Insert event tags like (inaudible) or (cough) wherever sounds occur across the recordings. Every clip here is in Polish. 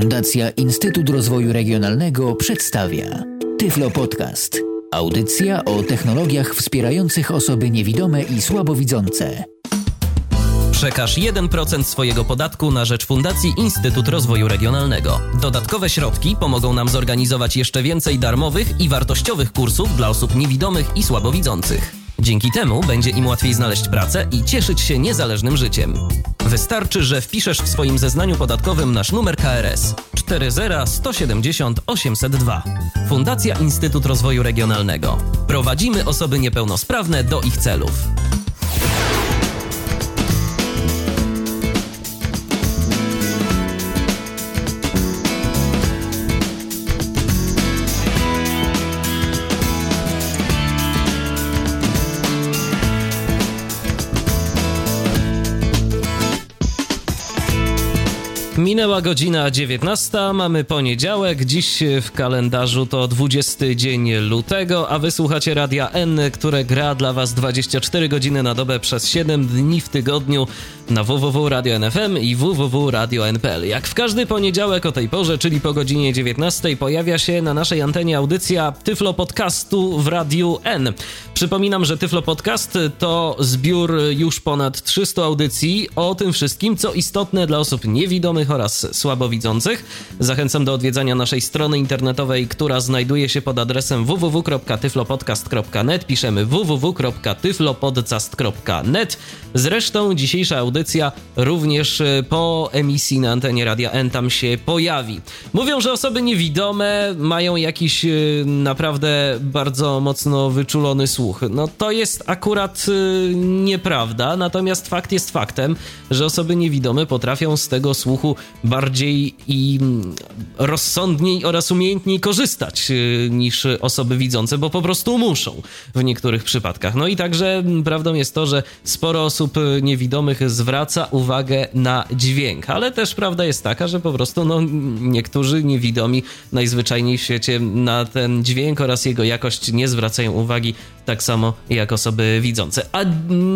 Fundacja Instytut Rozwoju Regionalnego przedstawia Tyflo Podcast. Audycja o technologiach wspierających osoby niewidome i słabowidzące. Przekaż 1% swojego podatku na rzecz Fundacji Instytut Rozwoju Regionalnego. Dodatkowe środki pomogą nam zorganizować jeszcze więcej darmowych i wartościowych kursów dla osób niewidomych i słabowidzących. Dzięki temu będzie im łatwiej znaleźć pracę i cieszyć się niezależnym życiem. Wystarczy, że wpiszesz w swoim zeznaniu podatkowym nasz numer KRS 40170 802. Fundacja Instytut Rozwoju Regionalnego. Prowadzimy osoby niepełnosprawne do ich celów. Minęła godzina 19, mamy poniedziałek, dziś w kalendarzu to 20 dzień lutego, a wysłuchacie Radia N, które gra dla Was 24 godziny na dobę przez 7 dni w tygodniu na www.radio.nfm i www.radio.npl. Jak w każdy poniedziałek o tej porze, czyli po godzinie 19 pojawia się na naszej antenie audycja Tyflo Podcastu w Radiu N. Przypominam, że Tyflo Podcast to zbiór już ponad 300 audycji o tym wszystkim, co istotne dla osób niewidomych oraz słabowidzących. Zachęcam do odwiedzania naszej strony internetowej, która znajduje się pod adresem www.tyflopodcast.net. Piszemy www.tyflopodcast.net. Zresztą dzisiejsza audycja również e, po emisji na antenie Radia N tam się pojawi. Mówią, że osoby niewidome mają jakiś e, naprawdę bardzo mocno wyczulony słuch. No to jest akurat e, nieprawda, natomiast fakt jest faktem, że osoby niewidome potrafią z tego słuchu bardziej i mm, rozsądniej oraz umiejętniej korzystać niż osoby widzące, bo po prostu muszą w niektórych przypadkach. No i także prawdą jest to, że sporo osób niewidomych zwraca uwagę na dźwięk, ale też prawda jest taka, że po prostu no, niektórzy niewidomi najzwyczajniej w świecie na ten dźwięk oraz jego jakość nie zwracają uwagi tak samo jak osoby widzące. A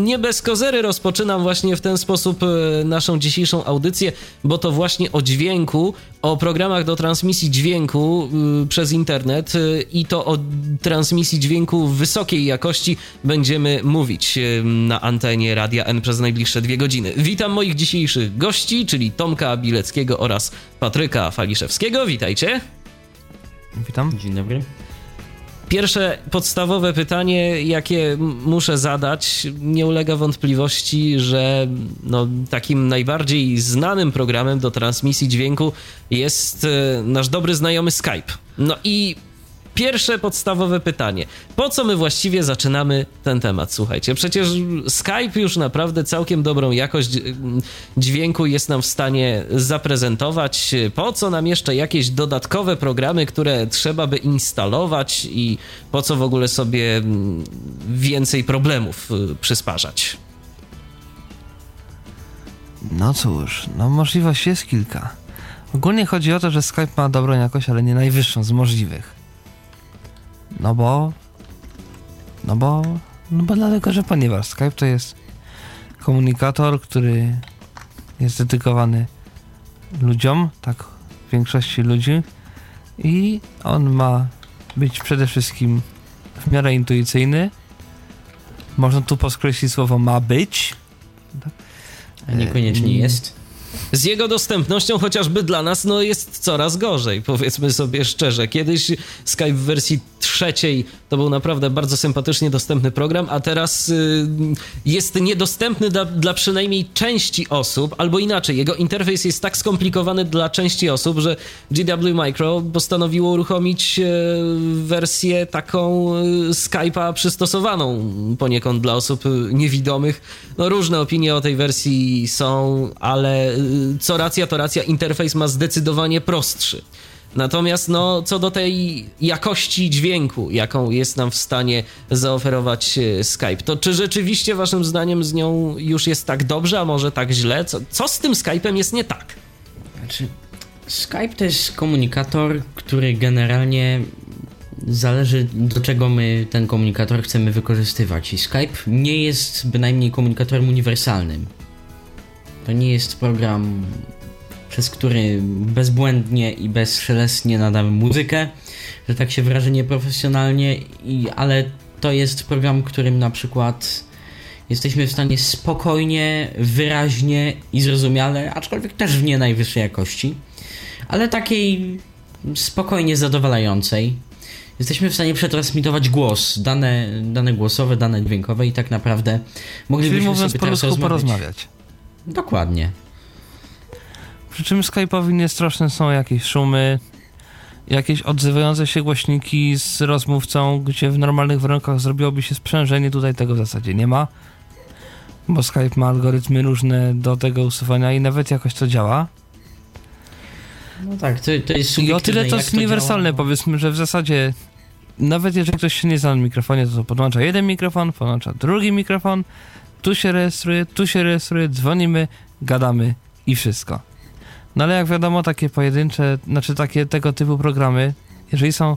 nie bez kozery rozpoczynam właśnie w ten sposób e, naszą dzisiejszą audycję, bo to właśnie o dźwięku, o programach do transmisji dźwięku y, przez internet y, i to o transmisji dźwięku wysokiej jakości będziemy mówić na antenie Radia N przez najbliższe dwie godziny. Witam moich dzisiejszych gości, czyli Tomka Bileckiego oraz Patryka Faliszewskiego. Witajcie. Witam. Dzień dobry. Pierwsze podstawowe pytanie, jakie muszę zadać, nie ulega wątpliwości, że no, takim najbardziej znanym programem do transmisji dźwięku jest e, nasz dobry znajomy Skype. No i pierwsze podstawowe pytanie. Po co my właściwie zaczynamy ten temat? Słuchajcie, przecież Skype już naprawdę całkiem dobrą jakość dźwięku jest nam w stanie zaprezentować. Po co nam jeszcze jakieś dodatkowe programy, które trzeba by instalować i po co w ogóle sobie więcej problemów y, przysparzać? No cóż, no możliwości jest kilka. Ogólnie chodzi o to, że Skype ma dobrą jakość, ale nie najwyższą z możliwych. No bo. No bo. No bo dlatego, że ponieważ Skype to jest komunikator, który jest dedykowany ludziom, tak, większości ludzi i on ma być przede wszystkim w miarę intuicyjny. Można tu podkreślić słowo ma być. A niekoniecznie jest z jego dostępnością chociażby dla nas no jest coraz gorzej, powiedzmy sobie szczerze. Kiedyś Skype w wersji trzeciej to był naprawdę bardzo sympatycznie dostępny program, a teraz y, jest niedostępny dla, dla, przynajmniej części osób, albo inaczej, jego interfejs jest tak skomplikowany dla części osób, że GW Micro postanowiło uruchomić y, wersję taką y, Skype'a przystosowaną poniekąd dla osób niewidomych. No różne opinie o tej wersji są, ale co racja, to racja, interfejs ma zdecydowanie prostszy. Natomiast no, co do tej jakości dźwięku, jaką jest nam w stanie zaoferować e, Skype, to czy rzeczywiście waszym zdaniem z nią już jest tak dobrze, a może tak źle? Co, co z tym Skype'em jest nie tak? Znaczy, Skype to jest komunikator, który generalnie zależy do czego my ten komunikator chcemy wykorzystywać. I Skype nie jest bynajmniej komunikatorem uniwersalnym. To nie jest program przez który bezbłędnie i bezszelestnie nadamy muzykę, że tak się wyrażę nieprofesjonalnie, i, ale to jest program, którym na przykład jesteśmy w stanie spokojnie, wyraźnie i zrozumiale, aczkolwiek też w nie najwyższej jakości, ale takiej spokojnie zadowalającej, jesteśmy w stanie przetransmitować głos, dane, dane głosowe, dane dźwiękowe i tak naprawdę moglibyśmy Czyli mówiąc sobie po teraz rozmawiać. porozmawiać. Dokładnie. Przy czym Skype'owi nie straszne są jakieś szumy, jakieś odzywające się głośniki z rozmówcą, gdzie w normalnych warunkach zrobiłoby się sprzężenie, tutaj tego w zasadzie nie ma. Bo Skype ma algorytmy różne do tego usuwania i nawet jakoś to działa. No tak, to, to jest I o tyle to jest uniwersalne, działa. powiedzmy, że w zasadzie nawet jeżeli ktoś się nie zna na mikrofonie, to podłącza jeden mikrofon, podłącza drugi mikrofon, tu się rejestruje, tu się rejestruje, dzwonimy, gadamy i wszystko. No ale jak wiadomo, takie pojedyncze, znaczy takie tego typu programy, jeżeli są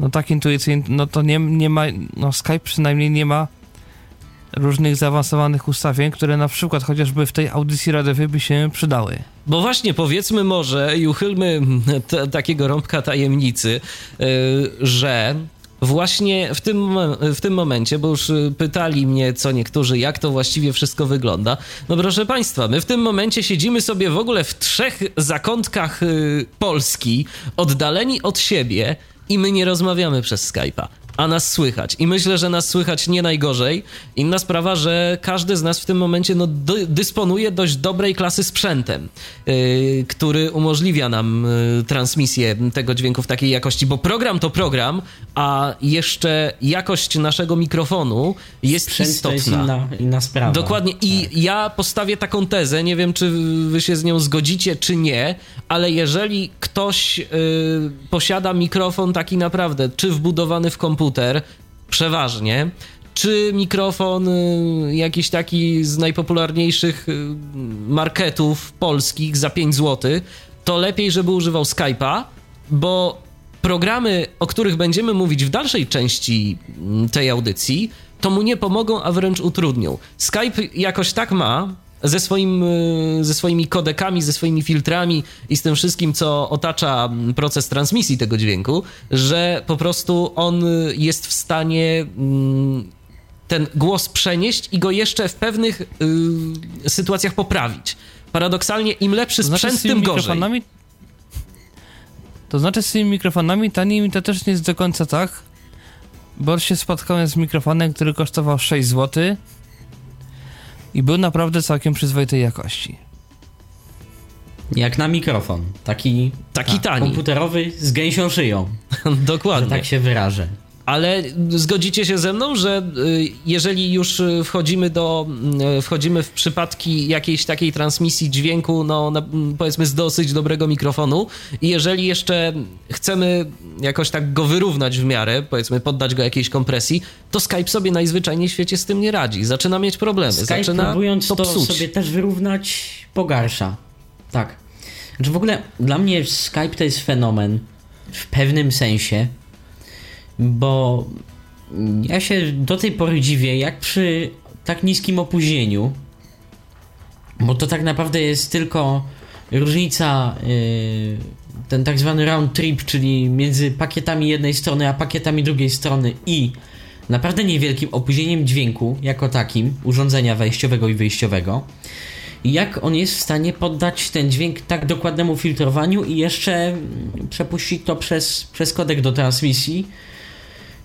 no tak intuicyjne, no to nie, nie ma, no Skype przynajmniej nie ma różnych zaawansowanych ustawień, które na przykład chociażby w tej audycji radiowej by się przydały. Bo właśnie powiedzmy może i uchylmy takiego rąbka tajemnicy, yy, że właśnie w tym, w tym momencie, bo już y, pytali mnie co niektórzy, jak to właściwie wszystko wygląda. No proszę Państwa, my w tym momencie siedzimy sobie w ogóle w trzech zakątkach y, Polski, oddaleni od siebie i my nie rozmawiamy przez Skype'a. A nas słychać. I myślę, że nas słychać nie najgorzej. Inna sprawa, że każdy z nas w tym momencie no, dy- dysponuje dość dobrej klasy sprzętem, yy, który umożliwia nam yy, transmisję tego dźwięku w takiej jakości, bo program to program, a jeszcze jakość naszego mikrofonu jest Sprzęt to istotna. jest inna, inna sprawa. Dokładnie. I Tak. ja postawię taką tezę, nie wiem, czy wy się z nią zgodzicie, czy nie, ale jeżeli ktoś y, posiada mikrofon taki naprawdę, czy wbudowany w komputer, przeważnie, czy mikrofon y, jakiś taki z najpopularniejszych y, marketów polskich za 5 zł, to lepiej, żeby używał Skype'a, bo programy, o których będziemy mówić w dalszej części mm, tej audycji, to mu nie pomogą, a wręcz utrudnią. Skype jakoś tak ma ze, swoim, y, ze swoimi kodekami, ze swoimi filtrami i z tym wszystkim, co otacza proces transmisji tego dźwięku, że po prostu on jest w stanie mm, ten głos przenieść i go jeszcze w pewnych y, sytuacjach poprawić. Paradoksalnie, im lepszy To znaczy sprzęt, z tymi tym gorzej. To znaczy z tymi mikrofonami tanimi to też nie jest do końca tak. Bo się spotkałem z mikrofonem, który kosztował 6 zł i był naprawdę całkiem przyzwoitej jakości. Jak na mikrofon. Taki, Taki tani. komputerowy z gęsią szyją, (laughs) że Dokładnie. tak się wyrażę. Ale zgodzicie się ze mną, że y, jeżeli już wchodzimy do, y, wchodzimy w przypadki jakiejś takiej transmisji dźwięku, no na, powiedzmy z dosyć dobrego mikrofonu i jeżeli jeszcze chcemy jakoś tak go wyrównać w miarę, powiedzmy poddać go jakiejś kompresji, to Skype sobie najzwyczajniej w świecie z tym nie radzi. Zaczyna mieć problemy, Skype zaczyna próbując to to, psuć. sobie też wyrównać, pogarsza. Tak. Znaczy w ogóle dla mnie Skype to jest fenomen w pewnym sensie, bo ja się do tej pory dziwię, jak przy tak niskim opóźnieniu, bo to tak naprawdę jest tylko różnica, yy, ten tak zwany round trip, czyli między pakietami jednej strony a pakietami drugiej strony i naprawdę niewielkim opóźnieniem dźwięku jako takim, urządzenia wejściowego i wyjściowego. Jak on jest w stanie poddać ten dźwięk tak dokładnemu filtrowaniu i jeszcze przepuścić to przez, przez kodek do transmisji,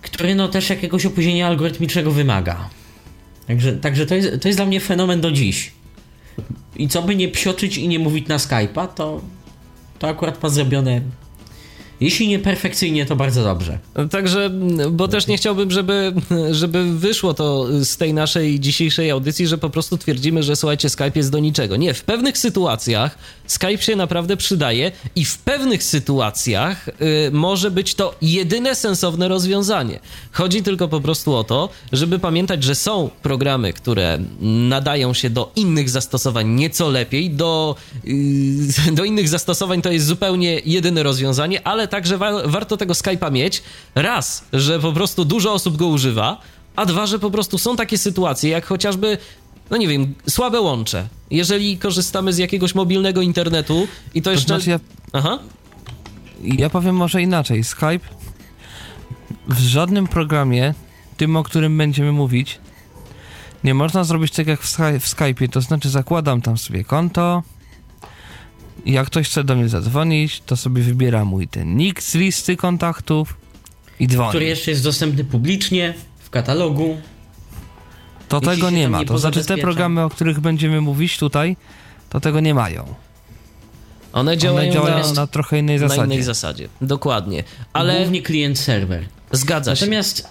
który no też jakiegoś opóźnienia algorytmicznego wymaga. Także, także to, jest, to jest dla mnie fenomen do dziś. I co by nie psioczyć i nie mówić na Skype'a, to, to akurat ma zrobione. Jeśli nie perfekcyjnie, to bardzo dobrze. Także, bo też nie chciałbym, żeby, żeby wyszło to z tej naszej dzisiejszej audycji, że po prostu twierdzimy, że słuchajcie, Skype jest do niczego. Nie, w pewnych sytuacjach Skype się naprawdę przydaje i w pewnych sytuacjach y, może być to jedyne sensowne rozwiązanie. Chodzi tylko po prostu o to, żeby pamiętać, że są programy, które nadają się do innych zastosowań nieco lepiej, do, y, (laughs) do innych zastosowań to jest zupełnie jedyne rozwiązanie, ale także wa- warto tego Skype'a mieć. Raz, że po prostu dużo osób go używa, a dwa, że po prostu są takie sytuacje, jak chociażby no nie wiem, słabe łącze. Jeżeli korzystamy z jakiegoś mobilnego internetu i to To jeszcze... znaczy ja, Aha. ja powiem może inaczej. Skype w żadnym programie, tym o którym będziemy mówić, nie można zrobić tak jak w, Sky, w Skype'ie. To znaczy zakładam tam sobie konto. Jak ktoś chce do mnie zadzwonić, to sobie wybiera mój ten nick z listy kontaktów i dzwoni. Który jeszcze jest dostępny publicznie w katalogu. To jeśli tego nie ma. nie To znaczy te programy, o których będziemy mówić tutaj, to tego nie mają. One działają, One działają na, na trochę innej na zasadzie. innej zasadzie. Dokładnie. Ale Głównie klient-serwer. zgadza się. Natomiast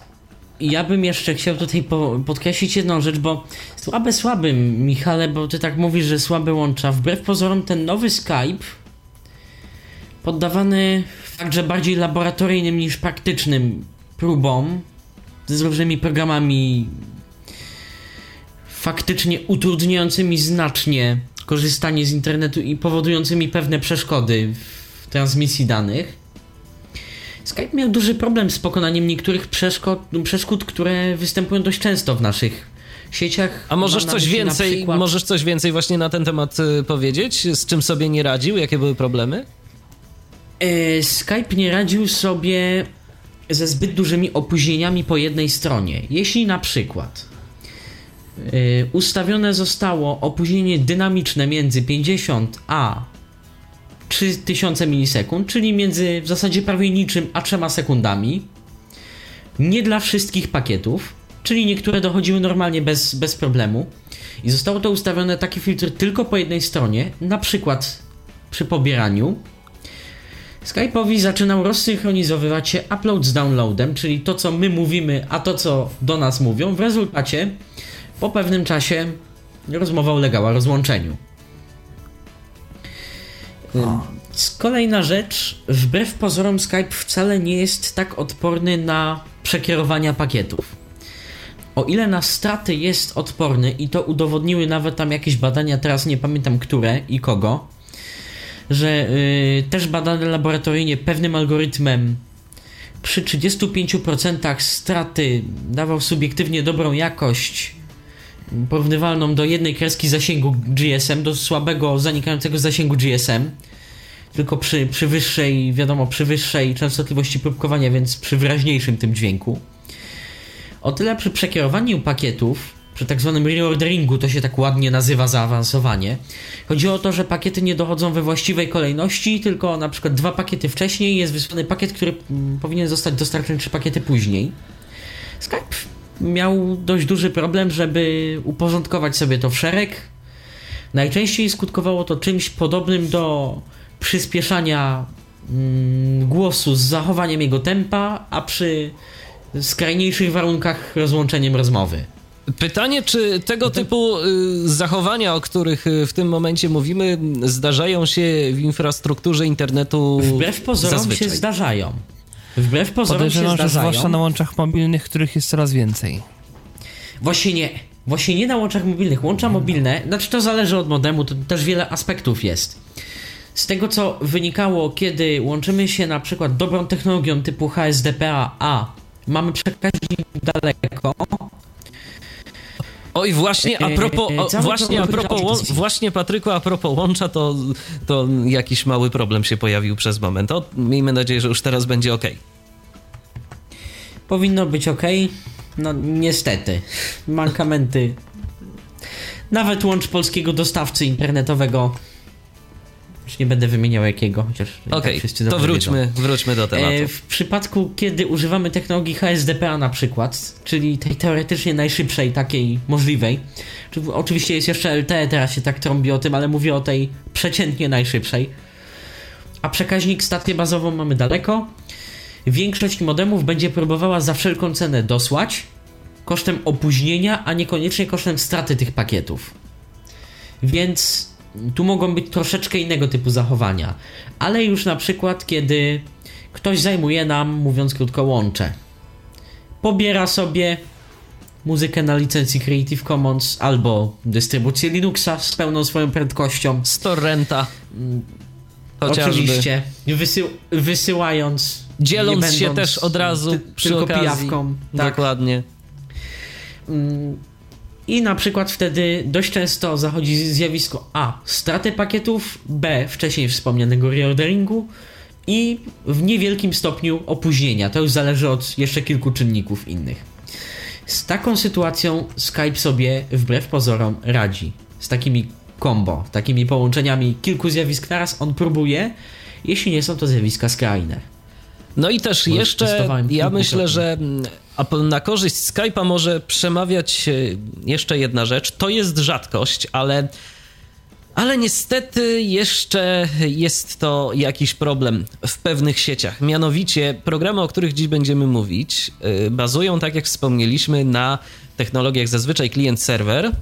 ja bym jeszcze chciał tutaj po, podkreślić jedną rzecz, bo słabe słabym, Michale, bo ty tak mówisz, że słabe łącza. Wbrew pozorom ten nowy Skype poddawany fakże bardziej laboratoryjnym niż praktycznym próbom z różnymi programami faktycznie utrudniającymi znacznie korzystanie z internetu i powodującymi pewne przeszkody w transmisji danych. Skype miał duży problem z pokonaniem niektórych przeszkód, przeszkód które występują dość często w naszych sieciach. A możesz coś więcej, przykład- możesz coś więcej właśnie na ten temat y, powiedzieć? Z czym sobie nie radził? Jakie były problemy? E, Skype nie radził sobie ze zbyt dużymi opóźnieniami po jednej stronie. Jeśli na przykład e, ustawione zostało opóźnienie dynamiczne między 50 a 3000 milisekund, czyli między w zasadzie prawie niczym a 3 sekundami, nie dla wszystkich pakietów, czyli niektóre dochodziły normalnie bez, bez problemu i zostało to ustawione taki filtr tylko po jednej stronie, na przykład przy pobieraniu Skype'owi zaczynał rozsynchronizowywać się upload z downloadem, czyli to co my mówimy, a to co do nas mówią. W rezultacie po pewnym czasie rozmowa ulegała rozłączeniu. Kolejna rzecz, wbrew pozorom Skype wcale nie jest tak odporny na przekierowania pakietów. O ile na straty jest odporny i to udowodniły nawet tam jakieś badania, teraz nie pamiętam które i kogo, że y, też badane laboratoryjnie pewnym algorytmem przy 35% straty dawał subiektywnie dobrą jakość porównywalną do jednej kreski zasięgu GSM, do słabego, zanikającego zasięgu GSM, tylko przy, przy wyższej, wiadomo, przy wyższej częstotliwości próbkowania, więc przy wyraźniejszym tym dźwięku. O tyle przy przekierowaniu pakietów, przy tak zwanym reorderingu, to się tak ładnie nazywa zaawansowanie, chodzi o to, że pakiety nie dochodzą we właściwej kolejności, tylko na przykład dwa pakiety wcześniej jest wysłany pakiet, który mm, powinien zostać dostarczony trzy pakiety później. Skype miał dość duży problem, żeby uporządkować sobie to w szereg. Najczęściej skutkowało to czymś podobnym do przyspieszania mm, głosu z zachowaniem jego tempa, a przy skrajniejszych warunkach rozłączeniem rozmowy. Pytanie, czy tego typu y, zachowania, o których y, w tym momencie mówimy, zdarzają się w infrastrukturze internetu Wbrew pozorom zazwyczaj? się zdarzają. Wbrew pozorom się że zwłaszcza zdarzają. na łączach mobilnych, których jest coraz więcej. Właśnie nie. Właśnie nie na łączach mobilnych. Łącza mobilne, znaczy to zależy od modemu, to też wiele aspektów jest. Z tego co wynikało, kiedy łączymy się na przykład dobrą technologią typu HSDPA, a mamy przekaźnik daleko, Oj, właśnie a (laughs) propos, o, właśnie, a propos właśnie Patryku, a propos łącza, to, to jakiś mały problem się pojawił przez moment. O, miejmy nadzieję, że już teraz będzie ok. powinno być ok. No niestety. Mankamenty. Nawet łącz polskiego dostawcy internetowego. Już nie będę wymieniał jakiego, chociaż i tak to wróćmy, wróćmy do tematu. E, w przypadku, kiedy używamy technologii HSDPA na przykład, czyli tej teoretycznie najszybszej, takiej możliwej, czy, oczywiście jest jeszcze LTE, teraz się tak trąbi o tym, ale mówię o tej przeciętnie najszybszej, a przekaźnik stację bazową mamy daleko, większość modemów będzie próbowała za wszelką cenę dosłać, kosztem opóźnienia, a niekoniecznie kosztem straty tych pakietów. Więc tu mogą być troszeczkę innego typu zachowania. Ale już na przykład, kiedy ktoś zajmuje nam, mówiąc krótko, łącze. Pobiera sobie muzykę na licencji Creative Commons albo dystrybucję Linuxa z pełną swoją prędkością. Z torrenta. Chociażby. Oczywiście, wysył, wysyłając. Dzieląc nie się będąc też od razu ty- przy tylko okazji. pijawką. Tak. Dokładnie. I na przykład wtedy dość często zachodzi zjawisko A. Straty pakietów, B. Wcześniej wspomnianego reorderingu i w niewielkim stopniu opóźnienia. To już zależy od jeszcze kilku czynników innych. Z taką sytuacją Skype sobie wbrew pozorom radzi. Z takimi combo, takimi połączeniami kilku zjawisk naraz on próbuje, jeśli nie są to zjawiska skrajne. No i też Bo jeszcze, ja myślę, że a na korzyść Skype'a może przemawiać e, jeszcze jedna rzecz. To jest rzadkość, ale, ale niestety jeszcze jest to jakiś problem w pewnych sieciach. Mianowicie programy, o których dziś będziemy mówić, e, bazują, tak jak wspomnieliśmy, na technologiach zazwyczaj klient-serwer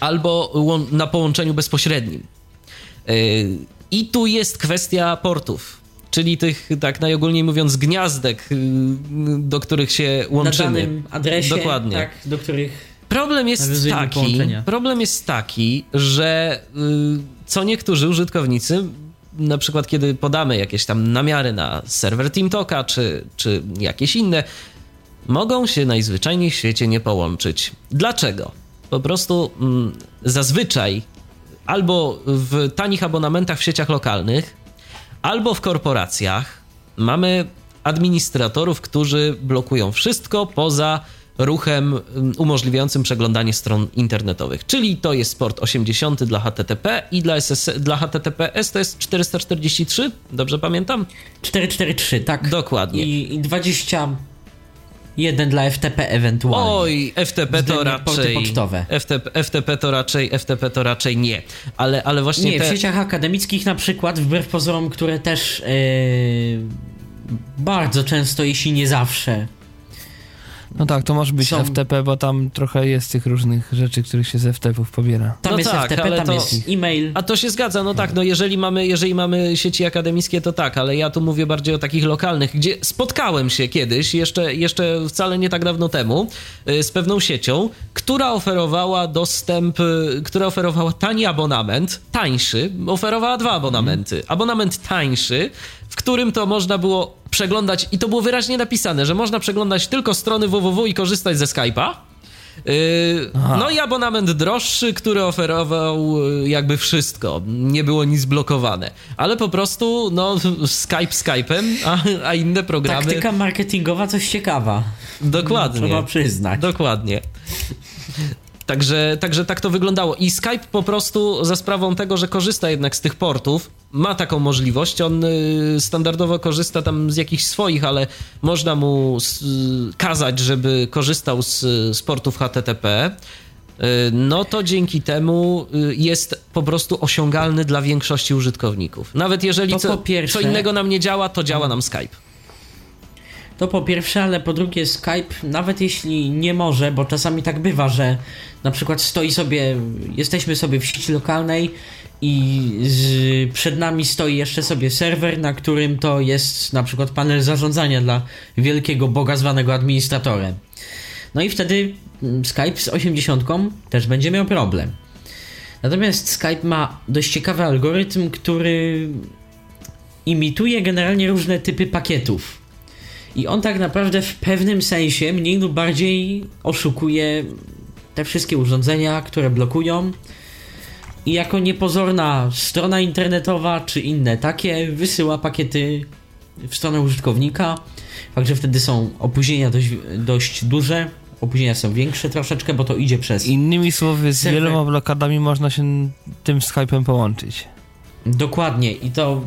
albo na połączeniu bezpośrednim. Yy, I tu jest kwestia portów, czyli tych, tak najogólniej mówiąc, gniazdek, yy, do których się Na łączymy. danym adresie, Dokładnie. tak, do których Problem jest taki, połączenia. problem jest taki, że yy, co niektórzy użytkownicy, na przykład kiedy podamy jakieś tam namiary na serwer TeamTalka czy, czy jakieś inne, mogą się najzwyczajniej w świecie nie połączyć. Dlaczego? Po prostu mm, zazwyczaj albo w tanich abonamentach w sieciach lokalnych, albo w korporacjach mamy administratorów, którzy blokują wszystko poza ruchem mm, umożliwiającym przeglądanie stron internetowych. Czyli to jest port 80 dla HTTP i dla, SS, dla HTTPS to jest 443, dobrze pamiętam? 443, tak. Dokładnie. I, i 21 dla FTP ewentualnie. Oj, FTP to raczej. pocztowe. FTP, FTP to raczej, FTP to raczej nie. Ale, ale właśnie Nie, te... w sieciach akademickich na przykład, wbrew pozorom, które też yy, bardzo często, jeśli nie zawsze, No tak, to może być Są- FTP, bo tam trochę jest tych różnych rzeczy, których się z FTP-ów pobiera. tam No jest tak, FTP, ale tam to- jest e-mail. A to się zgadza, no tak, no jeżeli mamy, jeżeli mamy sieci akademickie, to tak, ale ja tu mówię bardziej o takich lokalnych, gdzie spotkałem się kiedyś, jeszcze, jeszcze wcale nie tak dawno temu, y, z pewną siecią, która oferowała dostęp, y, która oferowała tani abonament, tańszy, oferowała dwa abonamenty. Abonament tańszy, w którym to można było przeglądać, i to było wyraźnie napisane, że można przeglądać tylko strony www i korzystać ze Skype'a. Yy, no i abonament droższy, który oferował yy, jakby wszystko. Nie było nic blokowane. Ale po prostu, no, Skype Skype'em, a, a inne programy. Taktyka marketingowa coś ciekawa. Dokładnie. Trzeba przyznać. Dokładnie. Także, także tak to wyglądało. I Skype po prostu za sprawą tego, że korzysta jednak z tych portów, ma taką możliwość. On y, standardowo korzysta tam z jakichś swoich, ale można mu y, kazać, żeby korzystał z, z portów HTTP. Y, No to dzięki temu jest po prostu osiągalny dla większości użytkowników. Nawet jeżeli co, co innego nam nie działa, to działa nam Skype. To po pierwsze, ale po drugie Skype, nawet jeśli nie może, bo czasami tak bywa, że na przykład stoi sobie, jesteśmy sobie w sieci lokalnej i z, przed nami stoi jeszcze sobie serwer, na którym to jest na przykład panel zarządzania dla wielkiego boga zwanego administratorem. No i wtedy mm, Skype z 80 też będzie miał problem. Natomiast Skype ma dość ciekawy algorytm, który imituje generalnie różne typy pakietów. I on tak naprawdę w pewnym sensie mniej lub bardziej oszukuje te wszystkie urządzenia, które blokują. I jako niepozorna strona internetowa czy inne takie wysyła pakiety w stronę użytkownika. Także wtedy są opóźnienia dość, dość duże. Opóźnienia są większe troszeczkę, bo to idzie przez. Innymi słowy, z Serwer- wieloma blokadami można się tym Skype'em połączyć. Dokładnie. I to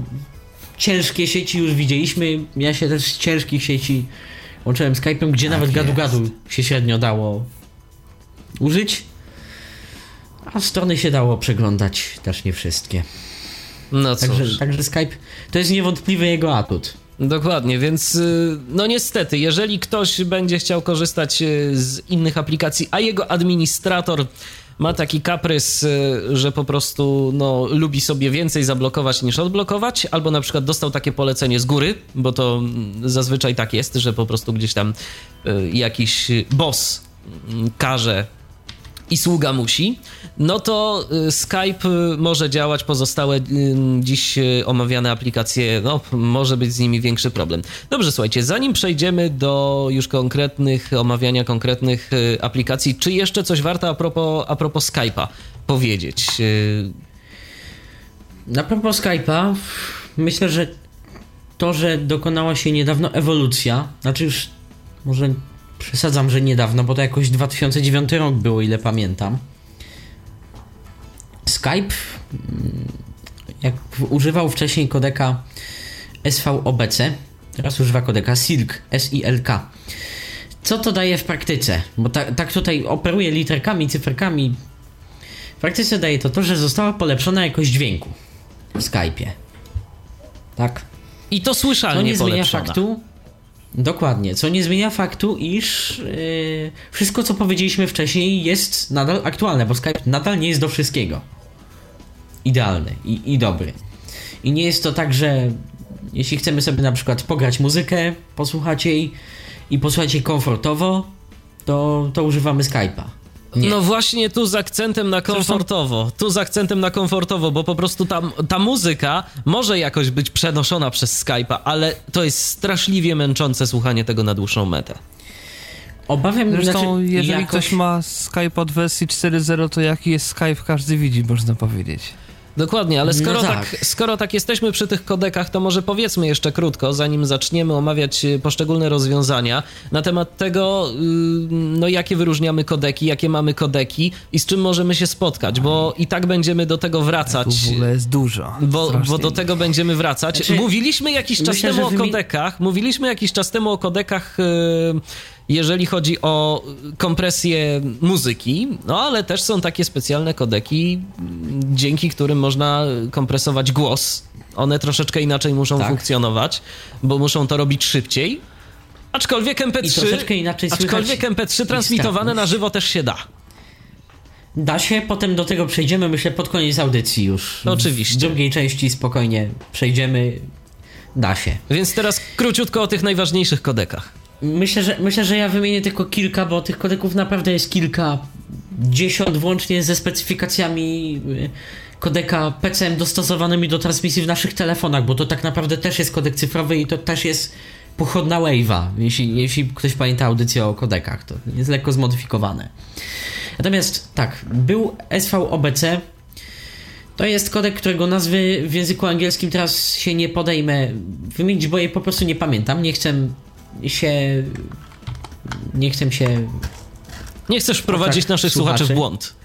ciężkie sieci już widzieliśmy. Ja się też z ciężkich sieci łączyłem Skype'em, gdzie Tak nawet gadu-gadu się średnio dało użyć. A strony się dało przeglądać też nie wszystkie. No cóż. Także, także Skype to jest niewątpliwy jego atut. Dokładnie, więc y, no niestety, jeżeli ktoś będzie chciał korzystać y, z innych aplikacji, a jego administrator ma taki kaprys, y, że po prostu no, lubi sobie więcej zablokować niż odblokować, albo na przykład dostał takie polecenie z góry, bo to mm, zazwyczaj tak jest, że po prostu gdzieś tam y, jakiś boss mm, każe i sługa musi, no to y, Skype y, może działać, pozostałe y, dziś omawiane aplikacje, no może być z nimi większy problem. Dobrze, słuchajcie, zanim przejdziemy do już konkretnych, omawiania konkretnych aplikacji, czy jeszcze coś warto a propos, a propos Skype'a powiedzieć? Na propos Skype'a, myślę, że to, że dokonała się niedawno ewolucja, znaczy już może przesadzam, że niedawno, bo to jakoś 2009 rok było, ile pamiętam. Skype, mm, jak używał wcześniej kodeka SVOBC, teraz używa kodeka SILK, S-I-L-K. Co to daje w praktyce? Bo ta, tak tutaj operuje literkami, cyferkami. W praktyce daje to to, że została polepszona jakość dźwięku w Skype'ie. Tak? I to słyszalnie To nie zmienia polepszona. faktu, Dokładnie, co nie zmienia faktu, iż yy, wszystko, co powiedzieliśmy wcześniej, jest nadal aktualne, bo Skype nadal nie jest do wszystkiego idealny i, i dobry. I nie jest to tak, że jeśli chcemy sobie na przykład pograć muzykę, posłuchać jej i posłuchać jej komfortowo, to, to używamy Skype'a. Nie. No właśnie tu z akcentem na komfortowo. Tu z akcentem na komfortowo, bo po prostu ta, ta muzyka może jakoś być przenoszona przez Skype'a, ale to jest straszliwie męczące słuchanie tego na dłuższą metę. Obawiam się, Zresztą, znaczy, jeżeli jakoś... ktoś ma Skype od wersji 4.0, to jaki jest Skype, każdy widzi, można powiedzieć. Dokładnie, ale skoro, no tak. tak. skoro tak jesteśmy przy tych kodekach, to może powiedzmy jeszcze krótko, zanim zaczniemy omawiać y, poszczególne rozwiązania, na temat tego, y, no jakie wyróżniamy kodeki, jakie mamy kodeki i z czym możemy się spotkać, bo i tak będziemy do tego wracać. Tu w ogóle jest dużo. Bo, bo do tego będziemy wracać. Znaczy, mówiliśmy jakiś czas myślę, temu o kodekach. Mówiliśmy jakiś czas temu o kodekach, yy, jeżeli chodzi o kompresję muzyki, no ale też są takie specjalne kodeki, dzięki którym można kompresować głos. One troszeczkę inaczej muszą Tak. funkcjonować, bo muszą to robić szybciej. Aczkolwiek I MP3, troszeczkę inaczej słychać aczkolwiek MP3 ich transmitowane na żywo też się da. Da się, potem do tego przejdziemy, myślę, pod koniec audycji już. Oczywiście. W drugiej części spokojnie przejdziemy. Da się. Więc teraz króciutko o tych najważniejszych kodekach. Myślę, że, myślę, że ja wymienię tylko kilka, bo tych kodeków naprawdę jest kilka. Dziesiąt włącznie ze specyfikacjami y, kodeka PCM dostosowanymi do transmisji w naszych telefonach, bo to tak naprawdę też jest kodek cyfrowy i to też jest pochodna Wave'a, jeśli, jeśli ktoś pamięta audycję o kodekach, to jest lekko zmodyfikowane. Natomiast tak, był SVOBC, to jest kodek, którego nazwy w języku angielskim teraz się nie podejmę wymienić, bo jej po prostu nie pamiętam. Nie chcę się. Nie chcę się Nie chcesz wprowadzić tak, naszych słuchaczy w błąd.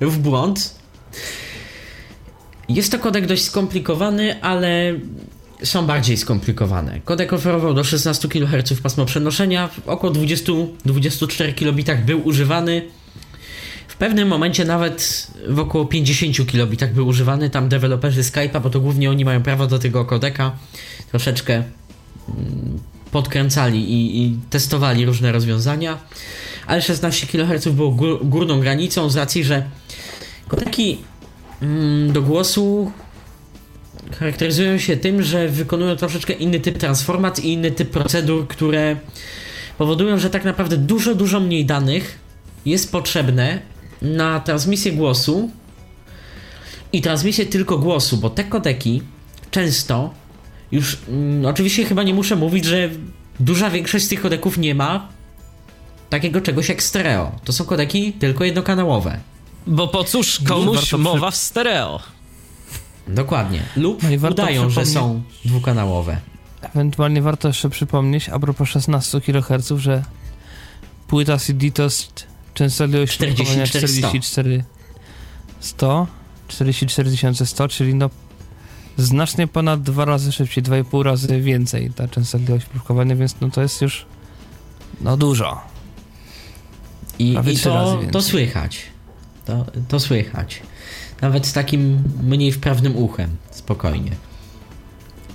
w błąd. Jest to kodek dość skomplikowany, ale są bardziej skomplikowane. Kodek oferował do 16 kHz pasmo przenoszenia, w około 20-24 kilobitach był używany. W pewnym momencie nawet w około 50 kilobitach był używany. Tam deweloperzy Skype'a, bo to głównie oni mają prawo do tego kodeka, troszeczkę mm, podkręcali i, i testowali różne rozwiązania. Ale 16 kHz było gór, górną granicą z racji, że kodeki mm, do głosu charakteryzują się tym, że wykonują troszeczkę inny typ transformat i inny typ procedur, które powodują, że tak naprawdę dużo, dużo mniej danych jest potrzebne na transmisję głosu i transmisję tylko głosu, bo te kodeki często już mm, oczywiście chyba nie muszę mówić, że duża większość z tych kodeków nie ma takiego czegoś jak stereo. To są kodeki tylko jednokanałowe. Bo po cóż komuś przy- mowa w stereo. Dokładnie. Lub No udają, że są dwukanałowe. Ewentualnie warto jeszcze przypomnieć, a propos 16 kHz, że płyta CD to jest częstotliwość 44 44 100, 44 100, czyli no znacznie ponad dwa razy szybciej, 2,5 razy więcej ta częstotliwość próbkowania, więc no to jest już no dużo. I, i to, to słychać. To, to słychać. Nawet z takim mniej wprawnym uchem. Spokojnie.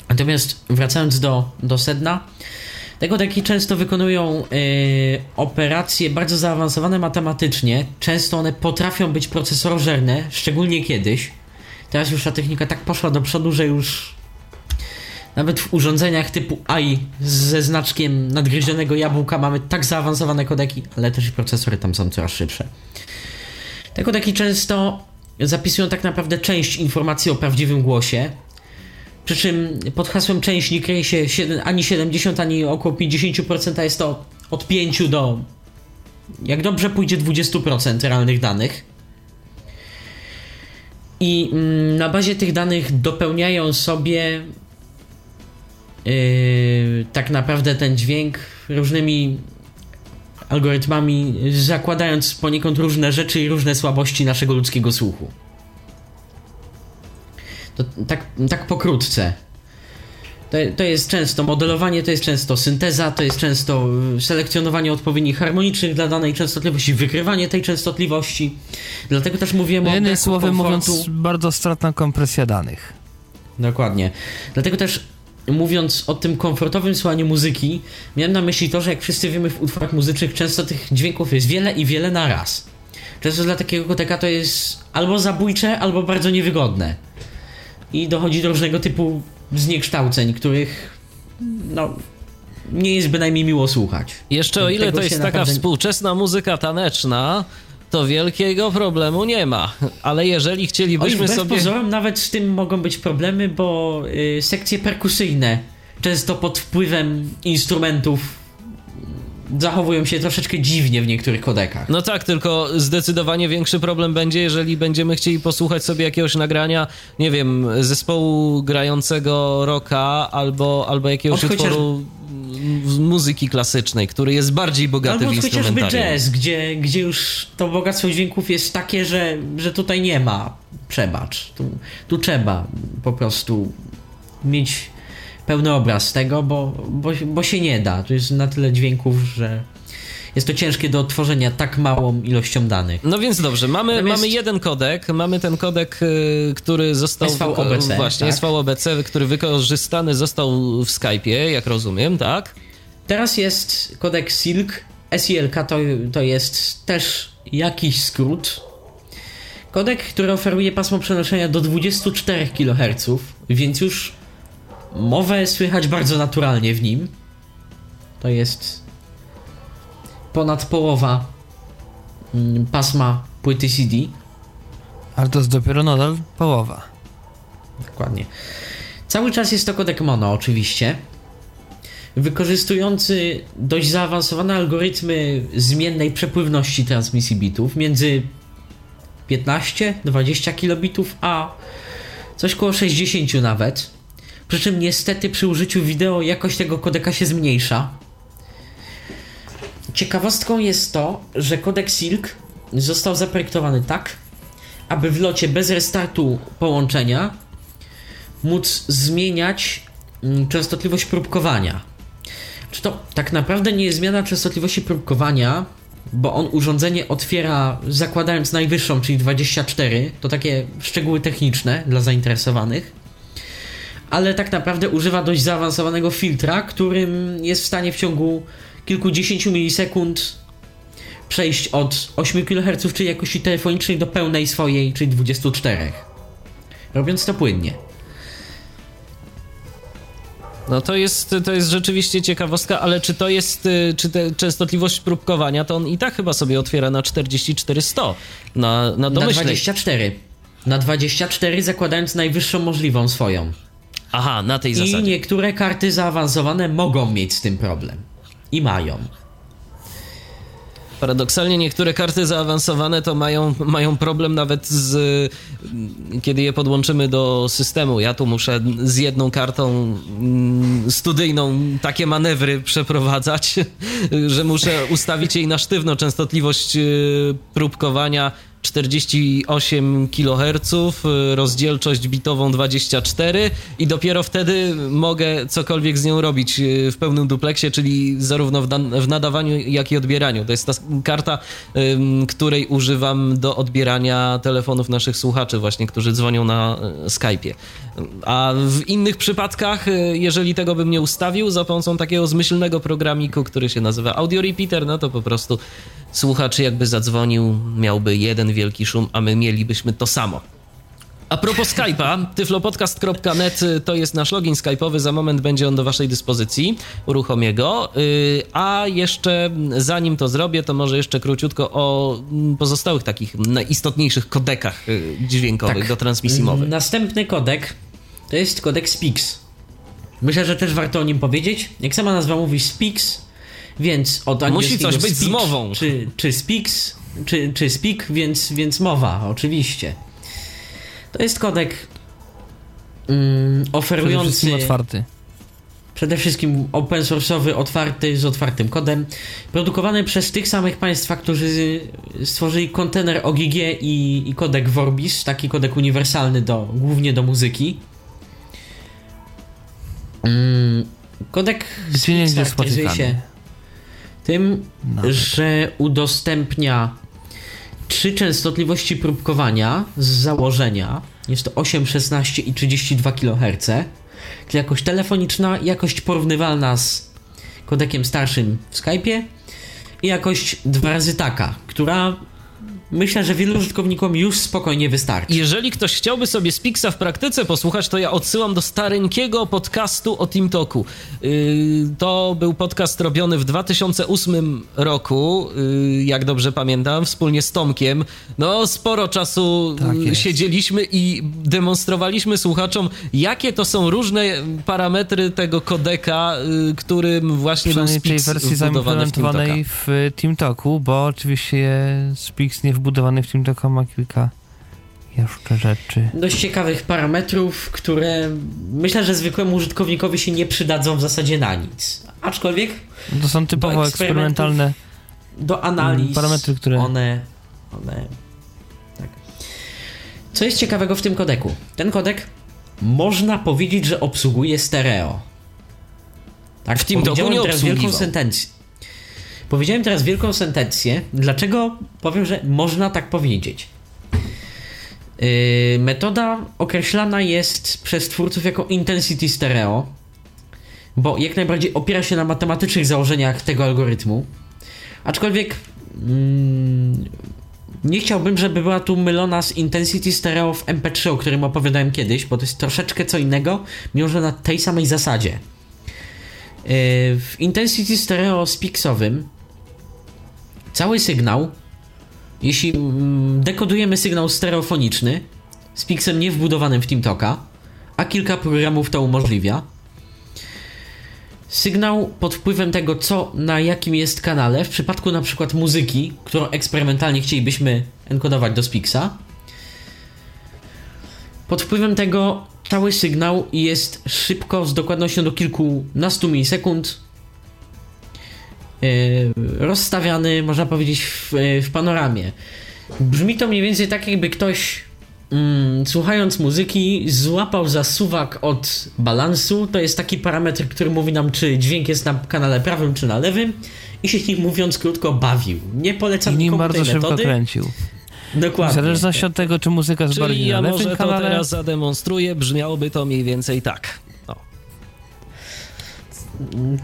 Natomiast wracając do, do sedna, te kodeki często wykonują y, operacje bardzo zaawansowane matematycznie. Często one potrafią być procesorożerne, szczególnie kiedyś. Teraz już ta technika tak poszła do przodu, że już nawet w urządzeniach typu AI ze znaczkiem nadgryzionego jabłka mamy tak zaawansowane kodeki, ale też i procesory tam są coraz szybsze. Te kodeki często zapisują tak naprawdę część informacji o prawdziwym głosie, przy czym pod hasłem część nie kryje się 7, ani 70, ani około 50%, a jest to od 5 do, jak dobrze pójdzie, 20% realnych danych. I mm, na bazie tych danych dopełniają sobie yy, tak naprawdę ten dźwięk różnymi algorytmami, zakładając poniekąd różne rzeczy i różne słabości naszego ludzkiego słuchu. To tak, tak pokrótce. To, to jest często modelowanie, to jest często synteza, to jest często selekcjonowanie odpowiednich harmonicznych dla danej częstotliwości, wykrywanie tej częstotliwości. Dlatego też mówiłem o. Jednym słowem mówiąc, bardzo stratna kompresja danych. Dokładnie. Dlatego też mówiąc o tym komfortowym słuchaniu muzyki, miałem na myśli to, że jak wszyscy wiemy w utworach muzycznych, często tych dźwięków jest wiele i wiele na raz. Często dla takiego koteka to jest albo zabójcze, albo bardzo niewygodne. I dochodzi do różnego typu zniekształceń, których no, nie jest bynajmniej miło słuchać. Jeszcze o ile to jest taka naprawdę... współczesna muzyka taneczna, to wielkiego problemu nie ma. Ale jeżeli chcielibyśmy Oj, sobie. pozorom nawet z tym mogą być problemy, bo y, sekcje perkusyjne często pod wpływem instrumentów zachowują się troszeczkę dziwnie w niektórych kodekach. No tak, tylko zdecydowanie większy problem będzie, jeżeli będziemy chcieli posłuchać sobie jakiegoś nagrania, nie wiem, zespołu grającego rocka albo, albo jakiegoś Od utworu chociaż... muzyki klasycznej, który jest bardziej bogaty albo w instrumentarium. chociażby jazz, gdzie, gdzie już to bogactwo dźwięków jest takie, że, że tutaj nie ma przebacz. Tu, tu trzeba po prostu mieć pełny obraz tego, bo, bo, bo się nie da. Tu jest na tyle dźwięków, że jest to ciężkie do odtworzenia tak małą ilością danych. No więc dobrze, mamy, Natomiast... mamy jeden kodek, mamy ten kodek, y, który został SVOBC, właśnie tak? SVOBC, który wykorzystany został w Skype'ie, jak rozumiem, tak? Teraz jest kodek Silk. SILK to, to jest też jakiś skrót. Kodek, który oferuje pasmo przenoszenia do 24 kHz, więc już Mowę słychać bardzo naturalnie w nim. To jest ponad połowa mm, pasma płyty CD. Ale to jest dopiero nadal połowa. Dokładnie. Cały czas jest to kodek mono, oczywiście. Wykorzystujący dość zaawansowane algorytmy zmiennej przepływności transmisji bitów między 15-20 kilobitów, a coś koło 60 nawet. Przy czym niestety przy użyciu wideo jakość tego kodeka się zmniejsza. Ciekawostką jest to, że kodek Silk został zaprojektowany tak, aby w locie bez restartu połączenia móc zmieniać mm, częstotliwość próbkowania. Czy to tak naprawdę nie jest zmiana częstotliwości próbkowania, bo on urządzenie otwiera zakładając najwyższą, czyli 24, to takie szczegóły techniczne dla zainteresowanych ale tak naprawdę używa dość zaawansowanego filtra, którym jest w stanie w ciągu kilkudziesięciu milisekund przejść od 8 kHz, czyli jakości telefonicznej, do pełnej swojej, czyli 24. Robiąc to płynnie. No to jest, to jest rzeczywiście ciekawostka, ale czy to jest, y, czy ta częstotliwość próbkowania, to on i tak chyba sobie otwiera na 44-100, na, na domyślnej. Na 24. Na 24 zakładając najwyższą możliwą swoją. Aha, na tej zasadzie. I niektóre karty zaawansowane mogą mieć z tym problem. I mają. Paradoksalnie niektóre karty zaawansowane to mają, mają problem nawet z kiedy je podłączymy do systemu. Ja tu muszę z jedną kartą mm, studyjną takie manewry przeprowadzać, (laughs) że muszę ustawić jej na sztywno częstotliwość y, próbkowania 48 kHz, rozdzielczość bitową 24 i dopiero wtedy mogę cokolwiek z nią robić y, w pełnym dupleksie, czyli zarówno w, nadawaniu, jak i odbieraniu. To jest ta karta, której używam do odbierania telefonów naszych słuchaczy właśnie, którzy dzwonią na y, Skype'ie. A w innych przypadkach, y, jeżeli tego bym nie ustawił za pomocą takiego zmyślnego programiku, który się nazywa Audio Repeater, no to po prostu słuchacz jakby zadzwonił, miałby jeden wielki szum, a my mielibyśmy to samo. A propos Skype'a, tyflopodcast.net y, to jest nasz login skype'owy, za moment będzie on do waszej dyspozycji, uruchomię go. Y, a jeszcze zanim to zrobię, to może jeszcze króciutko o mm, pozostałych takich najistotniejszych kodekach y, dźwiękowych Tak. do transmisji mowy. Następny kodek to jest kodek Speaks. Myślę, że też warto o nim powiedzieć. Jak sama nazwa mówi Speaks, więc od Musi angielskiego coś być z speech, mową. Czy, czy Speaks, czy, czy Speak, więc, więc mowa, oczywiście. To jest kodek mm, Przede oferujący wszystkim otwarty. przede wszystkim open source'owy, otwarty, z otwartym kodem, produkowany przez tych samych państwa, którzy stworzyli kontener OGG i, i kodek Vorbis, taki kodek uniwersalny do, głównie do muzyki. Mm, kodek Gdzie gdzie charakteryzuje się. Tym, Nawet. że udostępnia trzy częstotliwości próbkowania z założenia. Jest to 8, 16 i 32 kHz. Czyli jakość telefoniczna, jakość porównywalna z kodekiem starszym w Skype'ie i jakość dwa razy taka, która myślę, że wielu użytkownikom już spokojnie wystarczy. Jeżeli ktoś chciałby sobie Spixa w praktyce posłuchać, to ja odsyłam do stareńkiego podcastu o TeamTalku. Yy, to był podcast robiony w 2008 roku, yy, jak dobrze pamiętam, wspólnie z Tomkiem. No, sporo czasu Tak jest. siedzieliśmy i demonstrowaliśmy słuchaczom, jakie to są różne parametry tego kodeka, yy, którym właśnie był Przynajmniej tej Spix wersji wbudowany w TeamTalka. zaimplementowanej w TeamTalku, bo oczywiście Spix nie wbudowany w TeamTalka ma kilka jeszcze rzeczy. Dość ciekawych parametrów, które myślę, że zwykłemu użytkownikowi się nie przydadzą w zasadzie na nic. Aczkolwiek To są typowo eksperymentalne. do analiz. Parametry, które- One. one tak. Co jest ciekawego w tym kodeku? Ten kodek można powiedzieć, że obsługuje stereo. Tak, W TeamTalku powiedziałem nie teraz wielką obsługiwał. sentencję. Powiedziałem teraz wielką sentencję. Dlaczego powiem, że można tak powiedzieć? Yy, metoda określana jest przez twórców jako intensity stereo, bo jak najbardziej opiera się na matematycznych założeniach tego algorytmu. Aczkolwiek mm, nie chciałbym, żeby była tu mylona z Intensity Stereo w MP3, o którym opowiadałem kiedyś, bo to jest troszeczkę co innego, mimo że na tej samej zasadzie. Yy, W Intensity Stereo Spixowym cały sygnał, jeśli mm, dekodujemy sygnał stereofoniczny z Pixem nie wbudowanym w TeamTalka, a kilka programów to umożliwia, sygnał pod wpływem tego, co na jakim jest kanale, w przypadku na przykład muzyki, którą eksperymentalnie chcielibyśmy enkodować do Spixa, pod wpływem tego cały sygnał jest szybko, z dokładnością do kilkunastu milisekund rozstawiany, można powiedzieć, w, w panoramie. Brzmi to mniej więcej tak, jakby ktoś mm, słuchając muzyki złapał za suwak od balansu. To jest taki parametr, który mówi nam, czy dźwięk jest na kanale prawym, czy na lewym. I się nim mówiąc krótko bawił. Nie I polecam nim nikomu bardzo tej szybko metody. kręcił. W Dokładnie. zależności od tego, czy muzyka jest Czyli bardziej ja na może lewym to kanale, teraz zademonstruję, brzmiałoby to mniej więcej tak.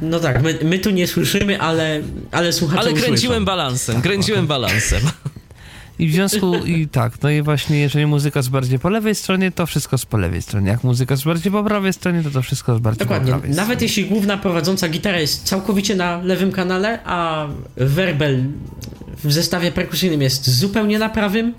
No tak, my, my tu nie słyszymy, ale, ale słuchacze Ale kręciłem usłyszą. balansem, kręciłem balansem. (laughs) I w związku, i tak, no i właśnie jeżeli muzyka jest bardziej po lewej stronie, to wszystko jest po lewej stronie. Jak muzyka jest bardziej po prawej stronie, to to wszystko jest bardziej Dokładnie. po prawej Nawet stronie. jeśli główna prowadząca gitara jest całkowicie na lewym kanale, a werbel w zestawie perkusyjnym jest zupełnie na prawym,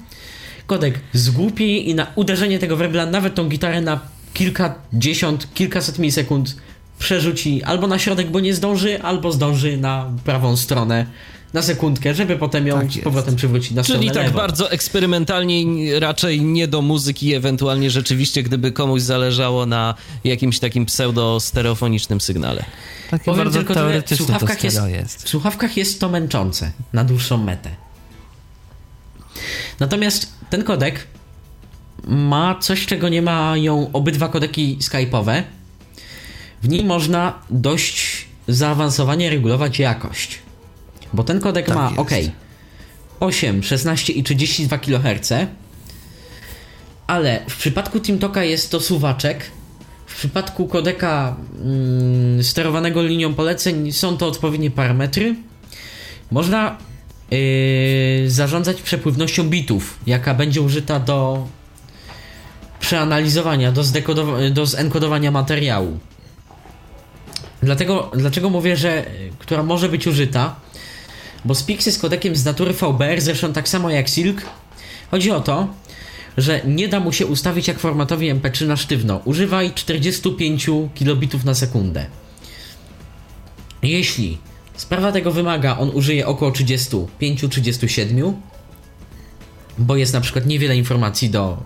kodek zgłupi i na uderzenie tego werbla nawet tą gitarę na kilkadziesiąt, kilkaset milisekund przerzuci albo na środek, bo nie zdąży, albo zdąży na prawą stronę na sekundkę, żeby potem ją Tak z powrotem przywrócić na Czyli stronę tak lewą. bardzo eksperymentalnie, raczej nie do muzyki, ewentualnie rzeczywiście, gdyby komuś zależało na jakimś takim pseudo-stereofonicznym sygnale. Takie Powiem bardzo tylko tyle, w słuchawkach jest, jest. w słuchawkach jest to męczące na dłuższą metę. Natomiast ten kodek ma coś, czego nie mają obydwa kodeki Skype'owe. W nim można dość zaawansowanie regulować jakość. Bo ten kodek Tak ma jest. ok 8, 16 i 32 kHz, ale w przypadku TeamTalka jest to suwaczek. W przypadku kodeka mm, sterowanego linią poleceń są to odpowiednie parametry. Można yy, zarządzać przepływnością bitów, jaka będzie użyta do przeanalizowania, do, do zenkodowania materiału. Dlatego, dlaczego mówię, że która może być użyta? Bo Spix jest kodekiem z natury VBR, zresztą tak samo jak Silk. Chodzi o to, że nie da mu się ustawić jak formatowi MP3 na sztywno. Używaj 45 kilobitów na sekundę. Jeśli sprawa tego wymaga, on użyje około 35-37, bo jest na przykład niewiele informacji do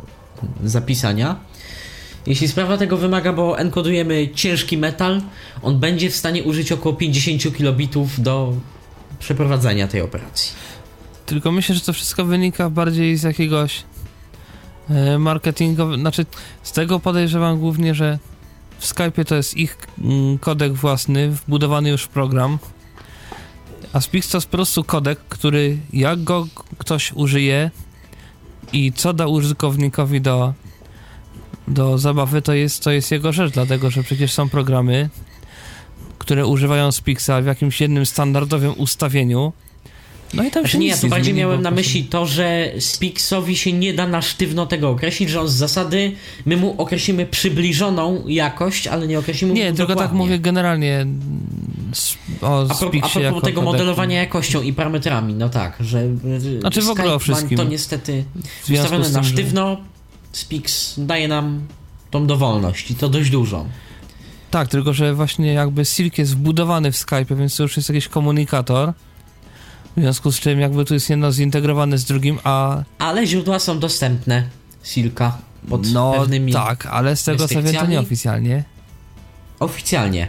zapisania. Jeśli sprawa tego wymaga, bo enkodujemy ciężki metal, on będzie w stanie użyć około 50 kilobitów do przeprowadzania tej operacji. Tylko myślę, że to wszystko wynika bardziej z jakiegoś e, marketingowego, znaczy z tego podejrzewam głównie, że w Skype'ie to jest ich mm, kodek własny, wbudowany już w program, a Spix to jest po prostu kodek, który jak go ktoś użyje i co da użytkownikowi do, do zabawy, to jest, to jest jego rzecz, dlatego że przecież są programy, które używają Spixa w jakimś jednym standardowym ustawieniu, no i tam Znaczy się nie, ja tu bardziej miałem na myśli to, że Spixowi się nie da na sztywno tego określić, że on z zasady, my mu określimy przybliżoną jakość, ale nie określimy Nie, tylko tak dokładnie. mówię generalnie o A, pro, a propos tego modelowania jakością i parametrami, no tak, że y, Znaczy w ogóle o wszystkim. to niestety ustawione na tym, że- sztywno, Spix daje nam tą dowolność i to dość dużą. Tak, tylko że właśnie jakby Silk jest wbudowany w Skype, więc to już jest jakiś komunikator. W związku z czym jakby tu jest jedno zintegrowane z drugim, a Ale źródła są dostępne Silka pod no pewnymi tak, ale z tego co wiem to nieoficjalnie. oficjalnie.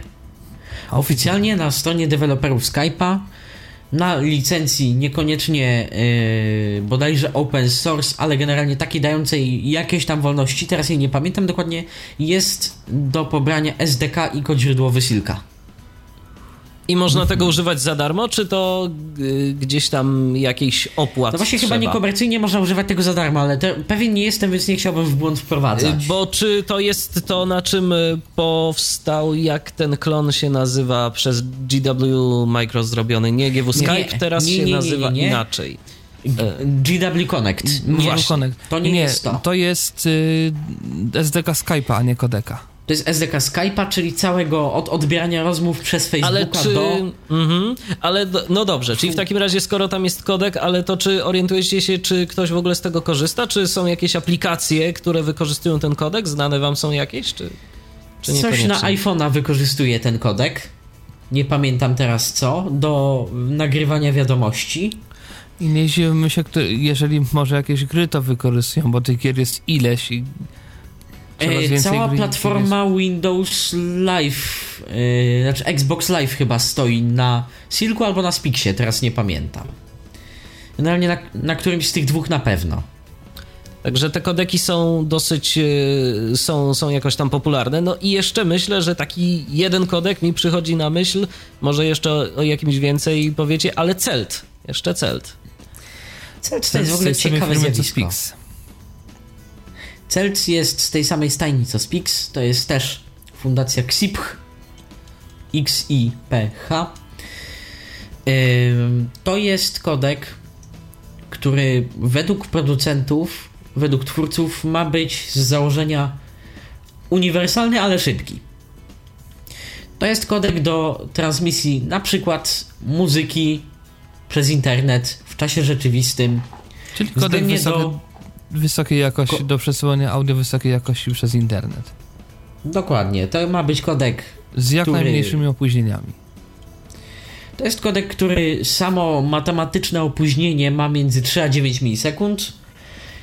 Oficjalnie na stronie deweloperów Skype'a na licencji niekoniecznie yy, bodajże open source, ale generalnie takiej dającej jakieś tam wolności, teraz jej nie pamiętam dokładnie, jest do pobrania SDK i kod źródłowy Silka. I można tego używać za darmo, czy to y, gdzieś tam jakiś opłat No właśnie trzeba? chyba niekomercyjnie można używać tego za darmo, ale te, pewien nie jestem, więc nie chciałbym w błąd wprowadzać. Y, Bo czy to jest to, na czym y, powstał, jak ten klon się nazywa przez GW Micro zrobiony? Nie GW Skype, Nie, teraz nie, się nie, nie, nazywa nie, nie. inaczej. GW Connect. Nie, Właśnie. Connect. to nie, jest to. To jest y, SDK Skype'a, a nie kodeka. To jest SDK Skype'a, czyli całego od odbierania rozmów przez Ale Facebooka czy. do. Mhm, ale do, no dobrze, czyli w takim razie, skoro tam jest kodek, ale to czy orientujecie się, czy ktoś w ogóle z tego korzysta? Czy są jakieś aplikacje, które wykorzystują ten kodek? Znane wam są jakieś? Czy, czy Coś na iPhone'a wykorzystuje ten kodek. Nie pamiętam teraz co. Do nagrywania wiadomości. I nie zdziwmy się, jeżeli może jakieś gry to wykorzystują, bo tych gier jest ileś i E, więcej cała gry- platforma Windows Live, e, znaczy Xbox Live chyba stoi na Silku albo na Spixie, teraz nie pamiętam. Generalnie na, na którymś z tych dwóch na pewno. Także te kodeki są dosyć, e, są, są jakoś tam popularne. No i jeszcze myślę, że taki jeden kodek mi przychodzi na myśl, może jeszcze o, o jakimś więcej powiecie, ale CELT, jeszcze CELT. CELT to jest w ogóle ciekawe zjawisko. Spix. CELT jest z tej samej stajni co Spix, to jest też fundacja XIPH, X-I-P-H. To jest kodek, który według producentów, według twórców ma być z założenia uniwersalny, ale szybki. To jest kodek do transmisji na przykład muzyki przez internet w czasie rzeczywistym. Czyli kodek wysoki, do wysokiej jakości, Ko- do przesyłania audio wysokiej jakości przez internet. Dokładnie, to ma być kodek. Z jak Który- najmniejszymi opóźnieniami. To jest kodek, który samo matematyczne opóźnienie ma między 3 a 9 milisekund.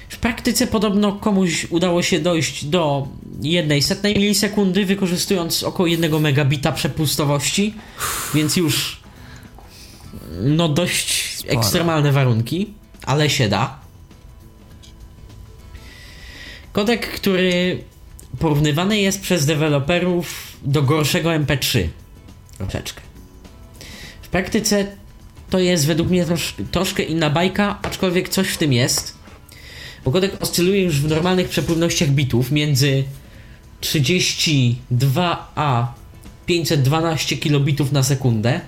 W praktyce podobno komuś udało się dojść do 1 setnej milisekundy, wykorzystując około 1 megabita przepustowości, więc już no dość Sporo. ekstremalne warunki, ale się da. Kodek, który porównywany jest przez deweloperów do gorszego MP3. Troszeczkę. W praktyce to jest według mnie trosz, troszkę inna bajka, aczkolwiek coś w tym jest. Bo kodek oscyluje już w normalnych przepływnościach bitów między 32 a 512 kilobitów na sekundę,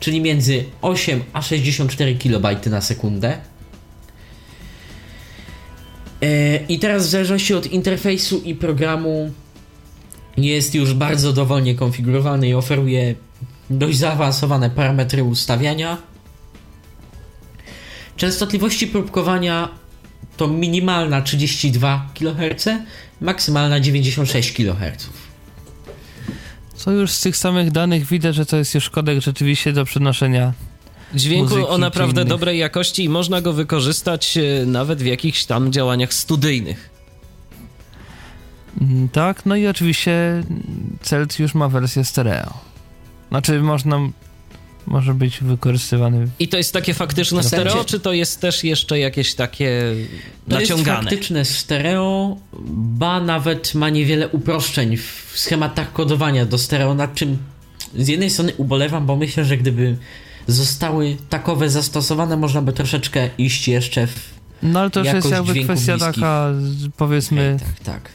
czyli między 8 a 64 kilobajty na sekundę. E, I teraz w zależności od interfejsu i programu jest już bardzo dowolnie konfigurowany i oferuje dość zaawansowane parametry ustawiania. Częstotliwości próbkowania to minimalna 32 kHz, maksymalna 96 kHz. Co już z tych samych danych widać, że to jest już kodek rzeczywiście do przenoszenia. Dźwięku Muzyki o naprawdę dobrej jakości i można go wykorzystać e, nawet w jakichś tam działaniach studyjnych. Mm, Tak, no i oczywiście Celt już ma wersję stereo. Znaczy można, może być wykorzystywany I to jest takie faktyczne sensie- stereo, czy to jest też jeszcze jakieś takie To jest naciągane? faktyczne stereo, ba nawet ma niewiele uproszczeń w schematach kodowania do stereo, nad czym z jednej strony ubolewam, bo myślę, że gdyby zostały takowe zastosowane, można by troszeczkę iść jeszcze w... No ale to już jest jakby kwestia bliskich. taka, powiedzmy, tak, tak.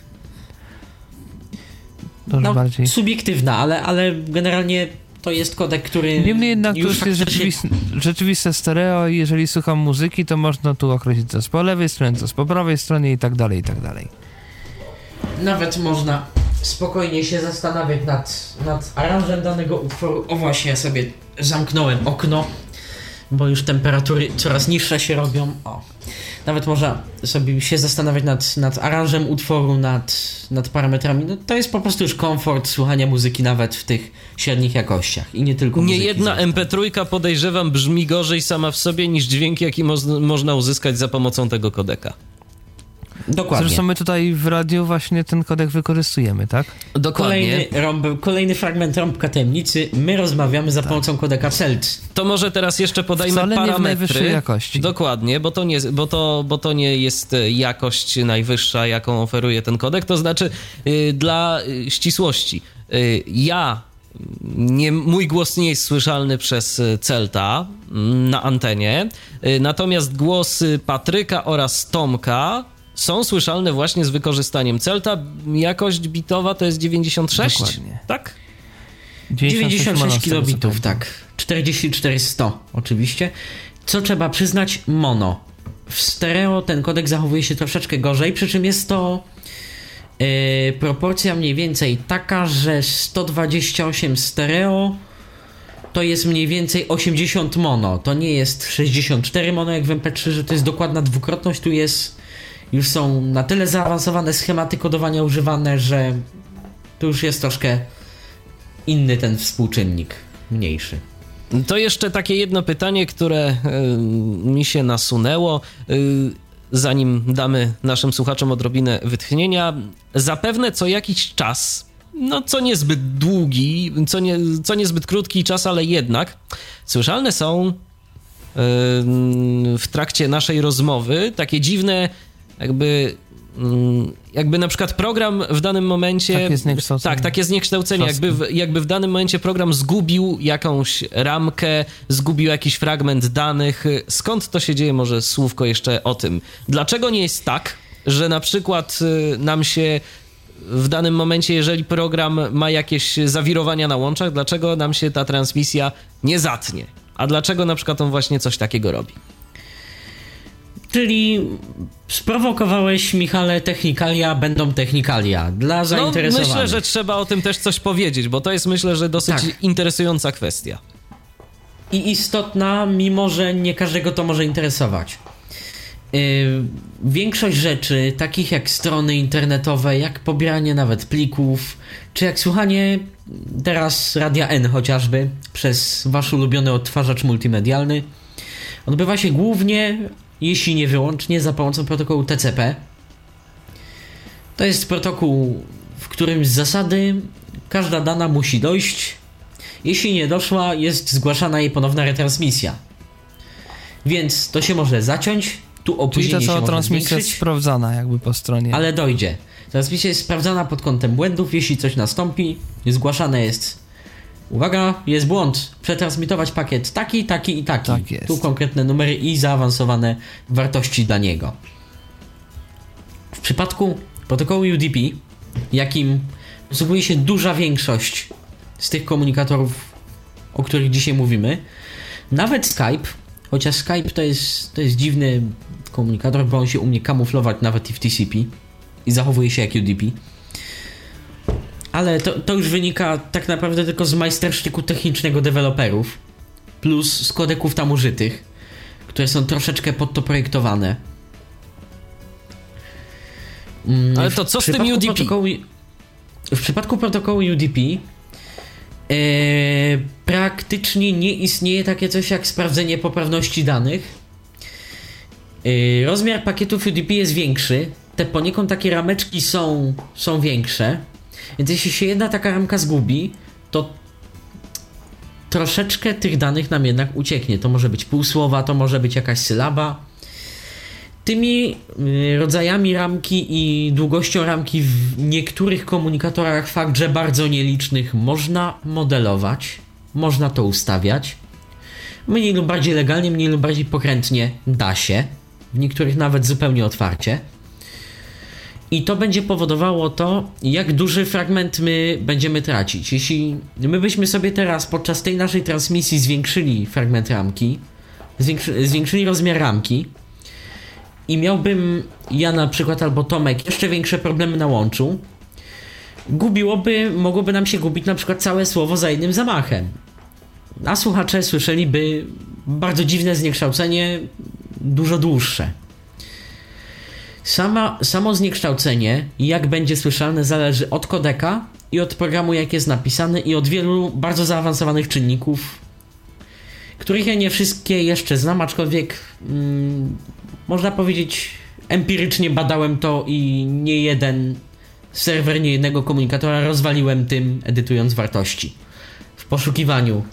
troszkę No, bardziej. subiektywna, ale, ale generalnie to jest kodek, który Niemniej jednak to już już jest rzeczywiste, rzeczywiste stereo i jeżeli słucham muzyki, to można tu określić co jest po lewej stronie, co jest po prawej stronie i tak dalej, i tak dalej. Nawet można spokojnie się zastanawiać nad, nad aranżem danego utworu. O właśnie, ja sobie zamknąłem okno, bo już temperatury coraz niższe się robią. O. Nawet można sobie się zastanawiać nad, nad aranżem utworu, nad, nad parametrami. No, to jest po prostu już komfort słuchania muzyki nawet w tych średnich jakościach i nie tylko Nie jedna zresztą. MP3 podejrzewam brzmi gorzej sama w sobie niż dźwięk, jaki mo- można uzyskać za pomocą tego kodeka. Dokładnie. Zresztą my tutaj w radiu właśnie ten kodek wykorzystujemy, tak? Dokładnie. Kolejny, rąb, kolejny fragment rąbka tajemnicy. My rozmawiamy za pomocą kodeka CELT. To może teraz jeszcze podajmy Wcale nie w parametry. najwyższej jakości. Dokładnie, bo to, nie, bo, to, bo to nie jest e, jakość najwyższa, jaką oferuje ten kodek. To znaczy, y, dla y, ścisłości, y, ja. Nie, mój głos nie jest słyszalny przez y, Celta mm, na antenie, y, natomiast głosy Patryka oraz Tomka są słyszalne właśnie z wykorzystaniem Celta. Jakość bitowa to jest 96? Dokładnie. Tak? 96 mono, 96 z tego, co kilobitów, tak. 44100 oczywiście. Co trzeba przyznać? Mono. W stereo ten kodek zachowuje się troszeczkę gorzej, przy czym jest to yy, proporcja mniej więcej taka, że 128 stereo to jest mniej więcej 80 mono. To nie jest 64 mono jak w MP3, że to jest dokładna dwukrotność. Tu jest już są na tyle zaawansowane schematy kodowania używane, że tu już jest troszkę inny ten współczynnik, mniejszy. To jeszcze takie jedno pytanie, które y, mi się nasunęło. Y, zanim damy naszym słuchaczom odrobinę wytchnienia, zapewne co jakiś czas, no co niezbyt długi, co, nie, co niezbyt krótki czas, ale jednak słyszalne są y, w trakcie naszej rozmowy takie dziwne, jakby. mm, Jakby na przykład program w danym momencie. Takie zniekształcenie. Tak, takie zniekształcenie. Jakby w, jakby w danym momencie program zgubił jakąś ramkę, zgubił jakiś fragment danych. Skąd to się dzieje? Może słówko jeszcze o tym. Dlaczego nie jest tak, że na przykład y, nam się w danym momencie, jeżeli program ma jakieś zawirowania na łączach, dlaczego nam się ta transmisja nie zatnie? A dlaczego na przykład on właśnie coś takiego robi? Czyli sprowokowałeś, Michale, technikalia będą technikalia. Dla No, zainteresowanych. myślę, że trzeba o tym też coś powiedzieć, bo to jest myślę, że dosyć Tak. interesująca kwestia. I istotna, mimo że nie każdego to może interesować. Yy, większość rzeczy, takich jak strony internetowe, jak pobieranie nawet plików, czy jak słuchanie teraz Radia N chociażby przez wasz ulubiony odtwarzacz multimedialny, odbywa się głównie, jeśli nie wyłącznie, za pomocą protokołu TCP. To jest protokół, w którym z zasady każda dana musi dojść. Jeśli nie doszła, jest zgłaszana jej ponowna retransmisja. Więc to się może zaciąć, tu Czyli ta opóźnienie cała transmisja jest sprawdzana jakby po stronie. ale dojdzie. Transmisja jest sprawdzana pod kątem błędów, jeśli coś nastąpi, zgłaszane jest Uwaga, jest błąd. Przetransmitować pakiet taki, taki i taki. Tak jest. Tu konkretne numery i zaawansowane wartości dla niego. W przypadku protokołu UDP, jakim posługuje się duża większość z tych komunikatorów, o których dzisiaj mówimy, nawet Skype, Chociaż Skype to jest, to jest dziwny komunikator, bo on się umie kamuflować nawet i w TCP i zachowuje się jak UDP. Ale to, to już wynika tak naprawdę tylko z majstersztyku technicznego deweloperów, plus z kodeków tam użytych, które są troszeczkę pod to projektowane. Mm, Ale to co z tym UDP? w przypadku protokołu UDP e, praktycznie nie istnieje takie coś jak sprawdzenie poprawności danych. E, rozmiar pakietów UDP jest większy. Te poniekąd takie rameczki są, są większe. Więc jeśli się jedna taka ramka zgubi, to troszeczkę tych danych nam jednak ucieknie. To może być pół słowa, to może być jakaś sylaba. Tymi y, rodzajami ramki i długością ramki w niektórych komunikatorach, fakt, że bardzo nielicznych, można modelować, można to ustawiać. Mniej lub bardziej legalnie, mniej lub bardziej pokrętnie da się, w niektórych nawet zupełnie otwarcie. I to będzie powodowało to, jak duży fragment my będziemy tracić. Jeśli my byśmy sobie teraz podczas tej naszej transmisji zwiększyli fragment ramki, zwiększy, zwiększyli rozmiar ramki, i miałbym ja na przykład albo Tomek jeszcze większe problemy na łączu, gubiłoby, mogłoby nam się gubić na przykład całe słowo za jednym zamachem. A słuchacze słyszeliby bardzo dziwne zniekształcenie, dużo dłuższe. Sama, samo zniekształcenie, jak będzie słyszalne, zależy od kodeka i od programu, jak jest napisany, i od wielu bardzo zaawansowanych czynników, których ja nie wszystkie jeszcze znam, aczkolwiek mm, można powiedzieć, empirycznie badałem to i nie jeden serwer, nie jednego komunikatora rozwaliłem tym, edytując wartości w poszukiwaniu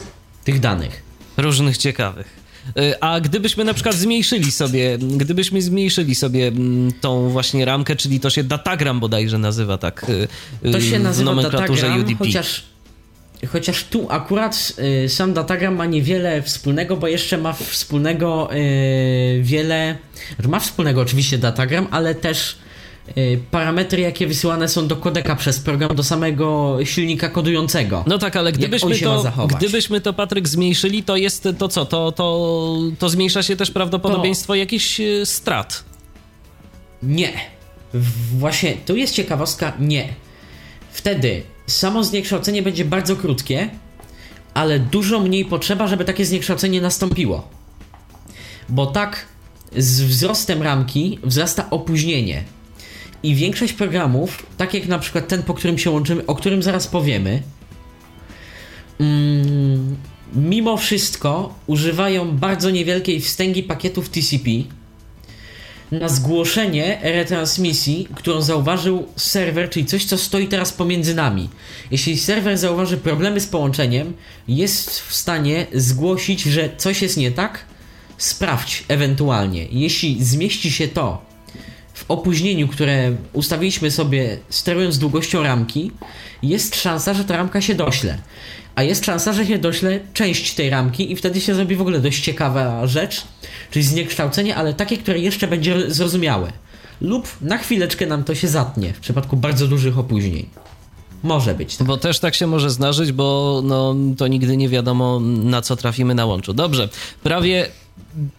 tych danych. Różnych ciekawych. Y, a gdybyśmy na przykład zmniejszyli sobie, gdybyśmy zmniejszyli sobie mm, tą właśnie ramkę, czyli to się datagram bodajże nazywa tak y, to się nazywa w nomenklaturze datagram, UDP. Chociaż Chociaż tu akurat y, sam datagram ma niewiele wspólnego, bo jeszcze ma wspólnego y, wiele. Ma wspólnego oczywiście datagram, ale też y, parametry, jakie wysyłane są do kodeka przez program, do samego silnika kodującego. No tak, ale gdybyśmy to, gdybyśmy to Patryk zmniejszyli, to jest to co? To, to, to zmniejsza się też prawdopodobieństwo to... jakichś y, strat. Nie. Właśnie, tu jest ciekawostka, nie. Wtedy samo zniekształcenie będzie bardzo krótkie, ale dużo mniej potrzeba, żeby takie zniekształcenie nastąpiło. Bo tak z wzrostem ramki wzrasta opóźnienie. I większość programów, tak jak na przykład ten, po którym się łączymy, o którym zaraz powiemy, mm, mimo wszystko używają bardzo niewielkiej wstęgi pakietów TCP, na zgłoszenie retransmisji, którą zauważył serwer, czyli coś, co stoi teraz pomiędzy nami. Jeśli serwer zauważy problemy z połączeniem, jest w stanie zgłosić, że coś jest nie tak, sprawdź ewentualnie. Jeśli zmieści się to w opóźnieniu, które ustawiliśmy sobie sterując długością ramki, jest szansa, że ta ramka się dośle. A jest szansa, że się dośle część tej ramki i wtedy się zrobi w ogóle dość ciekawa rzecz, czyli zniekształcenie, ale takie, które jeszcze będzie zrozumiałe. Lub na chwileczkę nam to się zatnie w przypadku bardzo dużych opóźnień. Może być. Tak. Bo też tak się może zdarzyć, bo no, to nigdy nie wiadomo, na co trafimy na łączu. Dobrze, prawie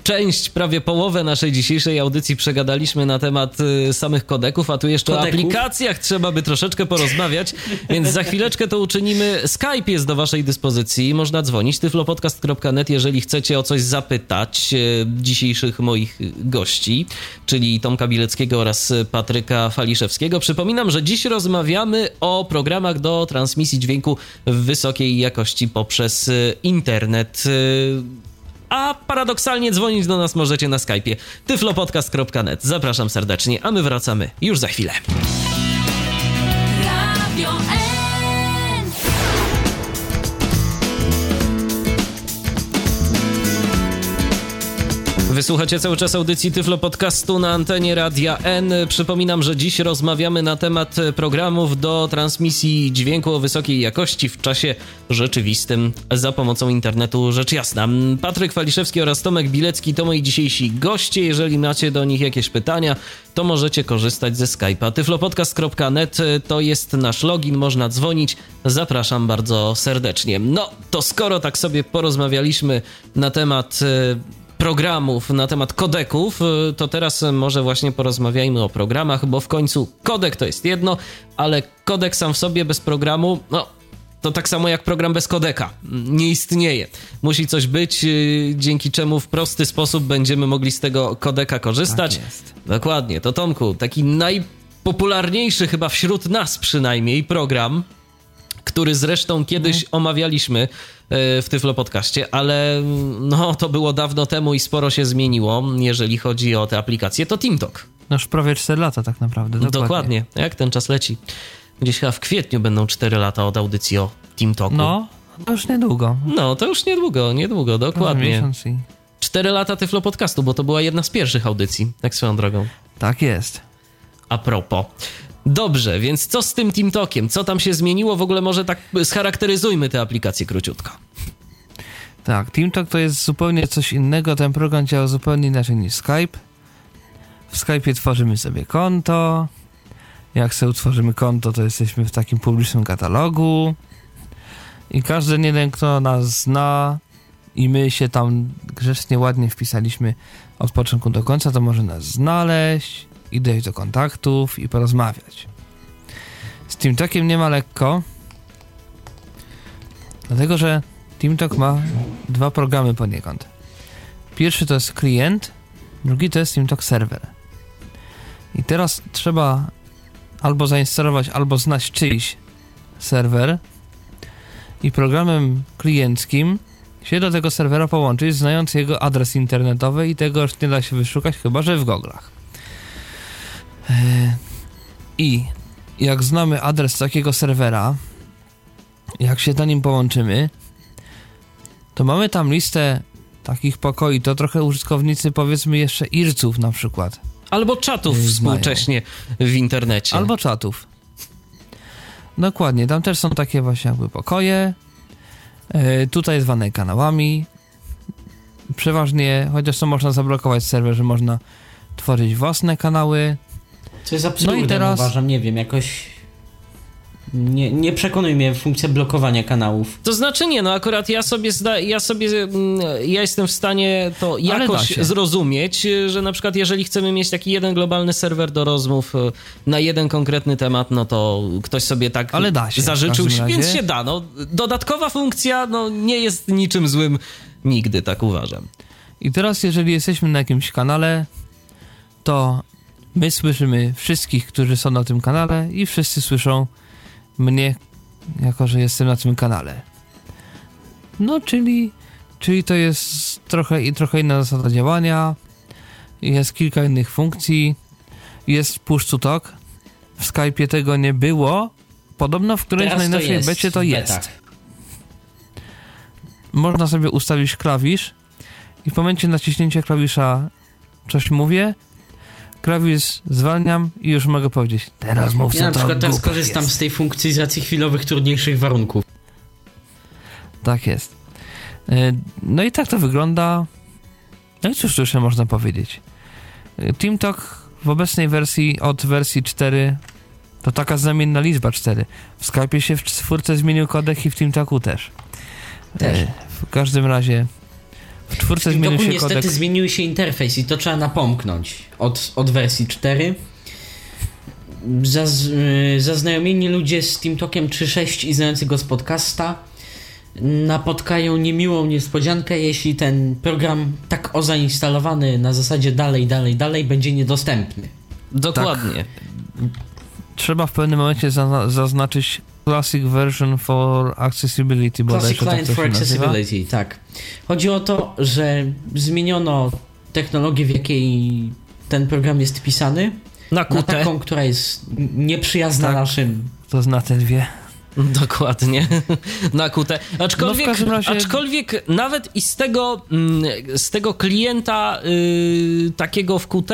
część, prawie połowę naszej dzisiejszej audycji przegadaliśmy na temat y, samych kodeków, a tu jeszcze Kodeków? o aplikacjach trzeba by troszeczkę porozmawiać, więc za chwileczkę to uczynimy. Skype jest do waszej dyspozycji, można dzwonić, tyflopodcast.net, jeżeli chcecie o coś zapytać y, dzisiejszych moich gości, czyli Tomka Bileckiego oraz Patryka Faliszewskiego. Przypominam, że dziś rozmawiamy o programach do transmisji dźwięku w wysokiej jakości poprzez y, internet a paradoksalnie dzwonić do nas możecie na Skype'ie tyflopodcast.net. Zapraszam serdecznie, a my wracamy już za chwilę. Radio Wysłuchacie cały czas audycji Tyflo Podcastu na antenie Radia N. Przypominam, że dziś rozmawiamy na temat programów do transmisji dźwięku o wysokiej jakości w czasie rzeczywistym za pomocą internetu, rzecz jasna. Patryk Waliszewski oraz Tomek Bilecki to moi dzisiejsi goście. Jeżeli macie do nich jakieś pytania, to możecie korzystać ze Skype'a. tyflopodcast.net to jest nasz login, można dzwonić. Zapraszam bardzo serdecznie. No, to skoro tak sobie porozmawialiśmy na temat programów, na temat kodeków, y, to teraz może właśnie porozmawiajmy o programach, bo w końcu kodek to jest jedno, ale kodek sam w sobie bez programu, no to tak samo jak program bez kodeka. Nie istnieje. Musi coś być, y, dzięki czemu w prosty sposób będziemy mogli z tego kodeka korzystać. Tak jest. Dokładnie. To Tomku, taki najpopularniejszy chyba wśród nas przynajmniej program, który zresztą kiedyś Mhm. omawialiśmy w Tyflo Podcaście, ale no to było dawno temu i sporo się zmieniło, jeżeli chodzi o te aplikacje, to TeamTalk. No już prawie 4 lata tak naprawdę. Dokładnie. Dokładnie. Jak ten czas leci? Gdzieś chyba w kwietniu będą 4 lata od audycji o TeamTalku. No, to już niedługo. No, to już niedługo, niedługo, Dokładnie. i... 4 lata Tyflo Podcastu, bo to była jedna z pierwszych audycji, tak swoją drogą. Tak jest. A propos. Dobrze, więc co z tym TeamTalkiem? Co tam się zmieniło? W ogóle może tak scharakteryzujmy tę aplikację króciutko. Tak, TeamTalk to jest zupełnie coś innego. Ten program działa zupełnie inaczej niż Skype. W Skype'ie tworzymy sobie konto. Jak sobie utworzymy konto, to jesteśmy w takim publicznym katalogu. I każdy jeden, kto nas zna i my się tam grzecznie, ładnie wpisaliśmy od początku do końca, to może nas znaleźć i dojść do kontaktów i porozmawiać. Z TeamTalkiem nie ma lekko, dlatego że TeamTalk ma dwa programy poniekąd. Pierwszy to jest klient, drugi to jest TeamTalk serwer. I teraz trzeba albo zainstalować, albo znać czyjś serwer i programem klienckim się do tego serwera połączyć, znając jego adres internetowy i tego już nie da się wyszukać, chyba że w goglach. I jak znamy adres takiego serwera, jak się na nim połączymy, to mamy tam listę takich pokoi, to trochę użytkownicy powiedzmy jeszcze irców na przykład, Albo czatów Yy, współcześnie w internecie. albo czatów. Dokładnie, tam też są takie właśnie jakby pokoje, e, tutaj zwane kanałami. Przeważnie, chociaż to można zablokować serwer, że można tworzyć własne kanały. Co jest absurdem, No i teraz- uważam, nie wiem, jakoś... Nie, nie przekonuje mnie funkcja blokowania kanałów. To znaczy nie, no akurat ja sobie, zda, ja sobie, mm, ja jestem w stanie to jakoś zrozumieć, że na przykład jeżeli chcemy mieć taki jeden globalny serwer do rozmów e, na jeden konkretny temat, no to ktoś sobie tak Ale da się zażyczył, więc się da. No, dodatkowa funkcja no, nie jest niczym złym nigdy, tak uważam. I teraz, jeżeli jesteśmy na jakimś kanale, to my słyszymy wszystkich, którzy są na tym kanale i wszyscy słyszą mnie, jako że jestem na tym kanale. No, czyli, czyli to jest trochę, i trochę inna zasada działania. Jest kilka innych funkcji. Jest push to talk. W Skype'ie tego nie było. Podobno w którejś Teraz najnowszej jest becie to jest można sobie ustawić klawisz i w momencie naciśnięcia klawisza coś mówię, klawisz zwalniam i już mogę powiedzieć teraz mów Ja co na to przykład teraz korzystam jest. z tej funkcji z racji chwilowych, trudniejszych warunków. Tak jest. E, No i tak to wygląda. No i cóż tu jeszcze można powiedzieć? E, TeamTalk w obecnej wersji od wersji 4 to taka znamienna liczba 4. W Skype'ie się w czwórce zmienił kodek i w TeamTalku też. Też. E, W każdym razie w czwórce W zmienił się niestety kodek. zmienił się interfejs i to trzeba napomknąć od, od wersji 4. Zaz, y, zaznajomieni ludzie z TeamTalkiem 3.6 i znający go z podcasta napotkają niemiłą niespodziankę, jeśli ten program tak o zainstalowany na zasadzie dalej, dalej, dalej będzie niedostępny. Dokładnie. trzeba w pewnym momencie zazna- zaznaczyć Classic Version for Accessibility, Classic tak Client to for się nazywa. Accessibility, tak. Chodzi o to, że zmieniono technologię, w jakiej ten program jest pisany, Na na taką, która jest nieprzyjazna Tak. naszym To zna ten wie. (laughs) Dokładnie. Na QT. Aczkolwiek, No razie- aczkolwiek nawet i z tego, mm, z tego klienta y, takiego w QT,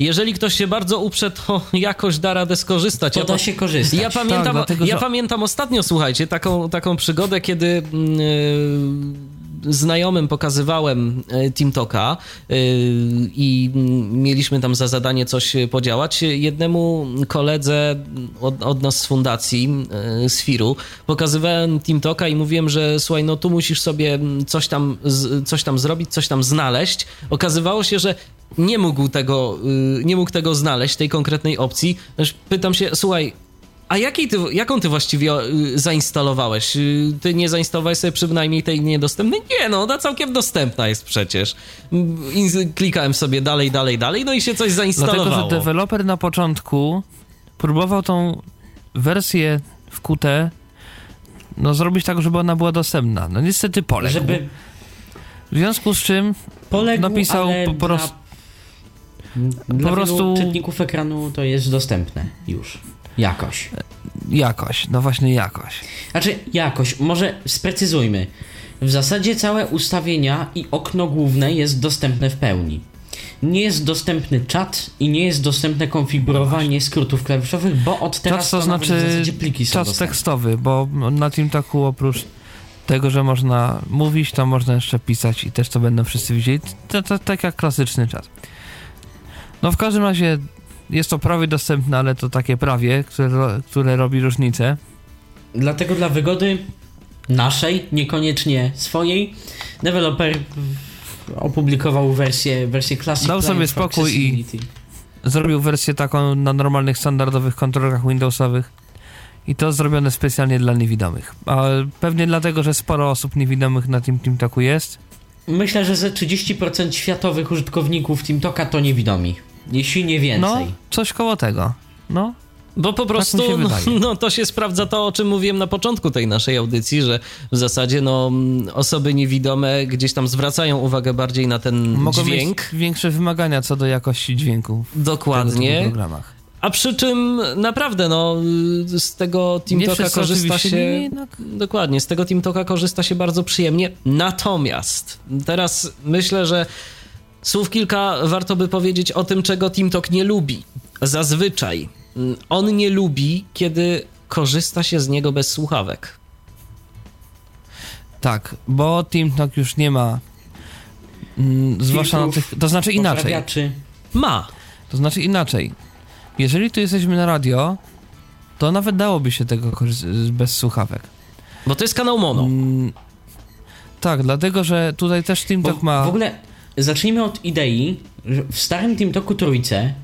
jeżeli ktoś się bardzo uprze, to jakoś da radę skorzystać. To Ja da się korzystać. Ja pamiętam, dlatego, ja że- pamiętam ostatnio, słuchajcie, taką, taką przygodę, kiedy mm, y, znajomym pokazywałem e, TeamToka y, i mieliśmy tam za zadanie coś podziałać, jednemu koledze od, od nas z fundacji, z Firu, pokazywałem TeamToka i mówiłem, że słuchaj, no tu musisz sobie coś tam, coś tam zrobić, coś tam znaleźć. Okazywało się, że nie mógł tego, y, nie mógł tego znaleźć, tej konkretnej opcji. Pytam się, słuchaj, a jakiej ty, jaką ty właściwie y, zainstalowałeś? Y, ty nie zainstalowałeś sobie przynajmniej tej niedostępnej? Nie, no ona całkiem dostępna jest przecież. I klikałem sobie dalej, dalej, dalej, no i się coś zainstalowało. Dlatego, że deweloper na początku próbował tą wersję w Qt no zrobić tak, żeby ona była dostępna. No niestety poległ. Żeby... W związku z czym poległ, napisał po prostu... Dla po prostu czytników ekranu to jest dostępne już. Jakoś. Jakoś, no właśnie jakoś. Znaczy, jakoś, może sprecyzujmy. W zasadzie całe ustawienia i okno główne jest dostępne w pełni. Nie jest dostępny czat i nie jest dostępne konfigurowanie no skrótów klawiszowych, bo od teraz czat to, to znaczy pliki są czat dostępne. tekstowy, bo na TeamTalku oprócz tego, że można mówić, to można jeszcze pisać i też to będą wszyscy widzieli. To, to, tak jak klasyczny czat. No w każdym razie jest to prawie dostępne, ale to takie prawie, które, które robi różnicę. Dlatego dla wygody naszej, niekoniecznie swojej, deweloper opublikował wersję, wersję Classic Dał sobie spokój i zrobił wersję taką na normalnych, standardowych kontrolerach Windowsowych. I to zrobione specjalnie dla niewidomych. A pewnie dlatego, że sporo osób niewidomych na tym TeamTalku jest. Myślę, że ze 30% światowych użytkowników TeamTalka to niewidomi jeśli nie więcej. No, coś koło tego. No. Bo po tak prostu tak no, (laughs) no, to się sprawdza to, o czym mówiłem na początku tej naszej audycji, że w zasadzie no, osoby niewidome gdzieś tam zwracają uwagę bardziej na ten Mogą dźwięk. Mieć większe wymagania co do jakości dźwięku. Dokładnie. W programach. A przy czym naprawdę, no, z tego TeamTalka korzysta się. Nie, dokładnie, z tego TeamTalka korzysta się bardzo przyjemnie. Natomiast teraz myślę, że Słów kilka warto by powiedzieć o tym, czego TeamTalk nie lubi. Zazwyczaj mm, on nie lubi, kiedy korzysta się z niego bez słuchawek. Tak, bo TeamTalk już nie ma. Mm, zwłaszcza na tych. To znaczy inaczej. Ma. To znaczy inaczej. Jeżeli tu jesteśmy na radio, to nawet dałoby się tego bez słuchawek. Bo to jest kanał mono. Mm, tak, dlatego że tutaj też TeamTalk ma. W ogóle zacznijmy od idei, że w starym TeamTalku trójce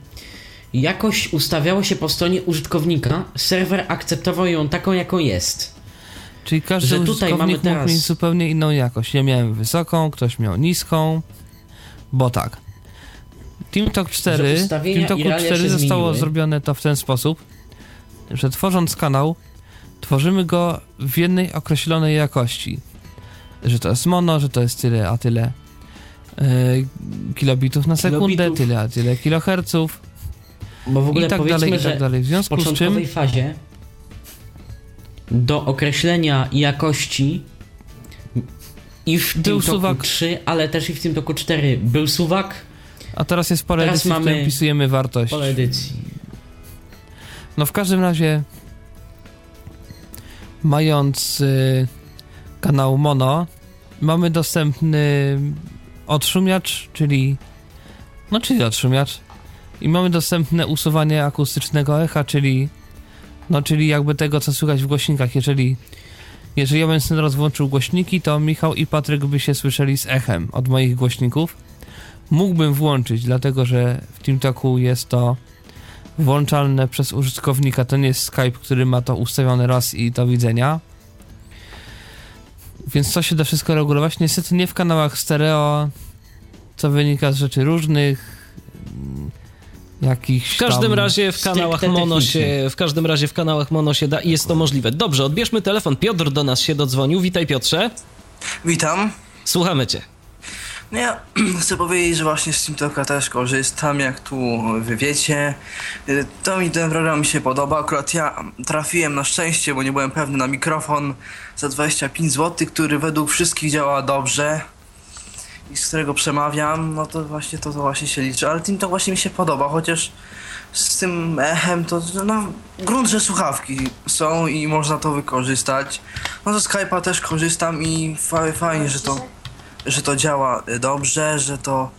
jakoś ustawiało się po stronie użytkownika, serwer akceptował ją taką, jaką jest. Czyli każdy że tutaj mamy teraz... mieć zupełnie inną jakość. Ja miałem wysoką, ktoś miał niską, bo tak. TeamTalk 4, w TeamTalku 4 zostało zmieniły. zrobione to w ten sposób, że tworząc kanał, tworzymy go w jednej określonej jakości. Że to jest mono, że to jest tyle, a tyle kilobitów na sekundę, kilobitów. tyle, a tyle kiloherców. Bo w ogóle i tak dalej, i tak dalej. W związku w początkowej z czym... fazie do określenia jakości i w był tym suwak 3, ale też i w tym toku 4 był suwak. A teraz jest pole teraz edycji, mamy wpisujemy wartość. Pole edycji. No w każdym razie mając y, kanał mono mamy dostępny odszumiacz, czyli no czyli odszumiacz i mamy dostępne usuwanie akustycznego echa, czyli no czyli jakby tego, co słychać w głośnikach. Jeżeli jeżeli ja bym sobie teraz włączył głośniki, to Michał i Patryk by się słyszeli z echem od moich głośników. Mógłbym włączyć, dlatego że w TeamTalku jest to włączalne przez użytkownika. To nie jest Skype, który ma to ustawione raz i do widzenia więc to się da wszystko regulować. Niestety nie w kanałach stereo, co wynika z rzeczy różnych. Jakichś w każdym razie w kanałach mono się, w każdym razie w kanałach mono się da i jest to możliwe. Dobrze, odbierzmy telefon. Piotr do nas się dodzwonił. Witaj Piotrze. Witam. Słuchamy cię. No ja (clears throat) chcę powiedzieć, że właśnie z TeamTalka też korzystam, jak tu wy wiecie. To mi ten program mi się podoba. Akurat ja trafiłem na szczęście, bo nie byłem pewny na mikrofon za 25 zł, który według wszystkich działa dobrze i z którego przemawiam, no to właśnie to, to właśnie się liczy. Ale TeamTalk właśnie mi się podoba, chociaż z tym echem to no, grunt, że słuchawki są i można to wykorzystać. No to Skype'a też korzystam i fajnie, że to że to działa dobrze, że to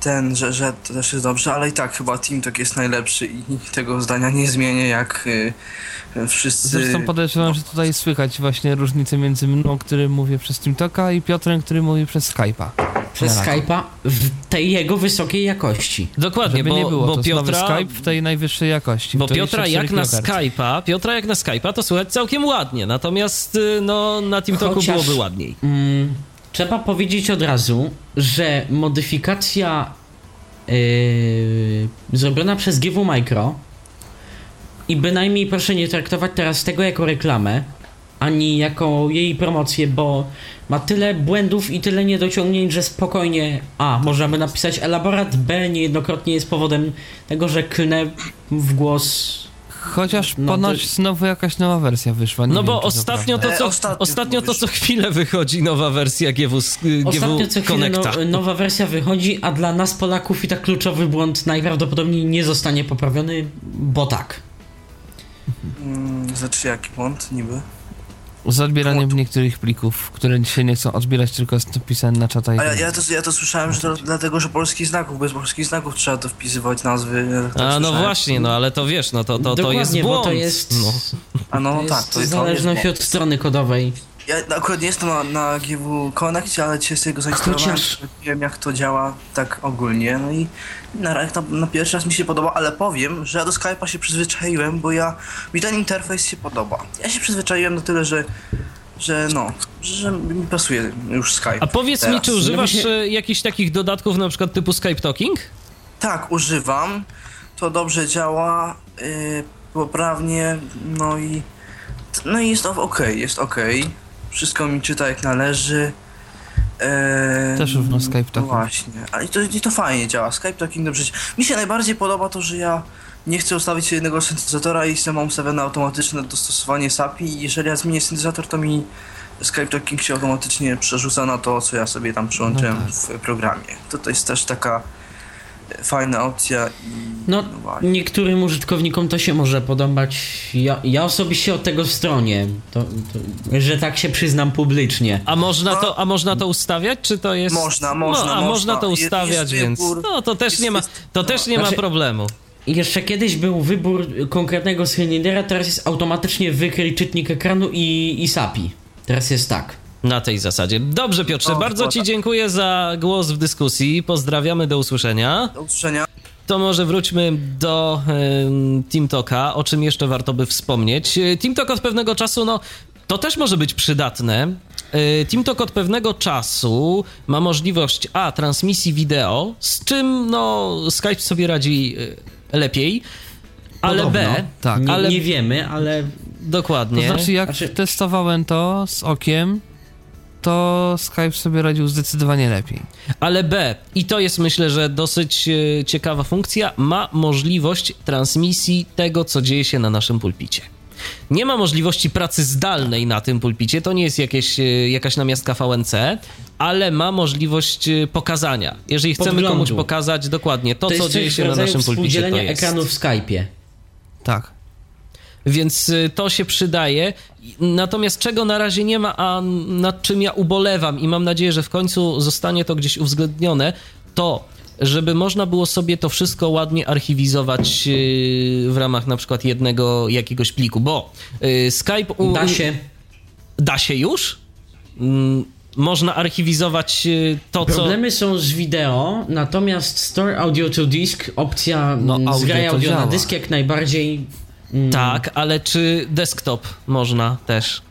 ten, że, że to też jest dobrze, ale i tak chyba TeamTalk jest najlepszy i tego zdania nie zmienię, jak y, wszyscy... Zresztą podejrzewam, że tutaj słychać właśnie różnicę między mną, który mówię przez TeamTalka i Piotrem, który mówi przez Skype'a. Przez. Skype'a w tej jego wysokiej jakości. Dokładnie, Żeby bo, nie było, bo to Piotra... Skype w tej najwyższej jakości. Bo w 24 Piotra jak na. Skype'a, Piotra jak na Skype'a to słychać całkiem ładnie, natomiast y, no na TeamTalku Chociaż- byłoby ładniej. Mm, trzeba powiedzieć od razu, że modyfikacja yy, zrobiona przez GW Micro i bynajmniej proszę nie traktować teraz tego jako reklamę, ani jako jej promocję, bo ma tyle błędów i tyle niedociągnięć, że spokojnie A, możemy napisać elaborat, B niejednokrotnie jest powodem tego, że klnę w głos Chociaż No, ponoć to- znowu jakaś nowa wersja wyszła. Nie No wiem, bo to ostatnio to, co, E, ostatnio ostatnio to co chwilę wychodzi nowa wersja GW, y, Ostatnio GW co chwilę Connecta. no, nowa wersja wychodzi, a dla nas Polaków i tak kluczowy błąd najprawdopodobniej nie zostanie poprawiony, bo tak. Mm, Znaczy jaki błąd niby? Z odbieraniem niektórych plików, które dzisiaj nie chcą odbierać, tylko jest na czata i A ja, ja, to, ja to słyszałem, że to dlatego, że polskich znaków, bez polskich znaków trzeba to wpisywać nazwy. ja tak A no słyszałem. właśnie, no ale to wiesz, no to, to, to Dokładnie, jest błąd. bo to jest, No. A no, to jest tak, to jest zależność od strony kodowej. Ja akurat nie jestem na, na GW Connect, ale dzisiaj sobie go zainstalowałem, Chociaż- wiem jak to działa tak ogólnie, no i na, na, na pierwszy raz mi się podoba, ale powiem, że ja do Skype'a się przyzwyczaiłem, bo ja, mi ten interfejs się podoba. Ja się przyzwyczaiłem na tyle, że, że no, że mi pasuje już Skype. A powiedz mi, teraz. czy używasz No właśnie- y, jakichś takich dodatków na przykład typu Skype Talking? Tak, używam, to dobrze działa, yy, poprawnie, no i, no i jest ok, jest ok. Wszystko mi czyta jak należy. Eee, Też równo Skype Talking. właśnie, ale to, i to fajnie działa. Skype Talking dobrze. Mi się najbardziej podoba to, że ja nie chcę ustawić jednego syntezatora i mam ustawione automatyczne dostosowanie SAPI i jeżeli ja zmienię syntezator, to mi Skype Talking się automatycznie przerzuca na to, co ja sobie tam przyłączyłem No tak. w programie. To, to jest też taka fajna opcja i No, właśnie. niektórym użytkownikom to się może podobać. Ja, ja osobiście od tego stronię, to, to, że tak się przyznam publicznie. A można, No. to, a można to ustawiać, czy to jest... Można, można, No, a można. można to Jest- ustawiać, jest więc... wybór. No, to też Jest- nie ma, jest- to też nie ma Znaczy- problemu. I Jeszcze kiedyś był wybór konkretnego screenreadera, teraz jest automatycznie wykryj czytnik ekranu i, i SAPI. Teraz jest tak. Na tej zasadzie. Dobrze, Piotrze, O, bardzo Ci dziękuję za głos w dyskusji. Pozdrawiamy, do usłyszenia. Do usłyszenia. To może wróćmy do em, TeamTalka, o czym jeszcze warto by wspomnieć. E, TeamTalk od pewnego czasu, no, to też może być przydatne. E, TeamTalk od pewnego czasu ma możliwość A, transmisji wideo, z czym, no, Skype sobie radzi e, lepiej, ale Podobno. B, Tak. Nie, ale nie wiemy, ale dokładnie. To znaczy, jak Znaczy- testowałem to z okiem, to Skype sobie radził zdecydowanie lepiej. Ale B, i to jest myślę, że dosyć e, ciekawa funkcja, ma możliwość transmisji tego, co dzieje się na naszym pulpicie. Nie ma możliwości pracy zdalnej na tym pulpicie, to nie jest jakieś, e, jakaś namiastka VNC, ale ma możliwość e, pokazania. Jeżeli chcemy Podglądu. komuś pokazać dokładnie to, to, co dzieje się na naszym pulpicie, to jest. ekranu w Skype'ie. Tak. Więc y, to się przydaje. Natomiast czego na razie nie ma, a nad czym ja ubolewam i mam nadzieję, że w końcu zostanie to gdzieś uwzględnione, to żeby można było sobie to wszystko ładnie archiwizować y, w ramach na przykład jednego jakiegoś pliku, bo y, Skype... u- Da się. Da się już? Mm, Można archiwizować to, co... Problemy są z wideo, natomiast Store Audio to Disk, opcja No, no, audio zgraj to audio na działa. dysk jak najbardziej mm, Tak, ale czy desktop można też?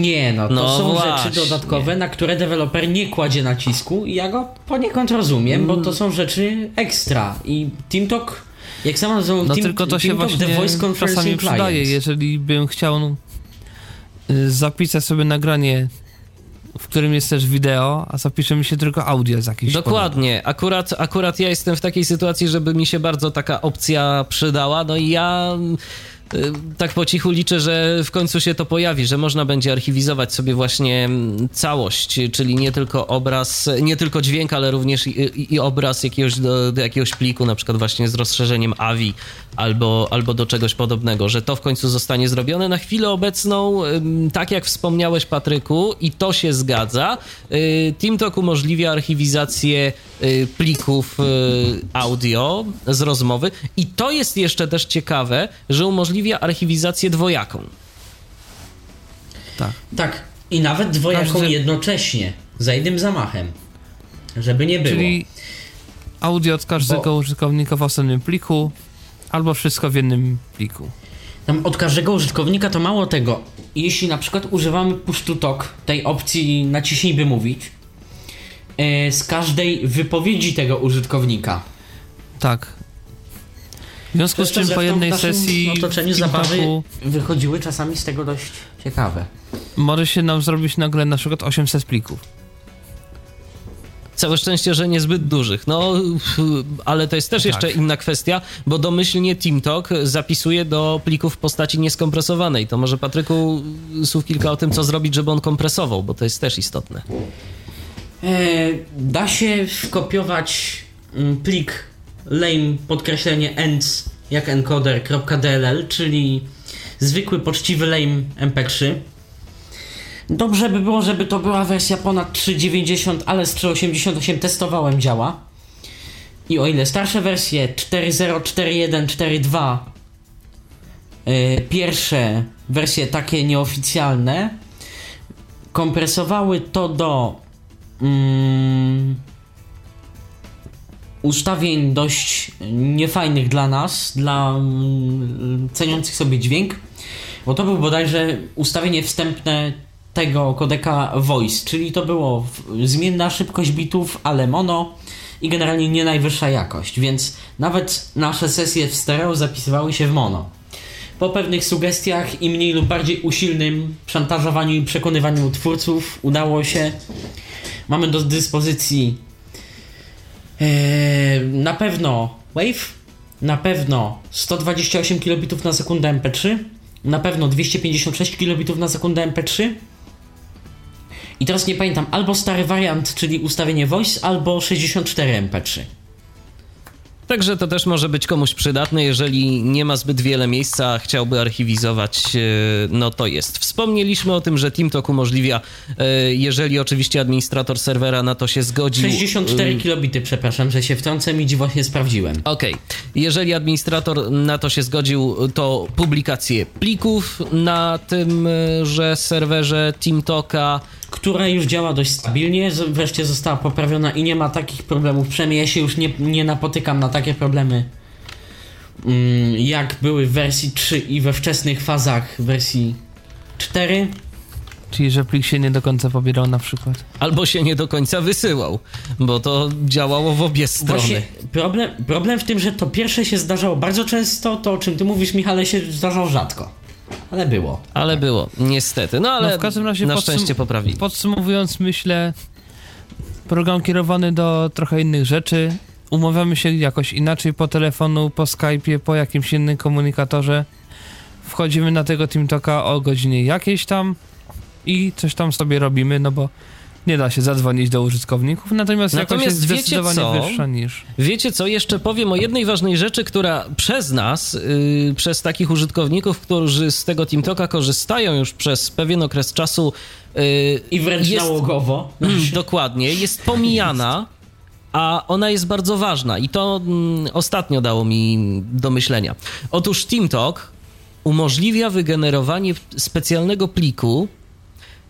Nie, no to No są właśnie. rzeczy dodatkowe, na które deweloper nie kładzie nacisku i ja go poniekąd rozumiem, bo to są rzeczy ekstra. I TeamTalk, jak sama nazwą No team, tylko to się właśnie The Voice czasami przydaje, jeżeli bym chciał no, zapisać sobie nagranie, w którym jest też wideo, a zapisze mi się tylko audio z jakichś Dokładnie. Akurat, akurat ja jestem w takiej sytuacji, żeby mi się bardzo taka opcja przydała. No i ja y, tak po cichu liczę, że w końcu się to pojawi, że można będzie archiwizować sobie właśnie mm, całość, czyli nie tylko obraz, nie tylko dźwięk, ale również i, i obraz jakiegoś, do, do jakiegoś pliku, na przykład właśnie z rozszerzeniem AVI albo, albo do czegoś podobnego, że to w końcu zostanie zrobione. Na chwilę obecną, tak jak wspomniałeś Patryku, i to się zgadza, y, TeamTalk umożliwia archiwizację y, plików y, audio z rozmowy i to jest jeszcze też ciekawe, że umożliwia archiwizację dwojaką. Tak. Tak, i nawet dwojaką Każdy- jednocześnie, za jednym zamachem. Żeby nie było. Czyli audio od każdego Bo- użytkownika w osobnym pliku, albo wszystko w jednym pliku. Tam od każdego użytkownika to mało tego. Jeśli na przykład używamy push to talk, tej opcji naciśnij by mówić, e, z każdej wypowiedzi tego użytkownika. Tak. W związku z czym po jednej w sesji otoczeniu zabawy wychodziły czasami z tego dość ciekawe. może się nam zrobić nagle na przykład 800 plików. Całe szczęście, że niezbyt dużych. No, ale to jest też Tak. jeszcze inna kwestia, bo domyślnie TeamTalk zapisuje do plików w postaci nieskompresowanej. To może Patryku słów kilka o tym, co zrobić, żeby on kompresował, bo to jest też istotne. E, da się skopiować mm, plik lame podkreślenie ends jak encoder.dll, czyli zwykły poczciwy lame mp3. Dobrze by było, żeby to była wersja ponad 3.90, ale z 3.88 testowałem działa. I o ile starsze wersje 4.0, 4.1, 4.2 e, pierwsze wersje takie nieoficjalne kompresowały to do mm, ustawień dość niefajnych dla nas, dla mm, ceniących sobie dźwięk, bo to był bodajże ustawienie wstępne tego kodeka voice, czyli to było zmienna szybkość bitów, ale mono i generalnie nie najwyższa jakość, więc nawet nasze sesje w stereo zapisywały się w mono. Po pewnych sugestiach i mniej lub bardziej usilnym szantażowaniu i przekonywaniu twórców udało się. Mamy do dyspozycji e, na pewno Wave, na pewno 128 kilobitów na sekundę MP3, na pewno 256 kilobitów na sekundę MP3. I teraz nie pamiętam, albo stary wariant, czyli ustawienie voice, albo 64 MP3. Także to też może być komuś przydatne, jeżeli nie ma zbyt wiele miejsca, a chciałby archiwizować, e, no to jest. Wspomnieliśmy o tym, że TeamTalk umożliwia, e, jeżeli oczywiście administrator serwera na to się zgodził. 64 e, kilobity, przepraszam, że się wtrącę, mi właśnie sprawdziłem. Okej. Jeżeli administrator na to się zgodził, to publikację plików na tymże serwerze TeamTalka. Która już działa dość stabilnie, wreszcie została poprawiona i nie ma takich problemów. Przynajmniej ja się już nie, nie napotykam na takie problemy, mm, jak były w wersji 3 i we wczesnych fazach wersji 4. Czyli, że plik się nie do końca pobierał na przykład. Albo się nie do końca wysyłał, bo to działało w obie strony. Właśnie problem, problem w tym, że to pierwsze się zdarzało bardzo często, to o czym ty mówisz, Michale, się zdarzało rzadko. Ale było. Ale było, niestety. No ale no w każdym razie na podsum- szczęście poprawili. Podsumowując, myślę, program kierowany do trochę innych rzeczy. Umawiamy się jakoś inaczej po telefonu, po Skype'ie, po jakimś innym komunikatorze. Wchodzimy na tego TeamTalka o godzinie jakiejś tam i coś tam sobie robimy, no bo nie da się zadzwonić do użytkowników, natomiast, jakość Natomiast jest wiecie zdecydowanie co? wyższa niż... Wiecie co, jeszcze powiem o jednej ważnej rzeczy, która przez nas, yy, przez takich użytkowników, którzy z tego TeamTalka korzystają już przez pewien okres czasu, yy, I wręcz jest, nałogowo. Mm, dokładnie, jest pomijana, a ona jest bardzo ważna i to mm, ostatnio dało mi do myślenia. Otóż TeamTalk umożliwia wygenerowanie specjalnego pliku,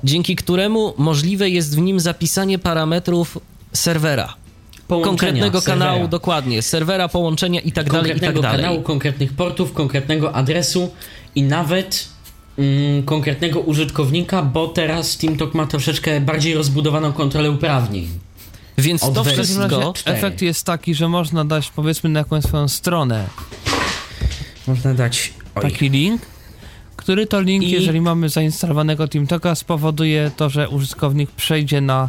dzięki któremu możliwe jest w nim zapisanie parametrów serwera. Konkretnego serwera. kanału, dokładnie, serwera, połączenia i tak dalej, i tak konkretnego dalej. kanału, konkretnych portów, konkretnego adresu i nawet mm, konkretnego użytkownika, bo teraz TeamTalk ma troszeczkę bardziej rozbudowaną kontrolę uprawnień. Więc Od to wszystko... efekt jest taki, że można dać powiedzmy na jakąś swoją stronę Można dać. Oj. taki link, który to link, I- jeżeli mamy zainstalowanego TeamTalka, spowoduje to, że użytkownik przejdzie na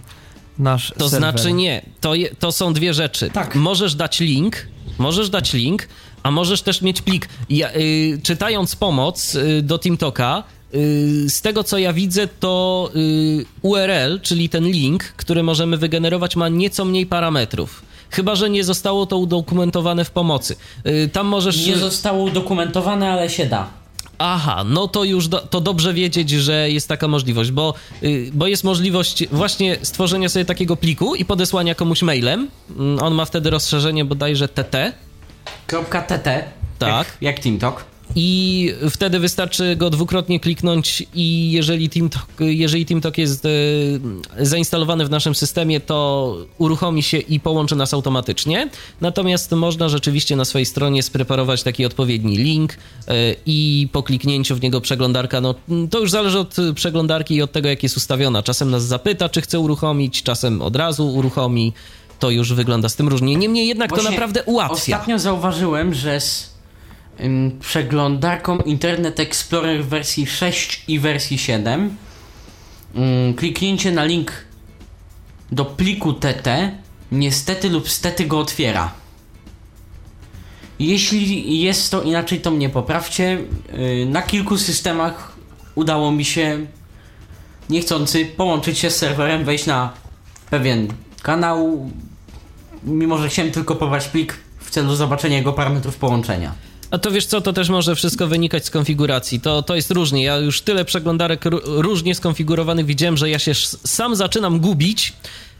nasz To serwer. znaczy nie, to, je, to są dwie rzeczy. Tak. Możesz dać link możesz dać link, a możesz też mieć plik. Ja, y, czytając pomoc y, do TeamTalka, y, z tego co ja widzę, to y, URL, czyli ten link, który możemy wygenerować, ma nieco mniej parametrów. Chyba, że nie zostało to udokumentowane w pomocy. Y, tam możesz. Nie zostało udokumentowane, ale się da. Aha, no to już do, to dobrze wiedzieć, że jest taka możliwość, bo, y, bo jest możliwość właśnie stworzenia sobie takiego pliku i podesłania komuś mailem. Mm, On ma wtedy rozszerzenie bodajże TT. .tt Tak. Jak, jak TeamTalk. I wtedy wystarczy go dwukrotnie kliknąć i jeżeli TeamTalk, jeżeli TeamTalk jest e, zainstalowany w naszym systemie, to uruchomi się i połączy nas automatycznie. Natomiast można rzeczywiście na swojej stronie spreparować taki odpowiedni link e, i po kliknięciu w niego przeglądarka, no to już zależy od przeglądarki i od tego, jak jest ustawiona. Czasem nas zapyta, czy chce uruchomić, czasem od razu uruchomi. To już wygląda z tym różnie. Niemniej jednak to Właśnie naprawdę ułatwia. Ostatnio zauważyłem, że z przeglądarką Internet Explorer w wersji 6 i wersji 7 ym, kliknięcie na link do pliku TT niestety lub stety go otwiera. Jeśli jest to inaczej, to mnie poprawcie. Yy, na kilku systemach udało mi się niechcący połączyć się z serwerem, wejść na pewien kanał, mimo że chciałem tylko pobrać plik w celu zobaczenia jego parametrów połączenia. A to wiesz co, to też może wszystko wynikać z konfiguracji. To, to jest różnie. Ja już tyle przeglądarek ró- różnie skonfigurowanych widziałem, że ja się sam zaczynam gubić,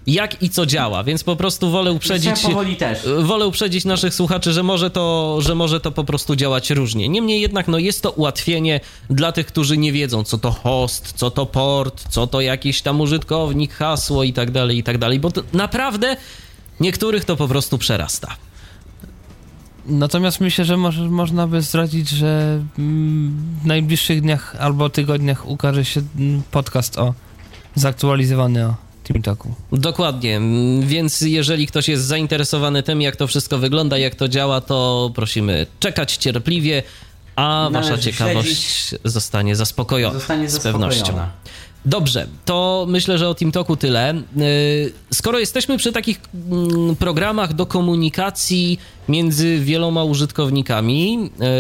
jak i co działa, więc po prostu wolę uprzedzić. Też. Wolę uprzedzić naszych słuchaczy, że może, to, że może to po prostu działać różnie. Niemniej jednak no, jest to ułatwienie dla tych, którzy nie wiedzą, co to host, co to port, co to jakiś tam użytkownik, hasło i tak dalej, i tak dalej, bo naprawdę niektórych to po prostu przerasta. Natomiast myślę, że może, można by zdradzić, że mm, w najbliższych dniach albo tygodniach ukaże się podcast o zaktualizowany o TeamTalku. Dokładnie, więc jeżeli ktoś jest zainteresowany tym, jak to wszystko wygląda, jak to działa, to prosimy czekać cierpliwie, a Należy wasza ciekawość śledzić. zostanie zaspokojona. Zostanie z pewnością. Dobrze, to myślę, że o TeamTalku tyle. Yy, Skoro jesteśmy przy takich mm, programach do komunikacji między wieloma użytkownikami,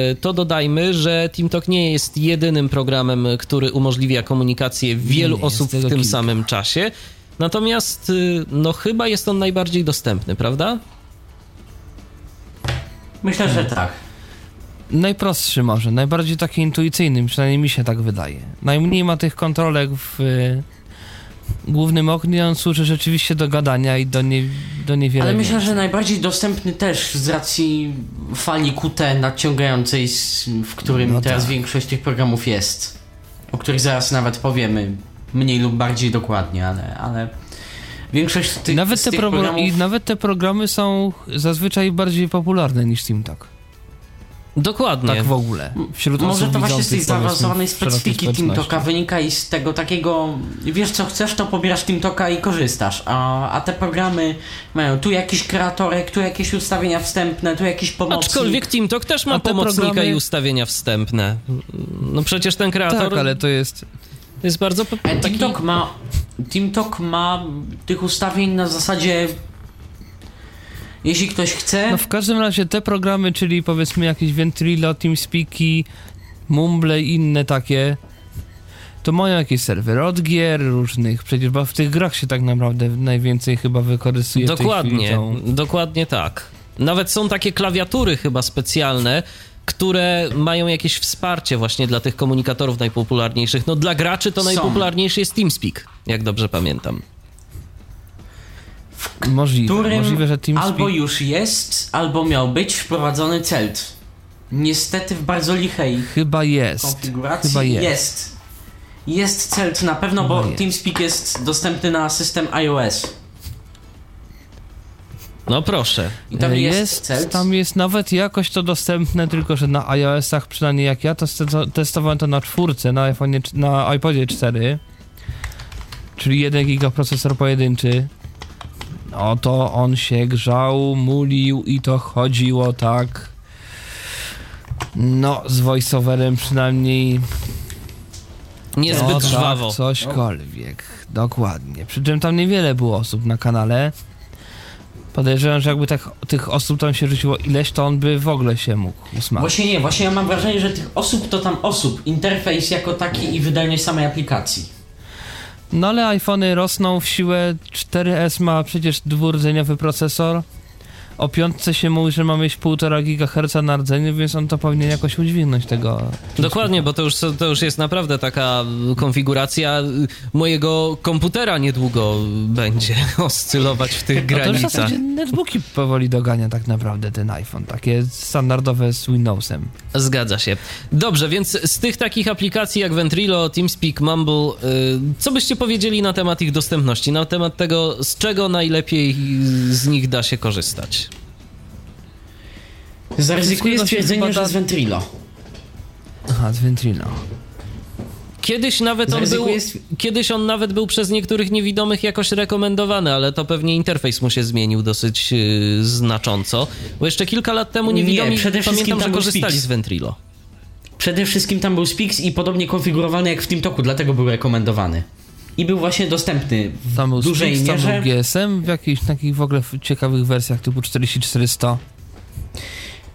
yy, to dodajmy, że TeamTalk nie jest jedynym programem, który umożliwia komunikację wielu nie, osób w tym kilka. samym czasie. Natomiast, yy, no chyba jest on najbardziej dostępny, prawda? Myślę, że tak. Najprostszy może, najbardziej taki intuicyjny, przynajmniej mi się tak wydaje. Najmniej ma tych kontrolek w y, głównym oknie, on służy rzeczywiście do gadania i do, nie, do niewiele Ale myślę, więcej. że najbardziej dostępny też z racji fali QT nadciągającej, w którym No teraz tak. większość tych programów jest. O których zaraz nawet powiemy mniej lub bardziej dokładnie, ale, ale większość z tych, nawet te tych pro- programów... I nawet te programy są zazwyczaj bardziej popularne niż TeamTalk. Dokładnie. Tak w ogóle. Wśród Może to właśnie z tej zaawansowanej specyfiki. TeamTalka wynika i z tego takiego, wiesz co chcesz, to pobierasz TeamTalka i korzystasz, a, a te programy mają tu jakiś kreatorek, tu jakieś ustawienia wstępne, tu jakiś pomocnik. Aczkolwiek TeamTalk też ma te pomocnika programy- i ustawienia wstępne. No przecież ten kreator Tak, ale to jest... jest bardzo E, taki... TeamTalk ma, ma tych ustawień na zasadzie jeśli ktoś chce, No w każdym razie te programy, czyli powiedzmy jakieś Ventrilo, TeamSpeaki, Mumble i inne takie, to mają jakieś serwery od gier różnych, przecież bo w tych grach się tak naprawdę najwięcej chyba wykorzystuje Dokładnie, dokładnie tak. Nawet są takie klawiatury chyba specjalne, które mają jakieś wsparcie właśnie dla tych komunikatorów najpopularniejszych. No dla graczy to Są. najpopularniejszy jest TeamSpeak, jak dobrze pamiętam. Możliwe, którym możliwe, że TeamSpeak... albo już jest, albo miał być wprowadzony CELT. Niestety w bardzo lichej Chyba jest. konfiguracji Chyba jest. jest. Jest CELT na pewno, bo Chyba jest. TeamSpeak jest dostępny na system iOS. No proszę. I tam E, jest, CELT. tam jest nawet jakoś to dostępne, tylko że na iOS-ach, przynajmniej jak ja to testowałem to na czwórce, na iPhone, na iPodzie 4, czyli 1 giga procesor pojedynczy. No to on się grzał, mulił i to chodziło tak. No, z voiceoverem przynajmniej. Niezbyt no, żwawo. Tak, cośkolwiek. Dokładnie. Przy czym tam niewiele było osób na kanale. Podejrzewam, że jakby tak tych osób tam się rzuciło ileś, to on by w ogóle się mógł usmażyć. Właśnie nie, właśnie ja mam wrażenie, że tych osób to tam osób, interfejs jako taki i wydajność samej aplikacji. No ale iPhony rosną w siłę, 4S ma przecież dwurdzeniowy procesor, o piątce się mówi, że ma mieć 1,5 GHz na rdzeniu, więc on to powinien jakoś udźwignąć tego. Dokładnie, bo to już, to już jest naprawdę taka konfiguracja mojego komputera niedługo będzie (laughs) oscylować w tych No to w granicach. zasadzie netbooki powoli dogania tak naprawdę ten iPhone, takie standardowe z Windowsem. Zgadza się. Dobrze, więc z tych takich aplikacji jak Ventrilo, TeamSpeak, Mumble, y, co byście powiedzieli na temat ich dostępności, na temat tego, z czego najlepiej z nich da się korzystać? Zaryzykuję stwierdzenie, że z Ventrilo. Aha, z Ventrilo. Kiedyś nawet on był, kiedyś on nawet był przez niektórych niewidomych jakoś rekomendowany, ale to pewnie interfejs mu się zmienił dosyć y, znacząco, bo jeszcze kilka lat temu Nie, niewidomi przede wszystkim pamiętam, że tam był korzystali Spix. z Ventrilo. Przede wszystkim tam był Spix i podobnie konfigurowany jak w TeamTalku, dlatego był rekomendowany. I był właśnie dostępny w Tam był dużej Spix, tam mierze. był GSM w jakichś takich w ogóle ciekawych wersjach typu 4400.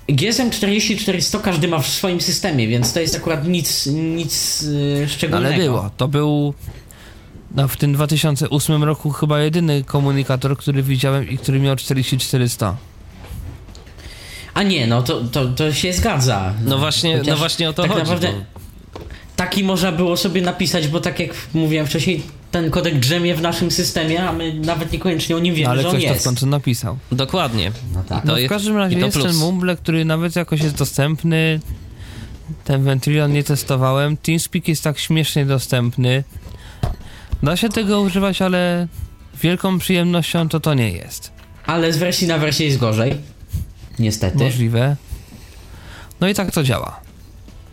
GSM 4400 każdy ma w swoim systemie, więc to jest akurat nic, nic yy, No, szczególnego. ale było. To był no, w tym 2008 roku chyba jedyny komunikator, który widziałem i który miał 4400. A nie, no to, to, to się zgadza. No właśnie, Chociaż no właśnie o to tak chodzi. Naprawdę bo- taki można było sobie napisać, bo tak jak mówiłem wcześniej, ten kodek drzemie w naszym systemie, a my nawet niekoniecznie o nim wiemy, No, ale że on ktoś to w jest. końcu napisał. Dokładnie. No tak. To No w jest- każdym razie i to jest plus. ten Mumble, który nawet jakoś jest dostępny. Ten Ventrilo nie testowałem. TeamSpeak jest tak śmiesznie dostępny. Da się tego używać, ale wielką przyjemnością to to nie jest. Ale z wersji na wersję jest gorzej. Niestety. Możliwe. No i tak to działa.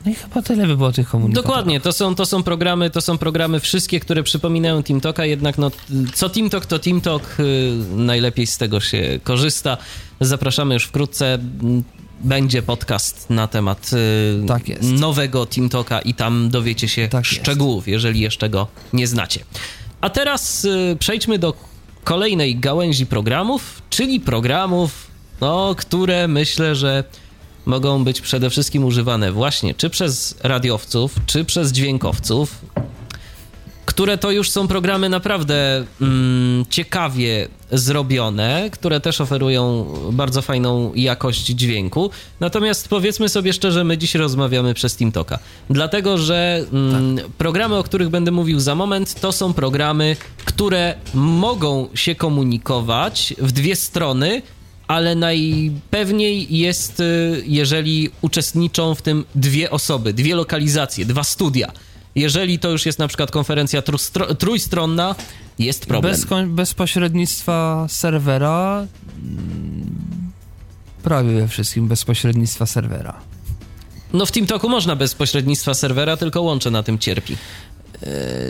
No i chyba tyle by było tych komunikatorów. Dokładnie, to są, to są programy, to są programy wszystkie, które przypominają TeamTalka, jednak no, co TeamTalk, to TeamTalk, y, najlepiej z tego się korzysta. Zapraszamy już wkrótce. Będzie podcast na temat y, Tak nowego TeamTalka i tam dowiecie się Tak szczegółów, jeżeli jeszcze go nie znacie. A teraz y, przejdźmy do kolejnej gałęzi programów, czyli programów, no, które myślę, że mogą być przede wszystkim używane właśnie czy przez radiowców, czy przez dźwiękowców, które to już są programy naprawdę mm, ciekawie zrobione, które też oferują bardzo fajną jakość dźwięku. Natomiast powiedzmy sobie szczerze, my dziś rozmawiamy przez TeamTalka. Dlatego, że mm, programy, o których będę mówił za moment, to są programy, które mogą się komunikować w dwie strony, ale najpewniej jest, y, jeżeli uczestniczą w tym dwie osoby, dwie lokalizacje, dwa studia. Jeżeli to już jest na przykład konferencja trustro- trójstronna, jest problem. Bez, bez pośrednictwa serwera. mm, Prawie we wszystkim bez pośrednictwa serwera. No w TeamTalku można bez pośrednictwa serwera, tylko łącze na tym cierpi.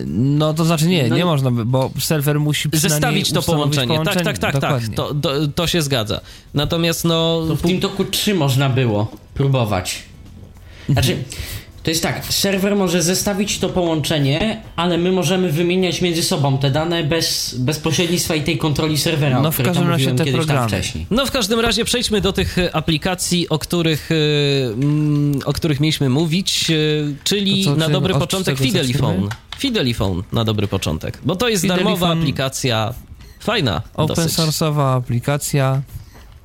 No to znaczy nie, No nie można, by- bo serwer musi przynajmniej Zestawić to połączenie. Tak, tak, tak, tak. Dokładnie. To, to, to się zgadza. Natomiast no... To w TeamTalku 3 można było próbować. Znaczy, to jest tak, serwer może zestawić to połączenie, ale my możemy wymieniać między sobą te dane bez, bez pośrednictwa i tej kontroli serwera, No o w każdym razie te kiedyś tam programy. wcześniej. No w każdym razie przejdźmy do tych e, aplikacji, o których, e, mm, o których mieliśmy mówić, e, czyli co, na dobry początek Fidelifone. Fidelifone na dobry początek, bo to jest darmowa aplikacja, fajna Open dosyć. source'owa aplikacja,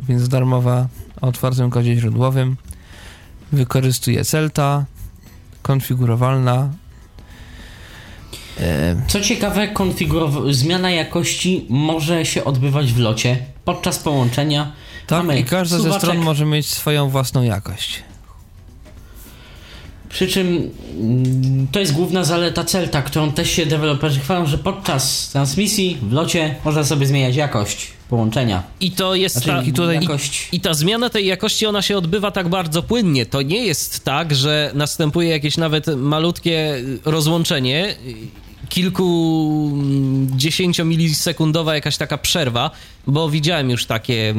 więc darmowa, o otwartym kodzie źródłowym. Wykorzystuje Celta, konfigurowalna. E, Co ciekawe, konfigurow- zmiana jakości może się odbywać w locie podczas połączenia. tak, i każda ze stron może mieć swoją własną jakość. Przy czym mm, to jest główna zaleta Celta, którą też się deweloperzy chwalą, że podczas transmisji w locie można sobie zmieniać jakość połączenia. I to jest Znaczy, ta, i tutaj- jakość. I ta zmiana tej jakości, ona się odbywa tak bardzo płynnie. To nie jest tak, że następuje jakieś nawet malutkie rozłączenie, kilku dziesięciomilisekundowa jakaś taka przerwa, bo widziałem już takie,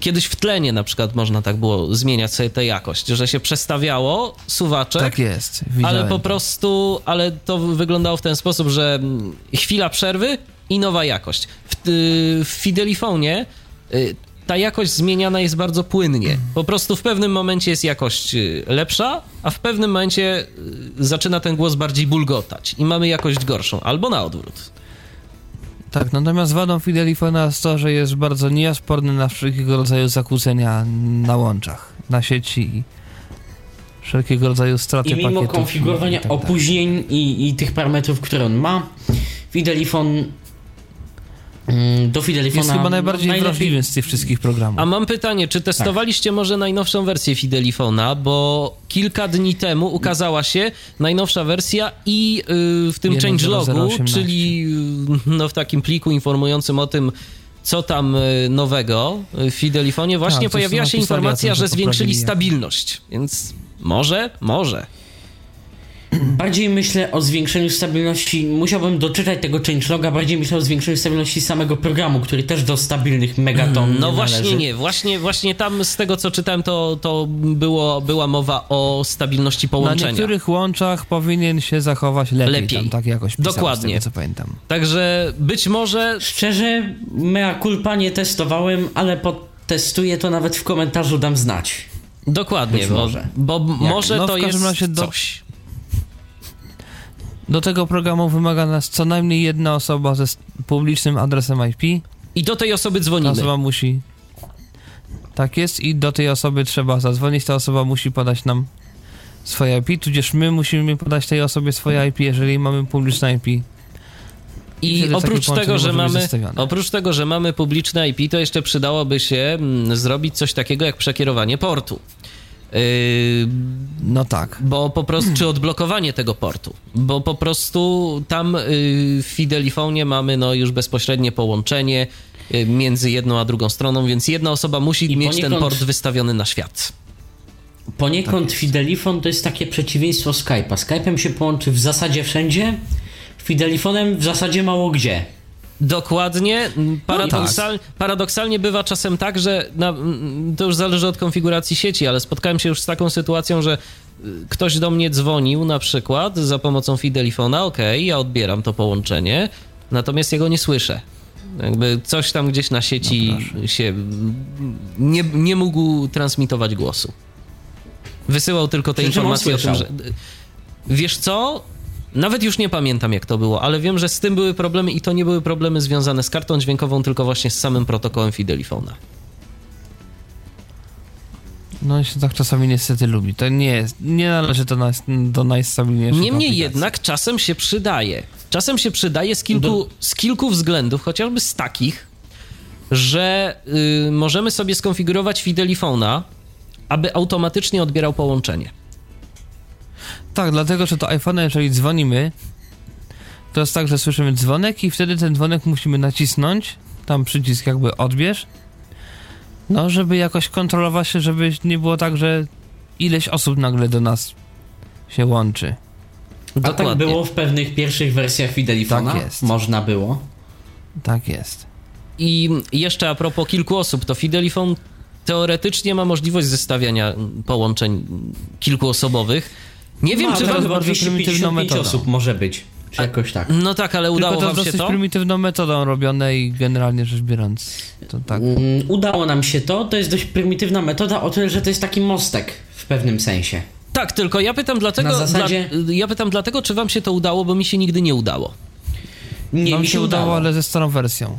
kiedyś w tlenie na przykład można tak było zmieniać sobie tę jakość, że się przestawiało suwaczek, Tak jest. Widziałem. ale po prostu, ale to wyglądało w ten sposób, że chwila przerwy i nowa jakość. W, y, w Fidelifonie y, ta jakość zmieniana jest bardzo płynnie. Po prostu w pewnym momencie jest jakość y, lepsza, a w pewnym momencie y, zaczyna ten głos bardziej bulgotać i mamy jakość gorszą, albo na odwrót. Tak, natomiast wadą Fidelifona jest to, że jest bardzo nieosporny na wszelkiego rodzaju zakłócenia na łączach, na sieci i wszelkiego rodzaju straty I mimo pakietów konfigurowania i tak opóźnień i, i tych parametrów, które on ma, Fidelifon do Fidelifona Jest chyba najbardziej najlepiej- wrażliwy z tych wszystkich programów. A mam pytanie, czy testowaliście może najnowszą wersję Fidelifona, bo kilka dni temu ukazała się najnowsza wersja i yy, w tym 1.0.18. changelogu, czyli yy, no, w takim pliku informującym o tym, co tam yy, nowego w Fidelifonie, właśnie Tak, pojawiła się informacja, tym, że że zwiększyli poprawili stabilność, więc może, może. (clears throat) Bardziej myślę o zwiększeniu stabilności. Musiałbym doczytać tego changeloga. Bardziej myślę o zwiększeniu stabilności samego programu, który też do stabilnych megaton No nie właśnie należy. nie, właśnie, właśnie tam z tego co czytałem, to, to było, była mowa o stabilności Na połączenia. niektórych łączach powinien się zachować lepiej, Lepiej. tam tak jakoś Dokładnie. z tego co pamiętam. Także być może Szczerze, mea culpa nie testowałem, ale potestuję to nawet w komentarzu dam znać. Dokładnie, Być bo, może. bo może No, w to każdym jest razie do- coś. Do tego programu wymaga nas co najmniej jedna osoba ze publicznym adresem IP. I do tej osoby Ta dzwonimy. osoba musi. Tak jest, i do tej osoby trzeba zadzwonić. Ta osoba musi podać nam swoje IP, tudzież my musimy podać tej osobie swoje IP, jeżeli mamy publiczne IP. I I oprócz tego, że mamy, oprócz tego, że mamy publiczne IP, to jeszcze przydałoby się mm, zrobić coś takiego jak przekierowanie portu. Yy, No tak. bo po prostu, czy odblokowanie tego portu, bo po prostu tam yy, w Fidelifonie mamy no już bezpośrednie połączenie yy, między jedną a drugą stroną, więc jedna osoba musi I mieć ten port wystawiony na świat. Poniekąd Fidelifon to jest takie przeciwieństwo Skype'a. Skype'em się połączy w zasadzie wszędzie, Fidelifonem w zasadzie mało gdzie. Dokładnie. No Paradoksal, tak. Paradoksalnie bywa czasem tak, że na, to już zależy od konfiguracji sieci, ale spotkałem się już z taką sytuacją, że y, ktoś do mnie dzwonił na przykład za pomocą Fidelifona, okej, ja odbieram to połączenie, natomiast jego nie słyszę. Jakby coś tam gdzieś na sieci No się nie, nie mógł transmitować głosu. Wysyłał tylko te informacje o tym, że. Wiesz co? Nawet już nie pamiętam, jak to było, ale wiem, że z tym były problemy i to nie były problemy związane z kartą dźwiękową, tylko właśnie z samym protokołem Fidelifona. No się tak czasami niestety lubi. To nie jest, nie należy to nas, do najstabilniejszych Niemniej jednak czasem się przydaje. Czasem się przydaje z kilku, z kilku względów, chociażby z takich, że y, możemy sobie skonfigurować Fidelifona, aby automatycznie odbierał połączenie. Tak, dlatego, że to iPhone'a, jeżeli dzwonimy, to jest tak, że słyszymy dzwonek i wtedy ten dzwonek musimy nacisnąć, tam przycisk jakby odbierz, no, żeby jakoś kontrolować się, żeby nie było tak, że ileś osób nagle do nas się łączy. A tak było w pewnych pierwszych wersjach Fidelifona. Tak jest. Można było. Tak jest. I jeszcze a propos kilku osób, to Fidelifon teoretycznie ma możliwość zestawiania połączeń kilkuosobowych. Nie wiem, No, czy wam... bardzo prymitywną 255 metodą. osób może być. Czy jakoś tak. No tak, ale udało Tylko to wam się to? prymitywną metodą robione i generalnie rzecz biorąc, to tak. Mm, Udało nam się to. To jest dość prymitywna metoda, o tyle, że to jest taki mostek w pewnym sensie. Tak, tylko ja pytam dlatego, Na zasadzie- dla, ja pytam dlatego, czy wam się to udało, bo mi się nigdy nie udało. Nie, Nam mi się udało, ale ze starą wersją.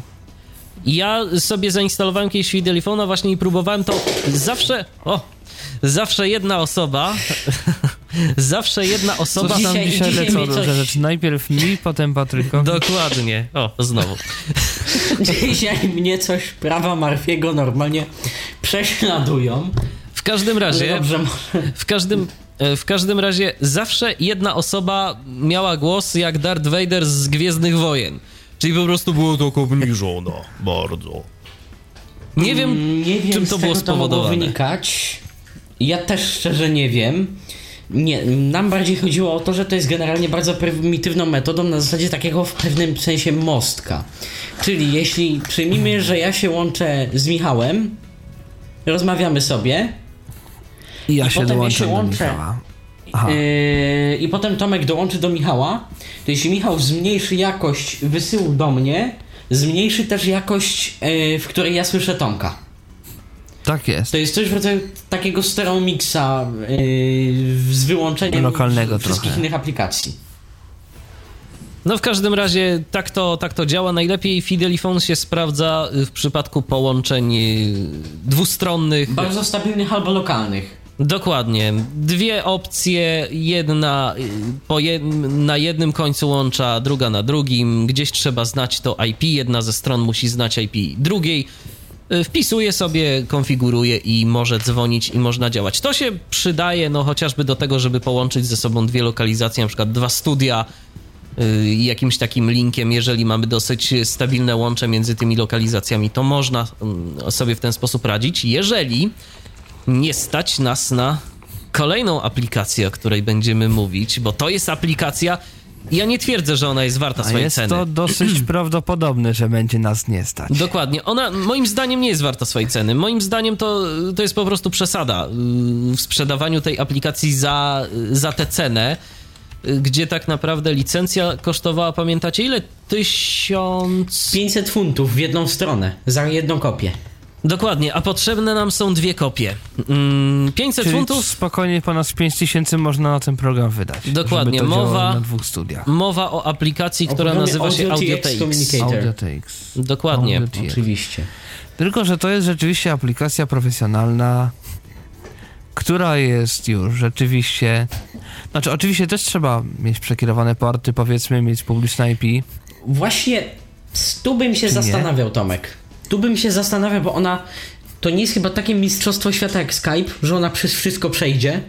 Ja sobie zainstalowałem kiedyś Fidelifona właśnie i próbowałem to zawsze... O! Zawsze jedna osoba... zawsze jedna osoba... Coś tam Dzisiaj- lecą różne rzeczy. Najpierw mi, potem Patrykowi. Dokładnie. O, znowu. (laughs) Dzisiaj mnie coś prawa Marfiego normalnie prześladują. W każdym razie... dobrze, może- W każdym, w każdym razie zawsze jedna osoba miała głos jak Darth Vader z Gwiezdnych Wojen. Czyli po prostu było to obniżone (laughs) bardzo. Nie wiem, Mm, nie wiem czym to było to spowodowane. wynikać. Ja też szczerze nie wiem. Nie, nam bardziej chodziło o to, że to jest generalnie bardzo prymitywną metodą na zasadzie takiego w pewnym sensie mostka. Czyli jeśli przyjmijmy, że ja się łączę z Michałem, rozmawiamy sobie, I ja I się potem ja się do łączę. Yy, I potem Tomek dołączy do Michała. To jeśli Michał zmniejszy jakość wysyłu do mnie, zmniejszy też jakość, yy, w której ja słyszę Tomka. Tak jest. To jest coś w rodzaju takiego stereo mixa yy, z wyłączeniem Lokalnego wszystkich trochę. innych aplikacji. No w każdym razie tak to, tak to działa. Najlepiej Fidelifon się sprawdza y, w przypadku połączeń y, dwustronnych. Bardzo stabilnych albo lokalnych. Dokładnie. Dwie opcje, jedna y, po jed... na jednym końcu łącza, druga na drugim. Gdzieś trzeba znać to IP, jedna ze stron musi znać IP drugiej. Y, Wpisuje sobie, konfiguruje i może dzwonić i można działać. To się przydaje no chociażby do tego, żeby połączyć ze sobą dwie lokalizacje, na przykład dwa studia y, jakimś takim linkiem, jeżeli mamy dosyć stabilne łącze między tymi lokalizacjami, to można mm, sobie w ten sposób radzić. Jeżeli nie stać nas na kolejną aplikację, o której będziemy mówić, bo to jest aplikacja. Ja nie twierdzę, że ona jest warta A swojej jest ceny. to dosyć prawdopodobne, że będzie nas nie stać. Dokładnie. Ona moim zdaniem nie jest warta swojej ceny. Moim zdaniem to, to jest po prostu przesada yy, w sprzedawaniu tej aplikacji za, za tę cenę, yy, gdzie tak naprawdę licencja kosztowała, pamiętacie ile? Tysiąc... 500 funtów w jedną stronę, za jedną kopię. Dokładnie, a potrzebne nam są dwie kopie. Mm, 500 Czyli funtów spokojnie ponad 5000 można na ten program wydać. Dokładnie, Żeby to mowa- na dwóch studiach. Mowa o aplikacji, O która nazywa się Audio TX AudioTX. Audiotakes. Dokładnie. Audio- Oczywiście. Tylko, że to jest rzeczywiście aplikacja profesjonalna, która jest już rzeczywiście... Znaczy, oczywiście też trzeba mieć przekierowane porty, powiedzmy, mieć publiczne IP. Właśnie tu bym się Czy nie? zastanawiał, Tomek. Tu bym się zastanawiał, bo ona to nie jest chyba takie mistrzostwo świata jak Skype, że ona przez wszystko przejdzie,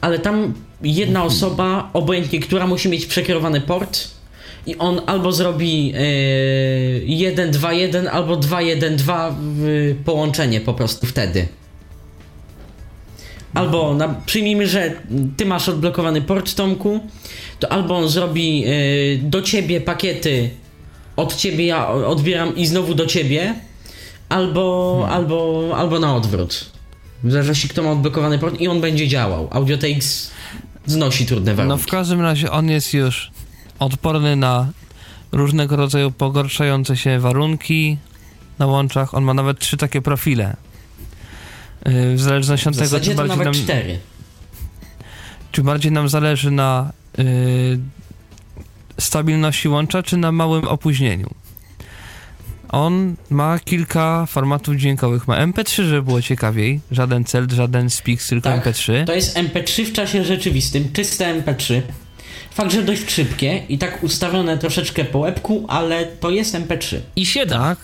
ale tam jedna Mhm. osoba, obojętnie która musi mieć przekierowany port i on albo zrobi yy, 1-2-1 albo 2-1-2 yy, połączenie po prostu wtedy. Albo na, przyjmijmy, że ty masz odblokowany port Tomku, to albo on zrobi yy, do ciebie pakiety, od ciebie ja odbieram i znowu do ciebie, albo, albo, albo na odwrót. W zależności kto ma odblokowany port i on będzie działał. AudioTX znosi trudne No warunki. w każdym razie on jest już odporny na różnego rodzaju pogarszające się warunki na łączach. On ma nawet trzy takie profile. Yy, W zależności od w tego, czy bardziej, nawet nam, cztery. czy bardziej nam zależy na yy, stabilności łącza, czy na małym opóźnieniu. On ma kilka formatów dźwiękowych. Ma MP3, żeby było ciekawiej. Żaden CELT, żaden Spix, tylko Tak. MP3. To jest MP3 w czasie rzeczywistym, czyste MP3. Fakt, że dość szybkie i tak ustawione troszeczkę po łebku, ale to jest MP3. I się da. Tak.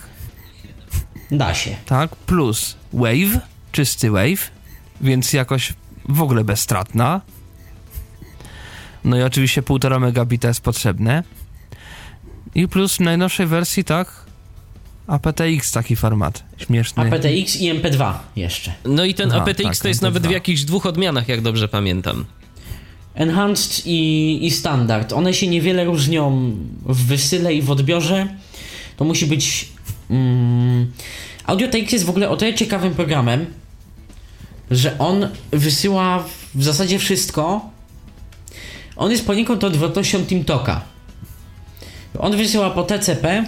Da się. Tak, plus Wave, czysty Wave, więc jakoś w ogóle bezstratna. No i oczywiście 1,5 megabita jest potrzebne. I plus w najnowszej wersji, tak, aptX taki format, śmieszny. aptX i MP2 jeszcze. No i ten aptX tak, to jest MP2. nawet w jakichś dwóch odmianach, jak dobrze pamiętam. Enhanced i, i standard. One się niewiele różnią w wysyle i w odbiorze. To musi być. Mm, AudioTX jest w ogóle o tyle ciekawym programem, że on wysyła w zasadzie wszystko. On jest poniekąd odwrotnością TeamTalka. On wysyła po TCP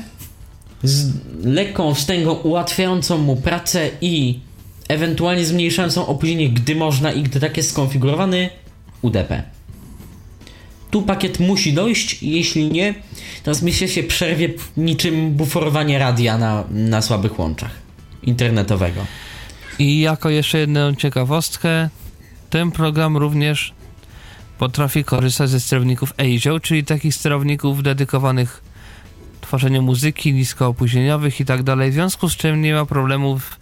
z lekką wstęgą ułatwiającą mu pracę i ewentualnie zmniejszającą opóźnienie, gdy można i gdy tak jest skonfigurowany UDP. Tu pakiet musi dojść, jeśli nie, transmisja się przerwie niczym buforowanie radia na, na słabych łączach internetowego. I jako jeszcze jedną ciekawostkę, ten program również potrafi korzystać ze sterowników ASIO, czyli takich sterowników dedykowanych tworzeniu muzyki, niskoopóźnieniowych i tak dalej, w związku z czym nie ma problemów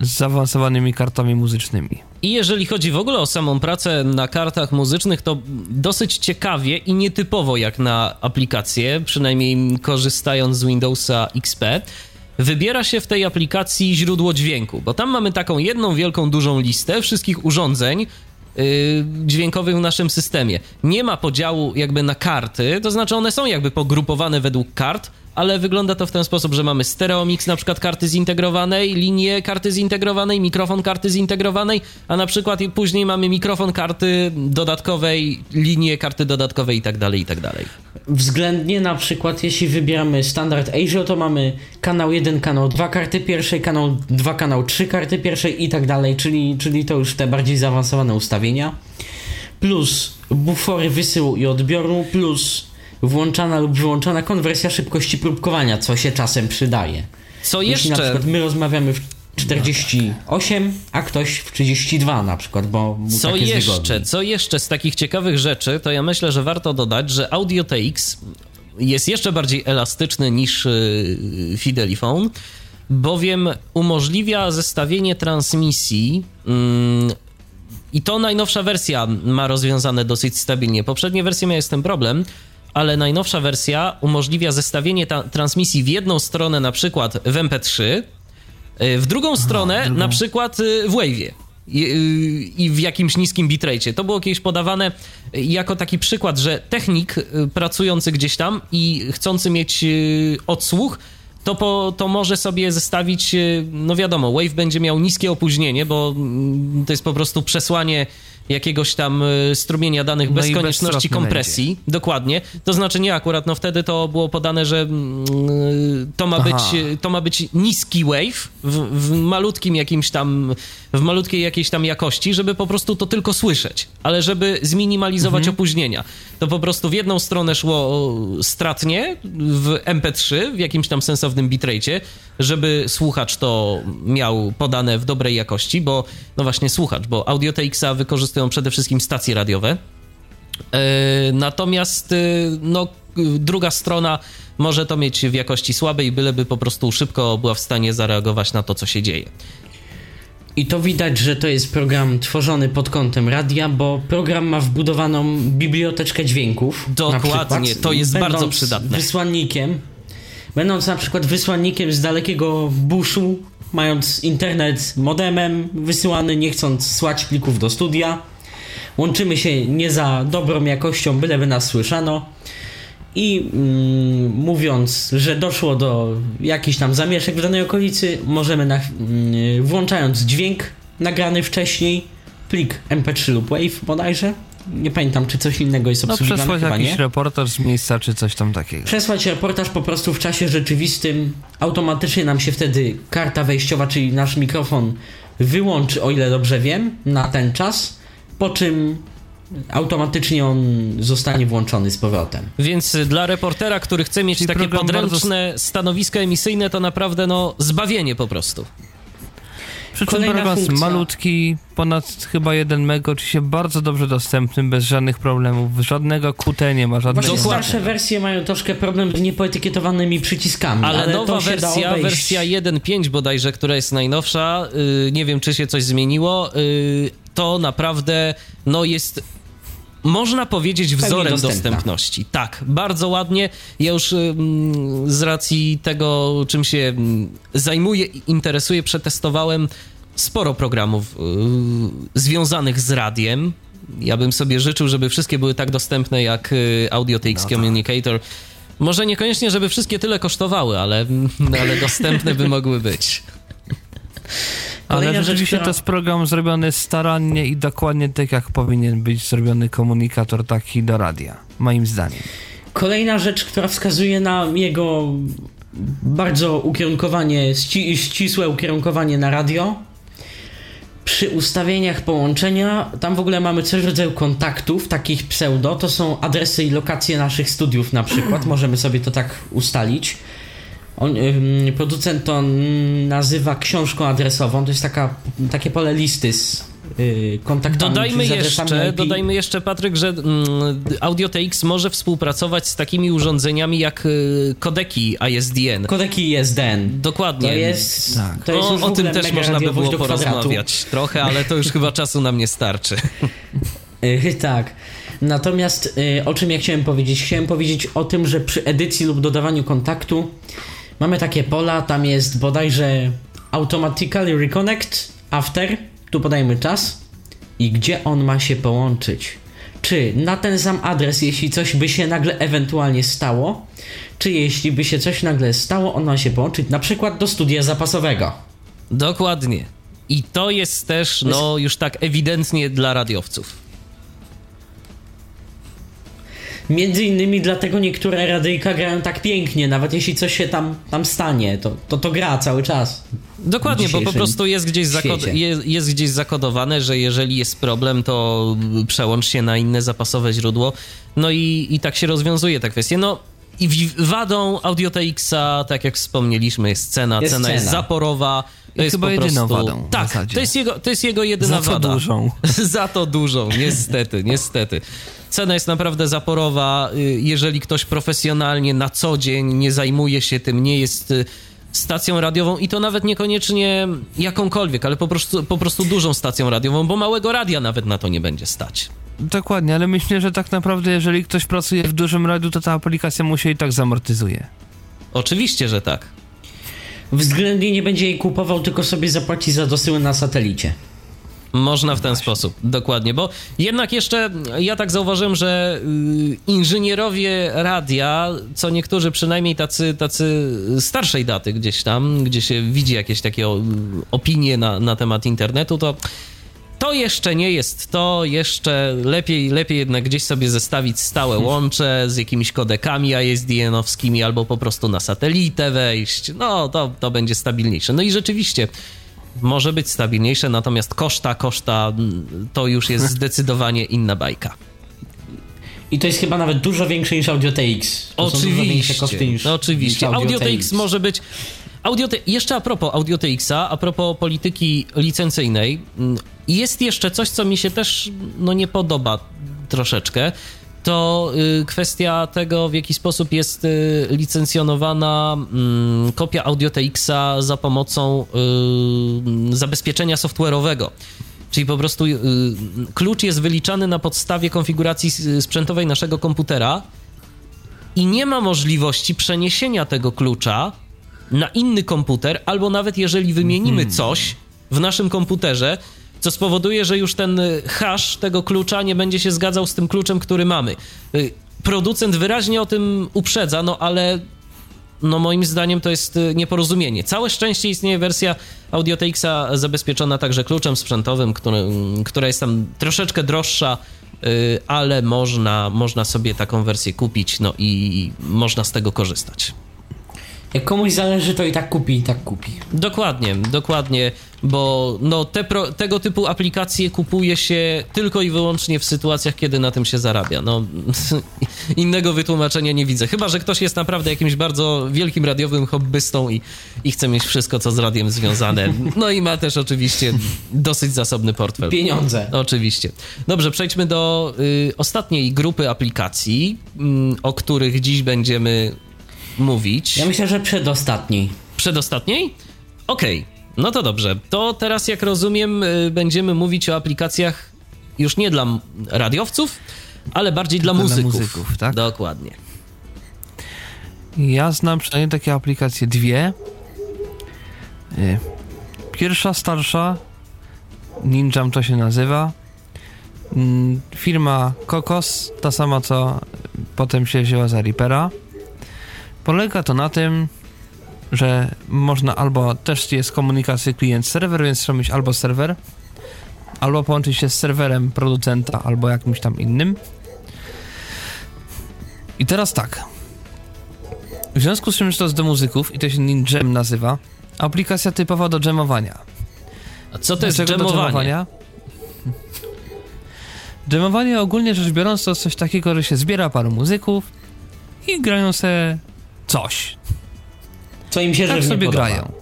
z zaawansowanymi kartami muzycznymi. I jeżeli chodzi w ogóle o samą pracę na kartach muzycznych, to dosyć ciekawie i nietypowo jak na aplikację, przynajmniej korzystając z Windowsa XP, wybiera się w tej aplikacji źródło dźwięku, bo tam mamy taką jedną wielką, dużą listę wszystkich urządzeń dźwiękowych w naszym systemie. Nie ma podziału jakby na karty, to znaczy one są jakby pogrupowane według kart, ale wygląda to w ten sposób, że mamy stereo mix na przykład karty zintegrowanej, linię karty zintegrowanej, mikrofon karty zintegrowanej, a na przykład później mamy mikrofon karty dodatkowej, linię karty dodatkowej i tak dalej, i tak dalej. Względnie na przykład jeśli wybieramy standard ASIO, to mamy kanał 1, kanał 2 karty pierwszej, kanał 2, kanał 3 karty pierwszej i tak dalej, czyli, czyli to już te bardziej zaawansowane ustawienia. Plus bufory wysyłu i odbioru, plus włączana lub wyłączana konwersja szybkości próbkowania, co się czasem przydaje. Co Jeśli na jeszcze? przykład my rozmawiamy w 48, a ktoś w 32 na przykład, bo mu Co tak jest jeszcze? wygodniej. Co jeszcze z takich ciekawych rzeczy, to ja myślę, że warto dodać, że Audio TX jest jeszcze bardziej elastyczny niż yy, Fidelifone, bowiem umożliwia zestawienie transmisji. mm, I to najnowsza wersja ma rozwiązane dosyć stabilnie. Poprzednie wersje miały z tym problem, ale najnowsza wersja umożliwia zestawienie ta- transmisji w jedną stronę, na przykład w MP3, y, w drugą stronę, drugą. na przykład y, w Wave'ie. I, y, I w jakimś niskim bitrate'cie. To było kiedyś podawane jako taki przykład, że technik pracujący gdzieś tam i chcący mieć odsłuch, to, po, to może sobie zestawić, no wiadomo, Wave będzie miał niskie opóźnienie, bo mm, to jest po prostu przesłanie jakiegoś tam y, strumienia danych No bez konieczności kompresji. Dokładnie. To znaczy nie akurat, no wtedy to było podane, że mm, to ma, Aha. być, to ma być niski wave w, w malutkim jakimś tam, w malutkiej jakiejś tam jakości, żeby po prostu to tylko słyszeć, ale żeby zminimalizować Mhm. opóźnienia. To po prostu w jedną stronę szło stratnie w MP3 w jakimś tam sensownym bitrate'cie, żeby słuchacz to miał podane w dobrej jakości, bo no właśnie słuchacz, bo Audio TX-a wykorzystują przede wszystkim stacje radiowe. E, Natomiast e, no, druga strona może to mieć w jakości słabej, byleby po prostu szybko była w stanie zareagować na to, co się dzieje. I to widać, że to jest program tworzony pod kątem radia, bo program ma wbudowaną biblioteczkę dźwięków. Dokładnie, przykład, to jest bardzo przydatne. Wysłannikiem, będąc na przykład wysłannikiem z dalekiego buszu, mając internet modemem wysyłany, nie chcąc słać plików do studia, łączymy się nie za dobrą jakością, byleby nas słyszano. I mm, mówiąc, że doszło do jakichś tam zamieszek w danej okolicy, możemy na, mm, włączając dźwięk nagrany wcześniej, plik MP3 lub WAV bodajże, nie pamiętam czy coś innego jest No obsługiwane, przesłać chyba jakiś nie. reportaż z miejsca, czy coś tam takiego. Przesłać reportaż po prostu w czasie rzeczywistym, automatycznie nam się wtedy karta wejściowa, czyli nasz mikrofon wyłączy, o ile dobrze wiem, na ten czas, po czym automatycznie on zostanie włączony z powrotem. Więc y, dla reportera, który chce mieć Czyli takie podręczne stanowisko emisyjne, to naprawdę no zbawienie po prostu. Przy czym funkcja. malutki, ponad chyba 1 mega, oczywiście bardzo dobrze dostępny, bez żadnych problemów, żadnego QT nie ma, żadnego... Właśnie Dokładnie. starsze wersje mają troszkę problem z niepoetykietowanymi przyciskami, Ale, ale, nowa wersja, wersja 1.5 bodajże, która jest najnowsza, yy, nie wiem czy się coś zmieniło, yy, to naprawdę no jest można powiedzieć wzorem dostępna. dostępności. Tak, bardzo ładnie. Ja już ym, z racji tego, czym się ym, zajmuję i interesuję, przetestowałem sporo programów yy, związanych z radiem. Ja bym sobie życzył, żeby wszystkie były tak dostępne jak y, Audio TX No tak. Communicator. Może niekoniecznie, żeby wszystkie tyle kosztowały, ale, (laughs) ale dostępne by mogły być. Ale rzecz, rzeczywiście która- to jest program zrobiony starannie i dokładnie tak, jak powinien być zrobiony komunikator taki do radia, moim zdaniem. Kolejna rzecz, która wskazuje na jego bardzo ukierunkowanie, ści, ścisłe ukierunkowanie na radio. Przy ustawieniach połączenia, tam w ogóle mamy coś w rodzaju kontaktów, takich pseudo, to są adresy i lokacje naszych studiów na przykład, możemy sobie to tak ustalić. On, producent to nazywa książką adresową, to jest taka, takie pole listy z y, kontaktami, Dodajmy jeszcze, IP. dodajmy jeszcze, Patryk, że mm, Audio TX może współpracować z takimi urządzeniami jak y, kodeki ISDN. Kodeki ISDN. Dokładnie. To jest, Tak. to jest o, o tym też można by było porozmawiać trochę, ale to już chyba czasu nam nie starczy. Yy, (laughs) tak. Natomiast o czym ja chciałem powiedzieć? Chciałem powiedzieć o tym, że przy edycji lub dodawaniu kontaktu mamy takie pola, tam jest bodajże automatically reconnect after, tu podajemy czas i gdzie on ma się połączyć. czy na ten sam adres, jeśli coś by się nagle ewentualnie stało, czy jeśli by się coś nagle stało, on ma się połączyć na przykład do studia zapasowego. Dokładnie. I to jest też, no, już tak ewidentnie dla radiowców. Między innymi dlatego niektóre radyjka grają tak pięknie, nawet jeśli coś się tam, tam stanie, to, to to gra cały czas. Dokładnie, bo po prostu jest gdzieś, zakod- świecie. jest, jest gdzieś zakodowane, że jeżeli jest problem, to przełącz się na inne zapasowe źródło. No i, i tak się rozwiązuje ta kwestia. No i wadą Audio TX-a, tak jak wspomnieliśmy, jest cena. Jest cena jest cena. zaporowa. To jest chyba po jedyną prostu... wadą Tak, to jest, jego, to jest jego jedyna Za to wada. dużą. (laughs) Za to dużą, niestety, niestety. Cena jest naprawdę zaporowa. Y, Jeżeli ktoś profesjonalnie na co dzień nie zajmuje się tym, nie jest y, stacją radiową i to nawet niekoniecznie jakąkolwiek, ale po prostu, po prostu dużą stacją radiową, bo małego radia nawet na to nie będzie stać. Dokładnie, ale myślę, że tak naprawdę jeżeli ktoś pracuje w dużym radiu, to ta aplikacja mu się i tak zamortyzuje. Oczywiście, że tak. Względnie nie będzie jej kupował, tylko sobie zapłaci za dosyły na satelicie. Można w ten sposób, dokładnie, bo jednak jeszcze ja tak zauważyłem, że y, inżynierowie radia, co niektórzy przynajmniej tacy, tacy starszej daty gdzieś tam, gdzie się widzi jakieś takie opinie na, na temat internetu, to to jeszcze nie jest to, jeszcze lepiej, lepiej jednak gdzieś sobie zestawić stałe łącze z jakimiś kodekami ISDN-owskimi albo po prostu na satelitę wejść. No, to, to będzie stabilniejsze. No i rzeczywiście może być stabilniejsze, natomiast koszta, koszta to już jest (laughs) zdecydowanie inna bajka. I to jest chyba nawet dużo większe niż Audio TX. To są dużo większe koszty Oczywiście, niż, oczywiście. niż Audio TX może być... Audio T- jeszcze a propos Audio TX-a, a propos polityki licencyjnej, mm, jest jeszcze coś, co mi się też no, nie podoba troszeczkę. To y, kwestia tego, w jaki sposób jest y, licencjonowana mm, kopia Audio TX-a za pomocą y, zabezpieczenia software'owego. Czyli po prostu y, klucz jest wyliczany na podstawie konfiguracji sprzętowej naszego komputera i nie ma możliwości przeniesienia tego klucza na inny komputer, albo nawet jeżeli wymienimy coś w naszym komputerze, co spowoduje, że już ten y, hash tego klucza nie będzie się zgadzał z tym kluczem, który mamy. Y, Producent wyraźnie o tym uprzedza, no ale no moim zdaniem to jest y, nieporozumienie. Całe szczęście istnieje wersja Audio TX-a zabezpieczona także kluczem sprzętowym, który, która jest tam troszeczkę droższa, ale można, można sobie taką wersję kupić, no i można z tego korzystać. Jak komuś zależy, to i tak kupi, i tak kupi. Dokładnie, dokładnie, bo no te pro, tego typu aplikacje kupuje się tylko i wyłącznie w sytuacjach, kiedy na tym się zarabia. No, (laughs) innego wytłumaczenia nie widzę. Chyba, że ktoś jest naprawdę jakimś bardzo wielkim radiowym hobbystą i, i chce mieć wszystko, co z radiem związane. No i ma też oczywiście dosyć zasobny portfel. Pieniądze. Oczywiście. Dobrze, przejdźmy do y, ostatniej grupy aplikacji, mm, o których dziś będziemy mówić. Ja myślę, że przedostatniej. Przedostatniej? Okej, no to dobrze. To teraz, jak rozumiem, y, będziemy mówić o aplikacjach już nie dla radiowców, ale bardziej dla Tylko dla muzyków. muzyków, tak? Dokładnie. Ja znam przynajmniej takie aplikacje dwie. Y, Pierwsza, starsza, Ninjam to się nazywa. Mm, Firma Kokos, ta sama co potem się wzięła za Reapera. Polega to na tym, że można albo też jest komunikacja klient-serwer, więc trzeba mieć albo serwer, albo połączyć się z serwerem producenta, albo jakimś tam innym. I teraz tak. W związku z tym, że to jest do muzyków i to się Ninjam nazywa, aplikacja typowa do jamowania. A co to jest Dlaczego do? Jamowanie (laughs) ogólnie rzecz biorąc to coś takiego, że się zbiera paru muzyków i grają sobie coś. Co im się Tak sobie podoba. grają.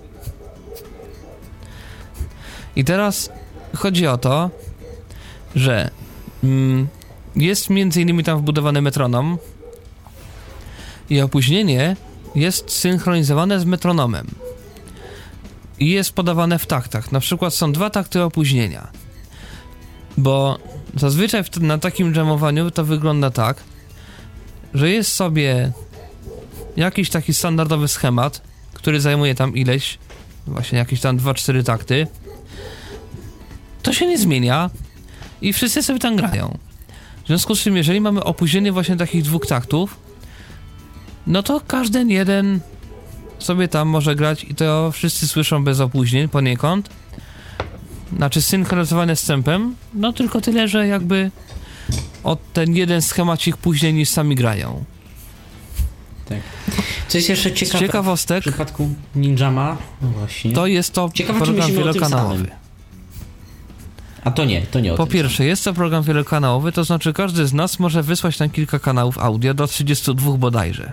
I teraz chodzi o to, że mm, jest między innymi tam wbudowany metronom i opóźnienie jest synchronizowane z metronomem. I jest podawane w taktach. Na przykład są dwa takty opóźnienia. Bo zazwyczaj w, na takim jamowaniu to wygląda tak, że jest sobie jakiś taki standardowy schemat, który zajmuje tam ileś, właśnie jakieś tam 2-4 takty. To się nie zmienia i wszyscy sobie tam grają. W związku z czym, jeżeli mamy opóźnienie właśnie takich dwóch taktów, no to każdy jeden sobie tam może grać i to wszyscy słyszą bez opóźnień poniekąd. Znaczy synchronizowane z tempem, no tylko tyle, że jakby od ten jeden schemacik później niż sami grają. Co jest jeszcze Z ciekawe w ciekawostek, przypadku Ninjama, no właśnie. to jest to Ciekawe, program wielokanałowy. samym. A to nie, to nie o Po tym pierwsze, jest to program wielokanałowy, to znaczy każdy z nas może wysłać tam kilka kanałów audio, do 32 bodajże.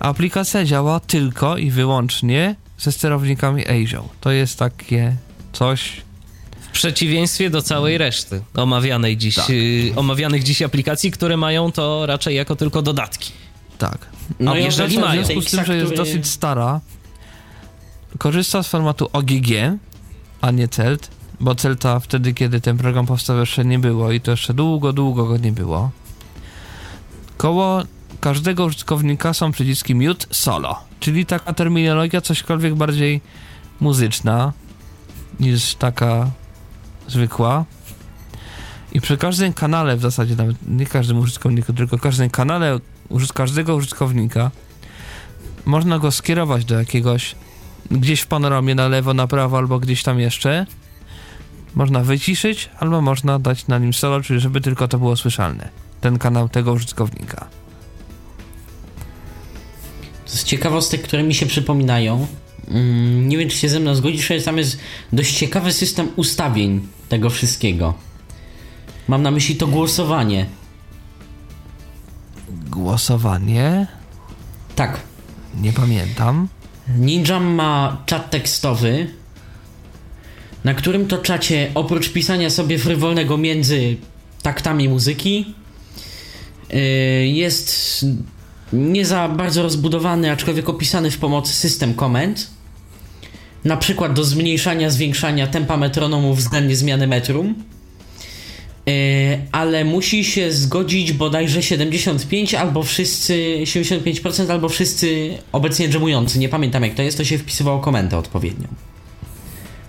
Aplikacja działa tylko i wyłącznie ze sterownikami ASIO. To jest takie coś... W przeciwieństwie do całej reszty omawianej dziś, Tak. y, omawianych dziś aplikacji, które mają to raczej jako tylko dodatki. Tak. No A jeżeli mają- W związku z tym, że jest który- dosyć stara, korzysta z formatu OGG, a nie CELT, bo CELTA wtedy, kiedy ten program powstał jeszcze nie było i to jeszcze długo, długo go nie było. Koło każdego użytkownika są przyciski mute solo, czyli taka terminologia cośkolwiek bardziej muzyczna niż taka zwykła. I przy każdym kanale, w zasadzie nawet nie każdym użytkowniku, tylko każdym kanale każdego użytkownika można go skierować do jakiegoś gdzieś w panoramie na lewo, na prawo albo gdzieś tam jeszcze. Można wyciszyć albo można dać na nim solo, czyli żeby tylko to było słyszalne. Ten kanał tego użytkownika. Z ciekawostek, które mi się przypominają, mm, nie wiem czy się ze mną zgodzisz, ale tam jest dość ciekawy system ustawień tego wszystkiego. Mam na myśli to głosowanie. Głosowanie? Tak, Nie pamiętam. Ninja ma czat tekstowy, na którym to czacie oprócz pisania sobie frywolnego między taktami muzyki yy, jest nie za bardzo rozbudowany, aczkolwiek opisany w pomocy system komend. Na przykład do zmniejszania, zwiększania tempa metronomu względnie zmiany metrum. Yy, ale musi się zgodzić bodajże 75 albo wszyscy 75% albo wszyscy obecnie dżemujący. Nie pamiętam jak to jest, to się wpisywało komentę odpowiednią.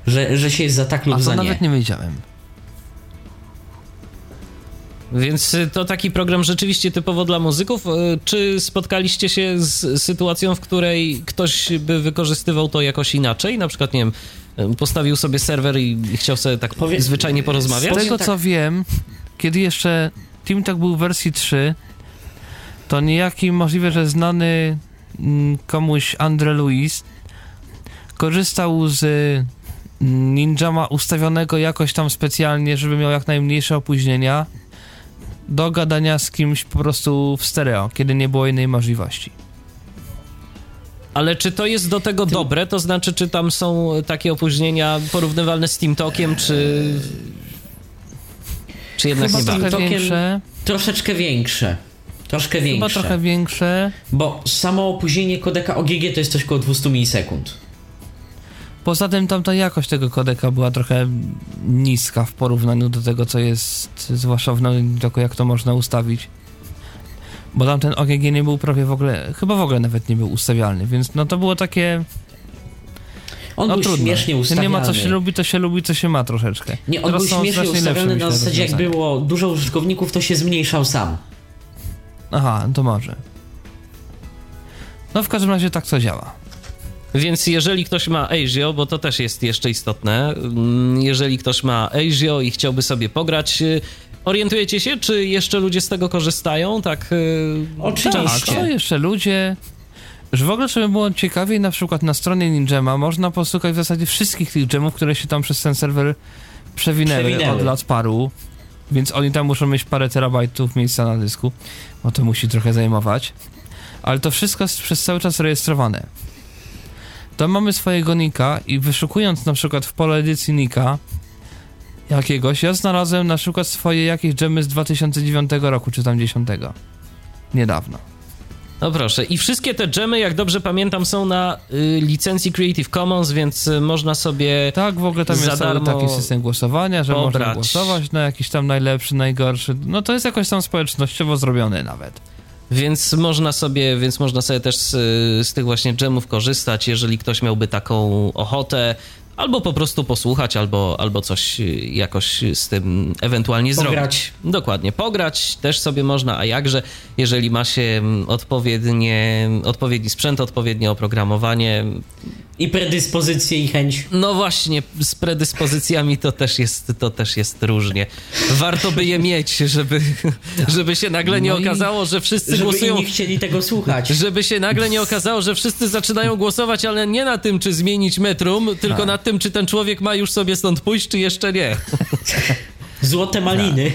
Że, że się jest za tak lub A to za nawet nie. nie wiedziałem. Więc y, to taki program rzeczywiście typowo dla muzyków. Y, Czy spotkaliście się z sytuacją, w której ktoś by wykorzystywał to jakoś inaczej? Na przykład, nie wiem, postawił sobie serwer i chciał sobie tak Powie- zwyczajnie Z porozmawiać? Powiem tego tak. co wiem, kiedy jeszcze TeamTalk był w wersji 3, to niejaki możliwe, że znany mm, komuś Andre Luis korzystał z mm, Ninjama ustawionego jakoś tam specjalnie, żeby miał jak najmniejsze opóźnienia do gadania z kimś po prostu w stereo, kiedy nie było innej możliwości. Ale czy to jest do tego dobre? To znaczy, czy tam są takie opóźnienia porównywalne z TeamTalkiem, czy... Czy jednak Chyba nie trochę? TikTokiem- większe, Troszeczkę większe. Troszkę chyba większe. trochę większe. Bo samo opóźnienie kodeka OGG to jest coś koło 200 milisekund. Poza tym tamta jakość tego kodeka była trochę niska w porównaniu do tego, co jest, zwłaszcza w nowym jak to można ustawić. Bo tamten OGG nie był prawie w ogóle, chyba w ogóle nawet nie był ustawialny, więc no to było takie, On no był trudno. śmiesznie ustawiany. Nie ma co się lubi, to się lubi, co się ma troszeczkę. Nie, on Teraz był śmiesznie ustawiony na zasadzie jak było dużo użytkowników, to się zmniejszał sam. Aha, to może. No w każdym razie tak to działa. Więc jeżeli ktoś ma Azio, bo to też jest jeszcze istotne, mm, jeżeli ktoś ma Azio i chciałby sobie pograć, orientujecie się, czy jeszcze ludzie z tego korzystają? Tak. y, Oczywiście. Tak, są jeszcze ludzie. Że w ogóle, żeby było ciekawiej, na przykład na stronie Ninjama można posłuchać w zasadzie wszystkich tych gemów, które się tam przez ten serwer przewinęły, Przewinęły. od lat paru. Więc oni tam muszą mieć parę terabajtów miejsca na dysku, bo to musi trochę zajmować. Ale to wszystko jest przez cały czas rejestrowane. To mamy swojego nika i wyszukując na przykład w pole edycji nika jakiegoś, ja znalazłem na przykład swoje jakieś gemy z 2009 roku, czy tam 10. Niedawno. No proszę. I wszystkie te dżemy, jak dobrze pamiętam, są na y, licencji Creative Commons, więc y, można sobie. Tak, w ogóle tam jest cały taki system głosowania, że można pobrać. głosować na jakiś tam najlepszy, najgorszy. No to jest jakoś tam społecznościowo zrobione nawet. Więc można sobie, więc można sobie też z, z tych właśnie dżemów korzystać, jeżeli ktoś miałby taką ochotę. Albo po prostu posłuchać, albo, albo coś y, jakoś z tym ewentualnie Pograć. zrobić. Dokładnie, pograć też sobie można, a jakże, jeżeli ma się mm, odpowiednie, odpowiedni sprzęt, odpowiednie oprogramowanie, I predyspozycje i chęć. no właśnie, z predyspozycjami to też jest, to też jest różnie. Warto by je mieć, żeby, (laughs) żeby się nagle nie No okazało, że wszyscy Żeby głosują... inni chcieli tego słuchać. Żeby się nagle nie okazało, że wszyscy zaczynają głosować, ale nie na tym, czy zmienić metrum, tylko Tak. na tym, czy ten człowiek ma już sobie stąd pójść, czy jeszcze nie. (laughs) Złote maliny.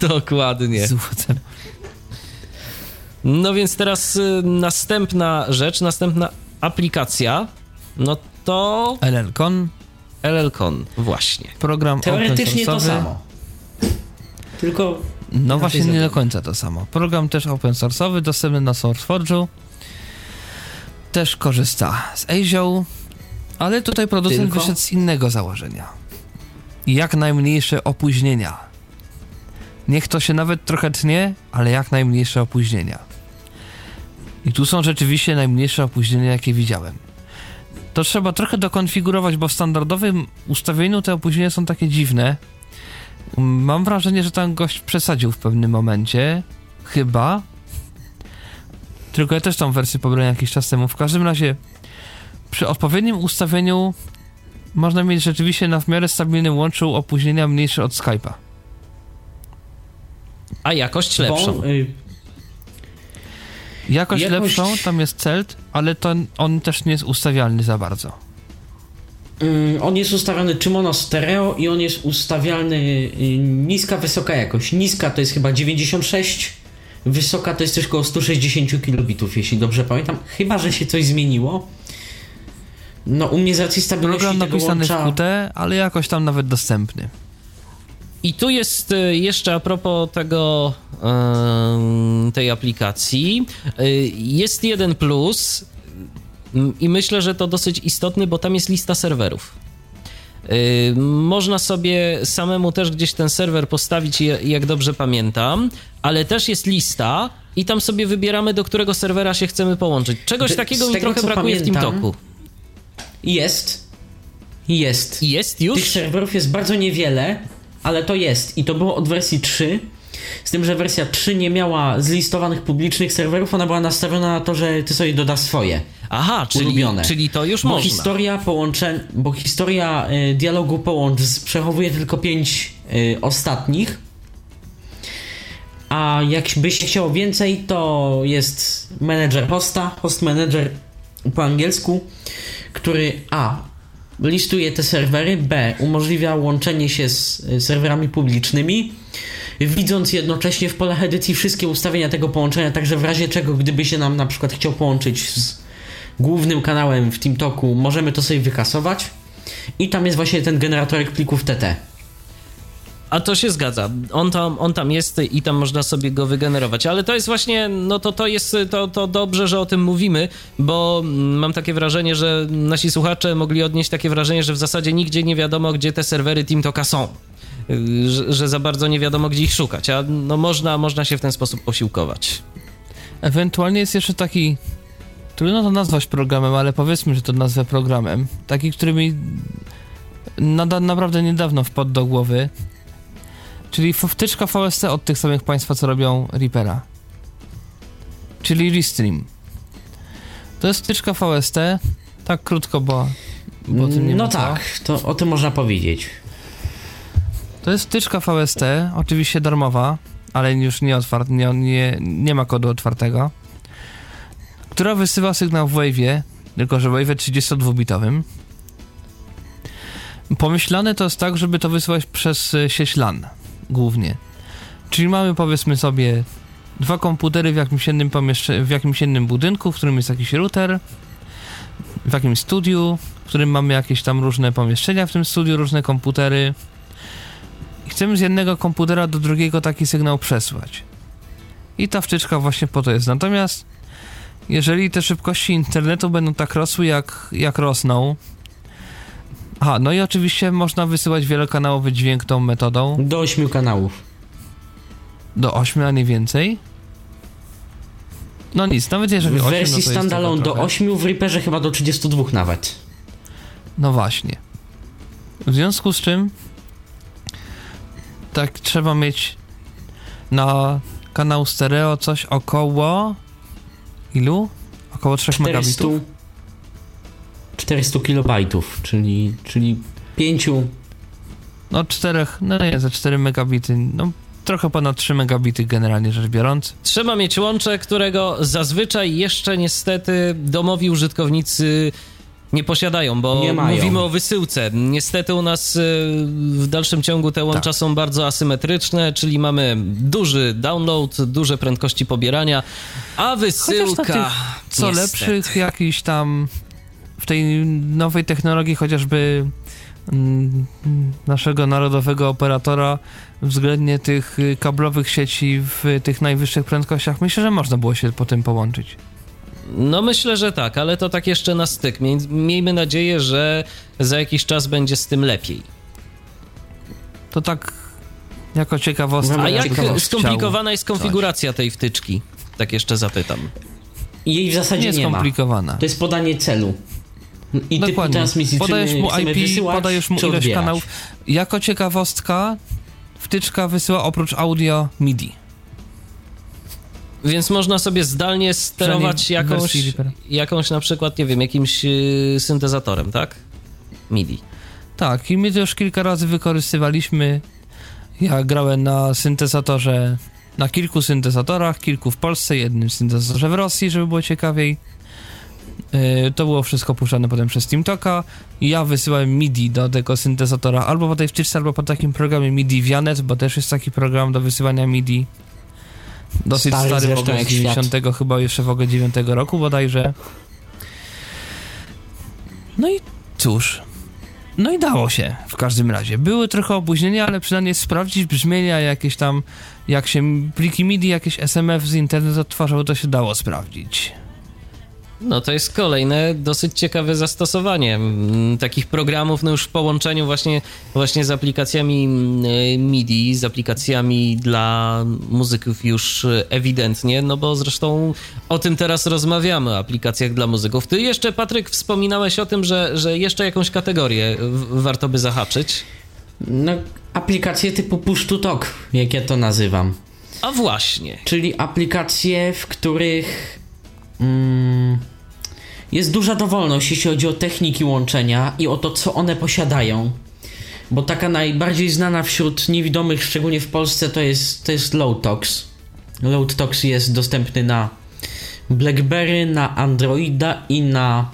Dokładnie. Złotem. No więc teraz y, następna rzecz, następna aplikacja, no to LLCon, LLCon, właśnie. program Teoretycznie to samo. Tylko No właśnie nie do końca to samo. Program też open source'owy, dostępny na SourceForge'u. Też korzysta z Azure, ale tutaj producent Tylko? wyszedł z innego założenia. Jak najmniejsze opóźnienia. Niech to się nawet trochę tnie, ale jak najmniejsze opóźnienia. I tu są rzeczywiście najmniejsze opóźnienia, jakie widziałem. To trzeba trochę dokonfigurować, bo w standardowym ustawieniu te opóźnienia są takie dziwne. Mam wrażenie, że tam gość przesadził w pewnym momencie. Chyba. Tylko ja też tą wersję pobrałem jakiś czas temu. W każdym razie, przy odpowiednim ustawieniu można mieć rzeczywiście na w miarę stabilnym łączu opóźnienia mniejsze od Skype'a. A jakość lepszą. Bo, y, Jakość, Jakość- lepszą, tam jest celt, ale to on też nie jest ustawialny za bardzo. y, on jest ustawiony czy mono stereo i on jest ustawialny y, niska, wysoka jakość. Niska to jest chyba 96, wysoka to jest też około 160 kilobitów, jeśli dobrze pamiętam. Chyba, że się coś zmieniło. No u mnie z racji stabilności Program napisany w łącza... QT, ale jakoś tam nawet dostępny. I tu jest y, jeszcze a propos tego, tej aplikacji, y, jest jeden plus ym, i myślę, że to dosyć istotny, bo tam jest lista serwerów. Y, Można sobie samemu też gdzieś ten serwer postawić, jak dobrze pamiętam, ale też jest lista i tam sobie wybieramy, do którego serwera się chcemy połączyć. Czegoś Z takiego mi tego, trochę brakuje w pamiętam, TeamTalku. Jest. Jest. Jest Tych już? serwerów jest bardzo niewiele, ale to jest. I to było od wersji 3. Z tym, że wersja 3 nie miała zlistowanych publicznych serwerów, ona była nastawiona na to, że ty sobie dodasz swoje. Aha, czyli, ulubione. czyli to już Bo można. historia połączeń, bo historia y, dialogu połącz przechowuje tylko 5 y, ostatnich. A jakby się chciało więcej, to jest manager hosta, host manager po angielsku, który A. listuje te serwery, B. umożliwia łączenie się z y, serwerami publicznymi, widząc jednocześnie w polach edycji wszystkie ustawienia tego połączenia, także w razie czego, gdyby się nam na przykład chciał połączyć z głównym kanałem w TeamTalku, możemy to sobie wykasować. I tam jest właśnie ten generatorek plików TT. A to się zgadza. On tam, on tam jest i tam można sobie go wygenerować. Ale to jest właśnie, no to to jest, to, to dobrze, że o tym mówimy, bo mam takie wrażenie, że nasi słuchacze mogli odnieść takie wrażenie, że w zasadzie nigdzie nie wiadomo, gdzie te serwery TeamTalka są. Y, Że, że za bardzo nie wiadomo, gdzie ich szukać, a no można, można się w ten sposób posiłkować. Ewentualnie jest jeszcze taki. Trudno to nazwać programem, ale powiedzmy, że to nazwę programem. Taki, który mi nada, naprawdę niedawno wpadł do głowy. Czyli wtyczka VST od tych samych państwa, co robią Reapera. Czyli Restream. To jest wtyczka VST. Tak krótko, bo, bo o tym nie no ma co. tak, to o tym można powiedzieć. To jest wtyczka VST, oczywiście darmowa, ale już nie, otwart, nie, nie, nie ma kodu otwartego, która wysyła sygnał w Wave'ie, tylko że Wave'ie 32-bitowym. Pomyślane to jest tak, żeby to wysyłać przez e, sieć LAN głównie. Czyli mamy powiedzmy sobie dwa komputery w jakimś jednym pomieszczeniu, w jakimś jednym budynku, w którym jest jakiś router, w jakimś studiu, w którym mamy jakieś tam różne pomieszczenia w tym studiu, różne komputery. I chcemy z jednego komputera do drugiego taki sygnał przesłać. I ta wtyczka właśnie po to jest. Natomiast jeżeli te szybkości internetu będą tak rosły, jak, jak rosną. Aha, no i oczywiście można wysyłać wielokanałowy dźwięk tą metodą Do 8 kanałów. do 8, a nie więcej. No nic, nawet jeżeli 8, W no wersji tego standalone do trochę. 8, w Reaperze chyba do 32 nawet. No właśnie. W związku z czym tak trzeba mieć na kanał stereo coś około ilu? Około 3 400, megabitów? 400 kilobajtów, czyli, czyli 5 No 4, no nie, za 4 megabity, no trochę ponad 3 megabity generalnie rzecz biorąc. Trzeba mieć łącze, którego zazwyczaj jeszcze niestety domowi użytkownicy nie posiadają, bo Nie mówimy o wysyłce. Niestety u nas y, w dalszym ciągu te łącza Tak. są bardzo asymetryczne, czyli mamy duży download, duże prędkości pobierania, a wysyłka... Tych co niestety. lepszych jakiś tam w tej nowej technologii chociażby mm, naszego narodowego operatora względnie tych y, kablowych sieci w tych najwyższych prędkościach, myślę, że można było się po tym połączyć. No myślę, że tak, ale to tak jeszcze na styk. Miej- Miejmy nadzieję, że za jakiś czas będzie z tym lepiej. To tak jako ciekawostka. A jak skomplikowana jest konfiguracja tej wtyczki? Tak jeszcze zapytam. jej w zasadzie Nie nie, ma. skomplikowana. To jest podanie celu. I Dokładnie. transmisji, Podajesz mu IP, wysyłać, podajesz mu ilość odbierać. kanałów. Jako ciekawostka wtyczka wysyła oprócz audio MIDI. Więc można sobie zdalnie sterować jakąś, jakąś na przykład, nie wiem, jakimś yy, syntezatorem, tak? MIDI. Tak, i my to już kilka razy wykorzystywaliśmy. Ja grałem na syntezatorze, na kilku syntezatorach, kilku w Polsce, jednym syntezatorze w Rosji, żeby było ciekawiej. Yy, To było wszystko puszczane potem przez TeamTalka. Ja wysyłałem MIDI do tego syntezatora albo po tej wtyczce, albo po takim programie MIDI Vianet, bo też jest taki program do wysyłania MIDI. Dosyć Stary stary, w ogóle z jak świat. 90 chyba jeszcze w ogóle 9 roku bodajże. No i cóż, no i dało się w każdym razie. Były trochę opóźnienia, ale przynajmniej sprawdzić brzmienia jakieś tam, jak się pliki MIDI, jakieś SMF z internetu odtwarzały, to się dało sprawdzić. No to jest kolejne dosyć ciekawe zastosowanie mm, takich programów, no już w połączeniu właśnie, właśnie z aplikacjami mm, MIDI, z aplikacjami dla muzyków już e, ewidentnie, no bo zresztą o tym teraz rozmawiamy, o aplikacjach dla muzyków. Ty jeszcze, Patryk, wspominałeś o tym, że, że jeszcze jakąś kategorię warto by zahaczyć. No, aplikacje typu push to talk, jak ja to nazywam. A właśnie. Czyli aplikacje, w których mm, jest duża dowolność, jeśli chodzi o techniki łączenia i o to, co one posiadają. Bo taka najbardziej znana wśród niewidomych, szczególnie w Polsce, to jest, to jest Lowtox. Lowtox jest dostępny na BlackBerry, na Androida i na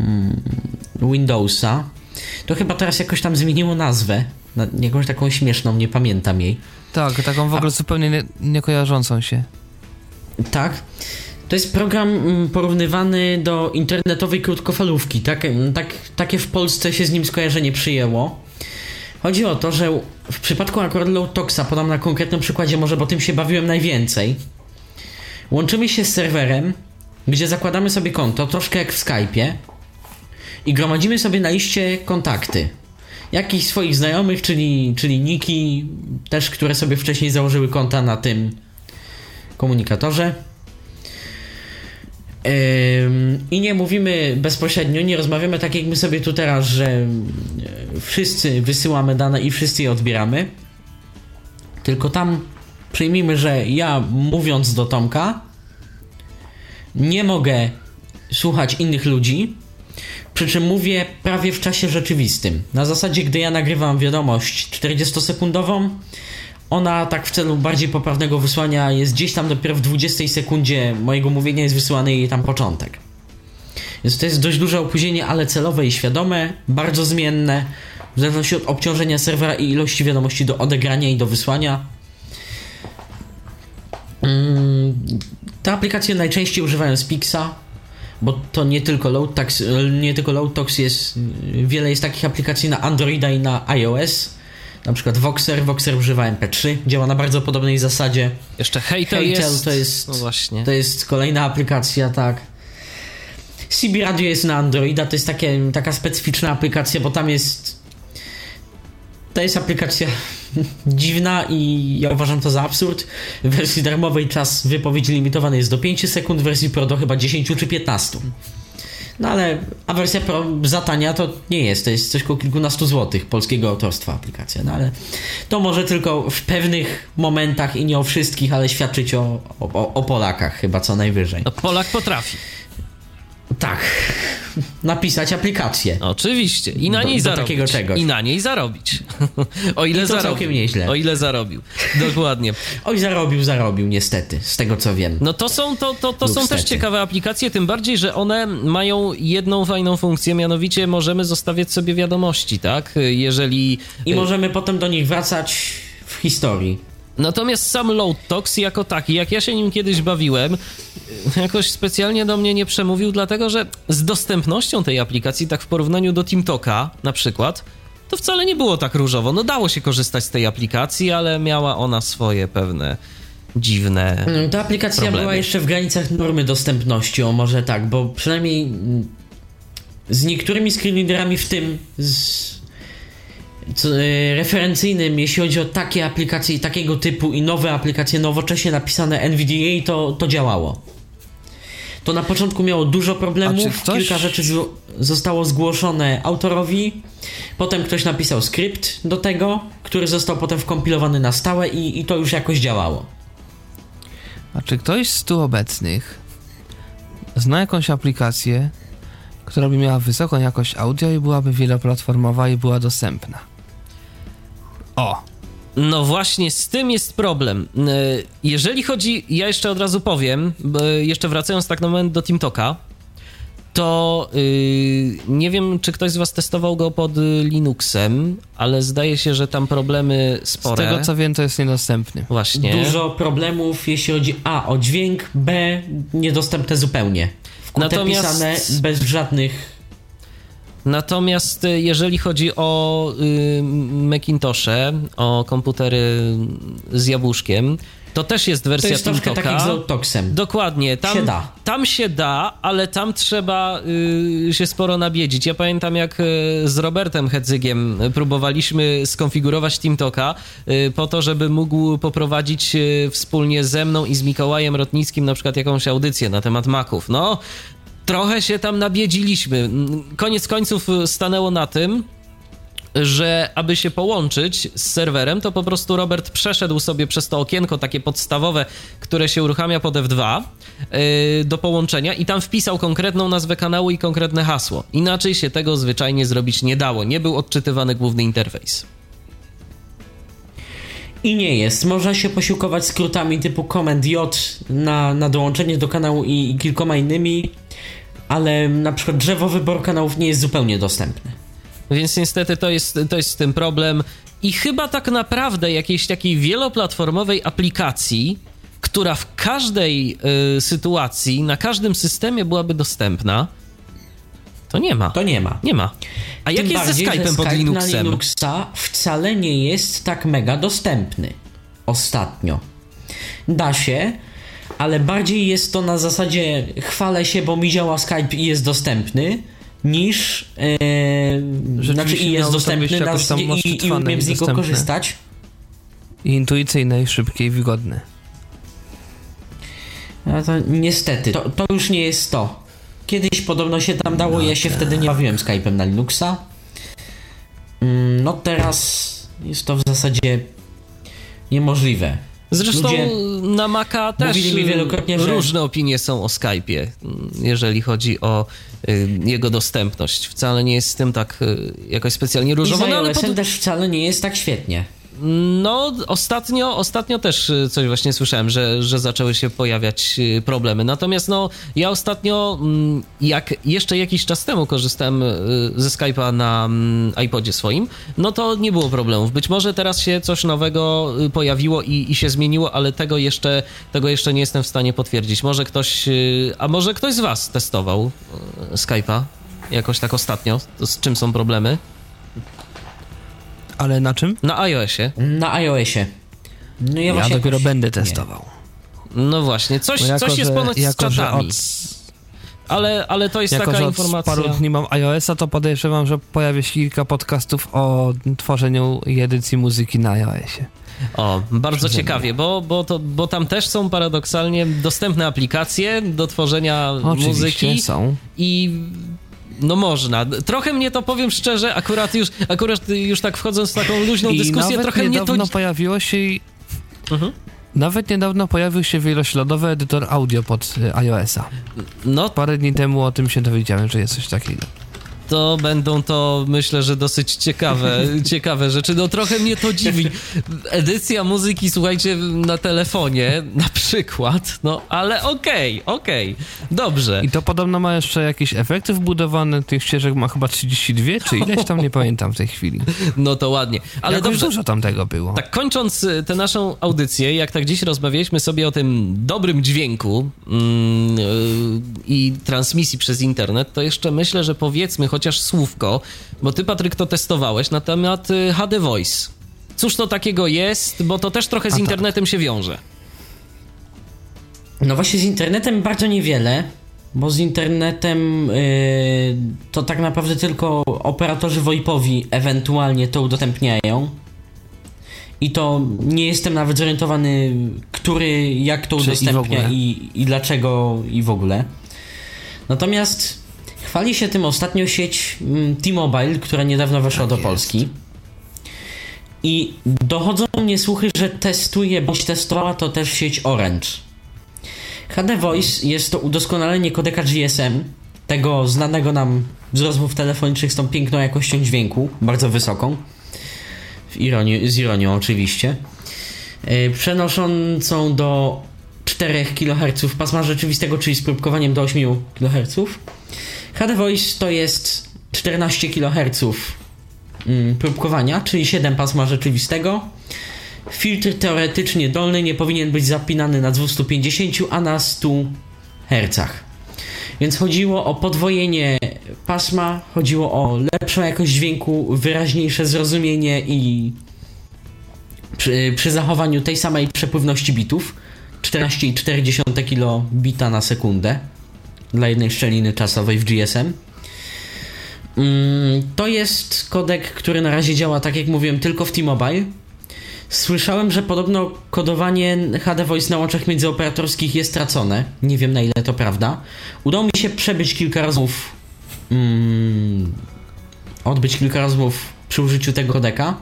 mm, Windowsa. To chyba teraz jakoś tam zmieniło nazwę. Na jakąś taką śmieszną, nie pamiętam jej. Tak, taką w ogóle zupełnie nie, nie kojarzącą się. Tak. To jest program mm, porównywany do internetowej krótkofalówki. Tak, mm, tak, takie w Polsce się z nim skojarzenie przyjęło. Chodzi o to, że w przypadku akurat Lowtoxa, podam na konkretnym przykładzie może, bo tym się bawiłem najwięcej. Łączymy się z serwerem, gdzie zakładamy sobie konto, troszkę jak w Skype'ie i gromadzimy sobie na liście kontakty. Jakichś swoich znajomych, czyli, czyli niki, też które sobie wcześniej założyły konta na tym komunikatorze. I nie mówimy bezpośrednio, nie rozmawiamy tak jak my sobie tu teraz, że wszyscy wysyłamy dane i wszyscy je odbieramy. Tylko tam przyjmijmy, że ja mówiąc do Tomka nie mogę słuchać innych ludzi, przy czym mówię prawie w czasie rzeczywistym. Na zasadzie, gdy ja nagrywam wiadomość 40-sekundową, ona tak w celu bardziej poprawnego wysłania jest gdzieś tam dopiero w 20 sekundzie mojego mówienia jest wysyłany jej tam początek. Więc to jest dość duże opóźnienie, ale celowe i świadome, bardzo zmienne, w zależności od obciążenia serwera i ilości wiadomości do odegrania i do wysłania. Mm, Te aplikacje najczęściej używają Spixa, bo to nie tylko Loadtox, nie tylko Loadtox jest, wiele jest takich aplikacji na Androida i na iOS. Na przykład Voxer, Voxer używa MP3, działa na bardzo podobnej zasadzie. Jeszcze Hejtel Hejtel jest... to jest- No właśnie. To jest kolejna aplikacja, tak. CB Radio jest na Androida, to jest takie, taka specyficzna aplikacja, bo tam jest. To jest aplikacja (laughs) dziwna i ja uważam to za absurd. W wersji darmowej czas wypowiedzi limitowany jest do 5 sekund, w wersji Pro do chyba 10 czy 15. No ale a wersja Pro za tania to nie jest, to jest coś około kilkunastu złotych polskiego autorstwa aplikacja, no ale to może tylko w pewnych momentach i nie o wszystkich, ale świadczyć o, o, o Polakach chyba co najwyżej. No, Polak potrafi. Tak, napisać aplikację. Oczywiście. I na Do- niej do zarobić. takiego czegoś. I na niej zarobić. (laughs) o ile I to zarobił. całkiem nieźle. O ile zarobił. (laughs) Dokładnie. Oj, zarobił, zarobił niestety, z tego co wiem. No to są, to, to, to Lub są też ciekawe aplikacje, tym bardziej, że one mają jedną fajną funkcję, mianowicie możemy zostawiać sobie wiadomości, tak? Jeżeli... I możemy potem do nich wracać w historii. Natomiast sam Loadtox jako taki, jak ja się nim kiedyś bawiłem, jakoś specjalnie do mnie nie przemówił, dlatego że z dostępnością tej aplikacji, tak w porównaniu do TeamTalka na przykład, to wcale nie było tak różowo. No dało się korzystać z tej aplikacji, ale miała ona swoje pewne dziwne... Mm, Ta aplikacja Problemy. była jeszcze w granicach normy dostępności, o może tak, bo przynajmniej z niektórymi screenreaderami, w tym z e, referencyjnym, jeśli chodzi o takie aplikacje i takiego typu i nowe aplikacje nowocześnie napisane NVDA, to, to działało. To na początku miało dużo problemów, ktoś- kilka rzeczy zostało zgłoszone autorowi, potem ktoś napisał skrypt do tego, który został potem wkompilowany na stałe i, i to już jakoś działało. A czy ktoś z tu obecnych zna jakąś aplikację, która by miała wysoką jakość audio i byłaby wieloplatformowa i była dostępna? O! No właśnie, z tym jest problem. E, Jeżeli chodzi, ja jeszcze od razu powiem, jeszcze wracając tak na moment do TeamTalka, to yy, nie wiem, czy ktoś z was testował go pod Linuxem, ale zdaje się, że tam problemy Z spore. tego co wiem, to jest niedostępny. Właśnie. Dużo problemów, jeśli chodzi A o dźwięk, B niedostępne zupełnie. Wkute Natomiast- pisane bez żadnych. Natomiast y, jeżeli chodzi o y, Macintoshe, o komputery z jabłuszkiem, to też jest To wersja jest troszkę TeamTalka. tak jak z Autoxem. Dokładnie, tam Się da. tam się da, ale tam trzeba y, się sporo nabiedzić. Ja pamiętam jak y, z Robertem Hedzygiem próbowaliśmy skonfigurować TeamTalka y, po to, żeby mógł poprowadzić y, wspólnie ze mną i z Mikołajem Rotnickim na przykład jakąś audycję na temat Maców. No, trochę się tam nabiedziliśmy. Mm, Koniec końców y, stanęło na tym, że aby się połączyć z serwerem, to po prostu Robert przeszedł sobie przez to okienko takie podstawowe, które się uruchamia pod F2 yy, do połączenia i tam wpisał konkretną nazwę kanału i konkretne hasło. Inaczej się tego zwyczajnie zrobić nie dało. Nie był odczytywany główny interfejs. I nie jest. Można się posiłkować skrótami typu Command J na, na dołączenie do kanału i, i kilkoma innymi, ale na przykład drzewo wyboru kanałów nie jest zupełnie dostępne. Więc niestety to jest, to jest z tym problem. I chyba tak naprawdę jakiejś takiej wieloplatformowej aplikacji, która w każdej y, sytuacji, na każdym systemie byłaby dostępna, to nie ma. To nie ma. Nie ma. A jak Tym jest ze bardziej, że Skype'em pod Skype Linuxem? na Linuxa wcale nie jest tak mega dostępny. Ostatnio. Da się, ale bardziej jest to na zasadzie chwalę się, bo mi działa Skype i jest dostępny, niż e, znaczy i jest dostępny na, tam i, i odczytwane umiem i z niego korzystać. I intuicyjne, i szybkie, i wygodne. No to niestety, to, to już nie jest to. Kiedyś podobno się tam dało, ja się wtedy nie bawiłem Skype'em na Linuxa. Mm, No teraz jest to w zasadzie niemożliwe. Zresztą Ludzie na Maca też że- różne opinie są o Skype'ie, jeżeli chodzi o y, jego dostępność. Wcale nie jest z tym tak y, jakoś specjalnie I różowo, no ale pod, też wcale nie jest tak świetnie. No, ostatnio, ostatnio też y, coś właśnie słyszałem, że, że zaczęły się pojawiać y, problemy. Natomiast no, ja ostatnio, mm, jak jeszcze jakiś czas temu korzystałem y, ze Skype'a na mm, iPodzie swoim, no to nie było problemów. Być może teraz się coś nowego pojawiło i, i się zmieniło, ale tego jeszcze, tego jeszcze nie jestem w stanie potwierdzić. Może ktoś, a może ktoś z was testował Skype'a jakoś tak ostatnio? Z czym są problemy? Ale na czym? Na iOSie. Na iOSie. No ja, Ja, właśnie dopiero jakoś- będę nie. testował. No właśnie, coś, Bo jako, coś jest że- ponoć z jako, że czatami. od, Ale, ale to jest Jako, taka że od informacja. paru dni mam iOS-a, to podejrzewam, że pojawi się kilka podcastów o tworzeniu i edycji muzyki na iOSie. O, bardzo ciekawie, bo, bo, to, bo tam też są paradoksalnie dostępne aplikacje do tworzenia Oczywiście muzyki są. i no można. Trochę mnie to powiem szczerze, akurat już, akurat już tak wchodząc w taką luźną I dyskusję, trochę mnie to... niedawno pojawiło się i... Mhm. Nawet niedawno pojawił się wielośladowy edytor audio pod iOS-a. No Parę dni temu o tym się dowiedziałem, że jest coś takiego. To będą to myślę, że dosyć ciekawe, (laughs) ciekawe rzeczy. No trochę mnie to dziwi. Edycja muzyki, słuchajcie, na telefonie na przykład, no ale okej, okej, dobrze. I to podobno ma jeszcze jakieś efekty wbudowane, tych ścieżek ma chyba 32, czy ileś tam, nie pamiętam w tej chwili. (laughs) No to ładnie. Ale Jakoś dobrze, dużo tam tego było. Tak, kończąc y, tę naszą audycję, jak tak dziś rozmawialiśmy sobie o tym dobrym dźwięku mm, y, i transmisji przez internet, to jeszcze myślę, że powiedzmy chociaż słówko, bo ty, Patryk, to testowałeś na temat y, HD Voice. Cóż to takiego jest, bo to też trochę z tak. internetem się wiąże. No właśnie z internetem bardzo niewiele, bo z internetem yy, to tak naprawdę tylko operatorzy VoIPowi ewentualnie to udostępniają. I to nie jestem nawet zorientowany, który jak to Czy i udostępnia ogóle. i, i dlaczego i w ogóle. Natomiast chwali się tym ostatnio sieć mm, T-Mobile, która niedawno weszła Tak do. Polski. I dochodzą mnie słuchy, że testuje bądź testowała to też sieć Orange. HD Voice jest to udoskonalenie kodeka GSM, tego znanego nam z rozmów telefonicznych z tą piękną jakością dźwięku, bardzo wysoką. W ironi- z ironią oczywiście. Yy, Przenoszącą do 4 kHz pasma rzeczywistego, czyli z próbkowaniem do 8 kHz. HD Voice to jest 14 kHz mm, próbkowania, czyli 7 pasma rzeczywistego. Filtr teoretycznie dolny nie powinien być zapinany na 250, a na 100 Hz. Więc chodziło o podwojenie pasma, chodziło o lepszą jakość dźwięku, wyraźniejsze zrozumienie i przy, przy zachowaniu tej samej przepływności bitów 14,4 kilobita na sekundę dla jednej szczeliny czasowej w GSM. Mm, To jest kodek, który na razie działa, tak jak mówiłem, tylko w T-Mobile. Słyszałem, że podobno kodowanie HD Voice na łączach międzyoperatorskich jest tracone. Nie wiem na ile to prawda. Udało mi się przebyć kilka rozmów. Mm, odbyć kilka rozmów przy użyciu tego kodeka.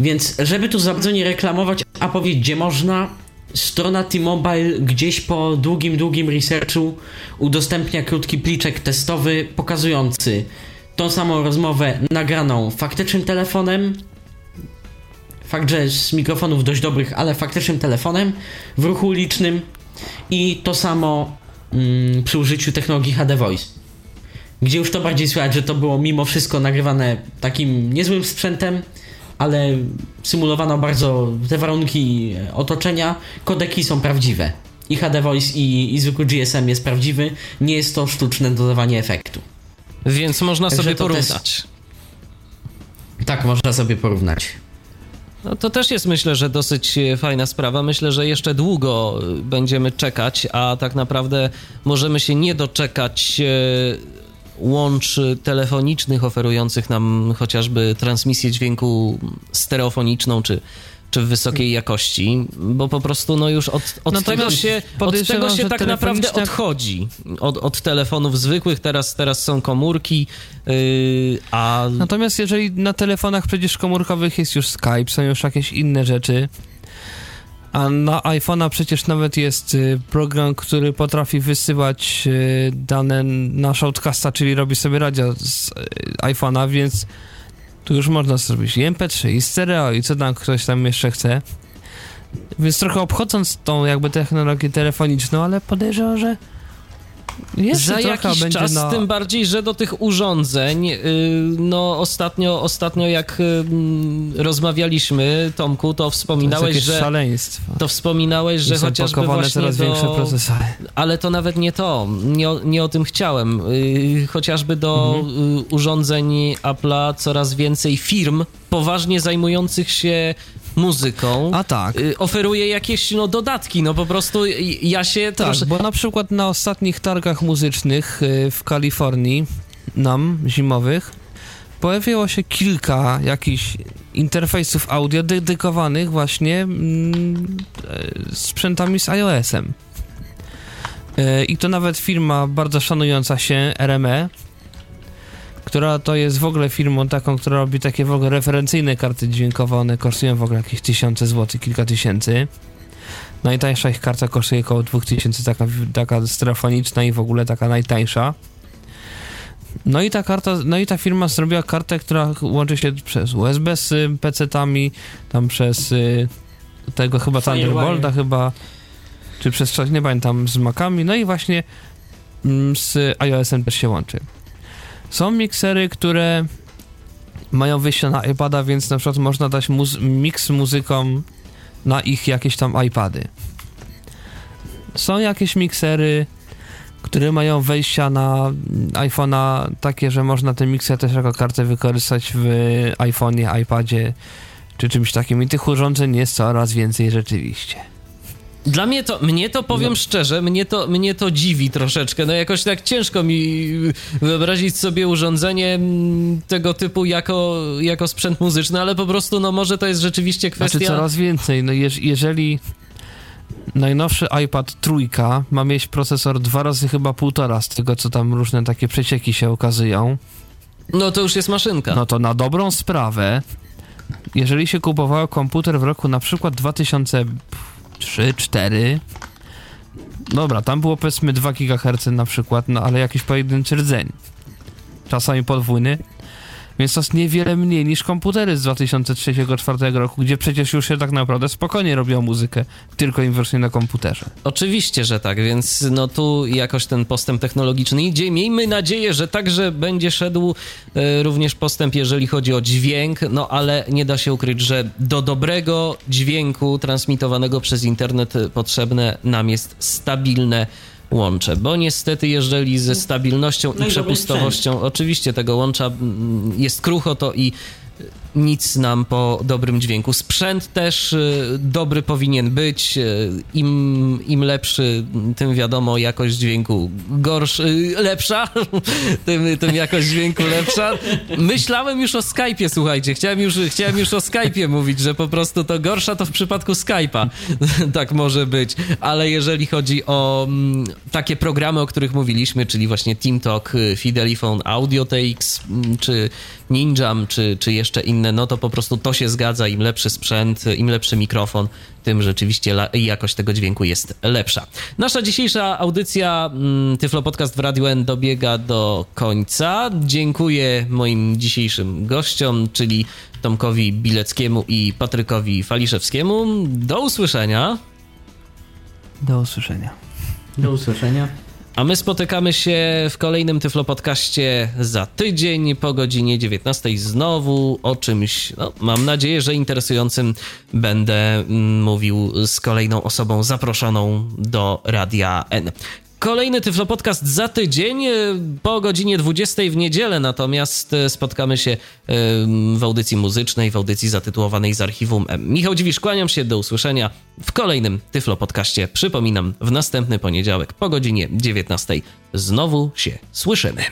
Więc, żeby tu za bardzo nie reklamować, a powiedzieć gdzie można, strona T-Mobile gdzieś po długim, długim researchu udostępnia krótki pliczek testowy pokazujący tą samą rozmowę nagraną faktycznym telefonem, fakt, że z mikrofonów dość dobrych, ale faktycznym telefonem w ruchu ulicznym i to samo mm, przy użyciu technologii HD Voice. Gdzie już to bardziej słychać, że to było mimo wszystko nagrywane takim niezłym sprzętem, ale symulowano bardzo te warunki e, otoczenia. Kodeki są prawdziwe. I HD Voice i, i zwykły GSM jest prawdziwy. Nie jest to sztuczne dodawanie efektu. Więc można Także sobie też- porównać. Tak można sobie porównać. No to też jest myślę, że dosyć e, fajna sprawa. Myślę, że jeszcze długo e, będziemy czekać, a tak naprawdę możemy się nie doczekać e, łącz telefonicznych oferujących nam chociażby transmisję dźwięku stereofoniczną czy, czy w wysokiej jakości, bo po prostu no już od, od No tego teraz się, od tego się tak naprawdę odchodzi. Od, od telefonów zwykłych, teraz, teraz są komórki, yy, a Natomiast jeżeli na telefonach przecież komórkowych jest już Skype, są już jakieś inne rzeczy, a na iPhone'a przecież nawet jest y, program, który potrafi wysyłać y, dane na Shoutcasta, czyli robi sobie radio z y, iPhone'a, więc tu już można zrobić i MP3, i stereo, i co tam ktoś tam jeszcze chce. Więc trochę obchodząc tą jakby technologię telefoniczną, ale podejrzewam, że jeszcze Za jakiś czas, na... tym bardziej, że do tych urządzeń, yy, no ostatnio, ostatnio jak yy, rozmawialiśmy, Tomku, to to wspominałeś, jakieś że szaleństwo. to wspominałeś, że chociażby właśnie coraz do... większe procesory. Ale to nawet nie to, nie o, nie o tym chciałem. Yy, chociażby do Mhm. urządzeń Apple'a coraz więcej firm poważnie zajmujących się muzyką, A tak. y, oferuje jakieś no, dodatki. No po prostu y, ja się Tak, bo na przykład na ostatnich targach muzycznych y, w Kalifornii, nam, zimowych, pojawiło się kilka jakichś interfejsów audio dedykowanych właśnie mm, e, sprzętami z iOS-em. E, I to nawet firma bardzo szanująca się, RME, która to jest w ogóle firmą taką, która robi takie w ogóle referencyjne karty dźwiękowe, one kosztują w ogóle jakieś tysiące złotych, kilka tysięcy. Najtańsza ich karta kosztuje około 2000, taka, taka stereofoniczna i w ogóle taka najtańsza. No i ta karta, no i ta firma zrobiła kartę, która łączy się przez USB z PC-tami, tam przez y, tego chyba. Thunderbolta chyba, czy przez coś, nie pamiętam, z Macami, no i właśnie mm, z iOS-em też się łączy. Są miksery, które mają wyjście na iPada, więc na przykład można dać muz- mix z muzyką na ich jakieś tam iPady. Są jakieś miksery, które mają wejścia na iPhone'a takie, że można ten mikser też jako kartę wykorzystać w iPhone'ie, iPadzie czy czymś takim. I tych urządzeń jest coraz więcej rzeczywiście. Dla mnie to, mnie to powiem No. szczerze, mnie to, mnie to dziwi troszeczkę. No jakoś tak ciężko mi wyobrazić sobie urządzenie mm, tego typu jako, jako sprzęt muzyczny, ale po prostu no może to jest rzeczywiście kwestia... Znaczy coraz więcej. No jeż, jeżeli najnowszy iPad trójka ma mieć procesor dwa razy chyba półtora z tego, co tam różne takie przecieki się okazują, No to już jest maszynka. no to na dobrą sprawę, jeżeli się kupowało komputer w roku na przykład 2003-2004, dobra, tam było powiedzmy 2 GHz na przykład, no ale jakiś pojedynczy rdzeń, czasami podwójny, więc to jest niewiele mniej niż komputery z 2003-2004 roku, gdzie przecież już się tak naprawdę spokojnie robią muzykę, tylko i wyłącznie na komputerze. Oczywiście, że tak, więc no tu jakoś ten postęp technologiczny idzie. Miejmy nadzieję, że także będzie szedł e, również postęp, jeżeli chodzi o dźwięk, no ale nie da się ukryć, że do dobrego dźwięku transmitowanego przez internet e, potrzebne nam jest stabilne łącze, bo niestety jeżeli ze stabilnością No i i dobry przepustowością oczywiście tego łącza mm, jest krucho, to i nic nam po dobrym dźwięku. Sprzęt też y, dobry powinien być. y, Im, im lepszy, tym wiadomo, jakość dźwięku gorszy, lepsza, (laughs) tym, tym jakość dźwięku lepsza. Myślałem już o Skype'ie, słuchajcie. Chciałem już, chciałem już o Skype'ie mówić, że po prostu to gorsza to w przypadku Skype'a. (laughs) tak może być. Ale jeżeli chodzi o mm, takie programy, o których mówiliśmy, czyli właśnie TeamTalk, y, Fidelifone, AudioTX, mm, czy Ninjam, czy, czy jeszcze inne, no to po prostu to się zgadza. Im lepszy sprzęt, im lepszy mikrofon, tym rzeczywiście la- jakość tego dźwięku jest lepsza. Nasza dzisiejsza audycja mm, Tyflo Podcast w Radio N dobiega do końca. Dziękuję moim dzisiejszym gościom, czyli Tomkowi Bileckiemu i Patrykowi Faliszewskiemu. Do usłyszenia. Do usłyszenia. Do usłyszenia. A my spotykamy się w kolejnym Tyflo Podcaście za tydzień po godzinie 19 znowu o czymś, no, mam nadzieję, że interesującym będę mm, mówił z kolejną osobą zaproszoną do Radia N. Kolejny Tyflo Podcast za tydzień e, po godzinie 20 w niedzielę, natomiast e, spotkamy się e, w audycji muzycznej, w audycji zatytułowanej z archiwum M. Michał Dziwisz, kłaniam się, do usłyszenia w kolejnym Tyflo Podcaście. Przypominam, w następny poniedziałek po godzinie 19 znowu się słyszymy.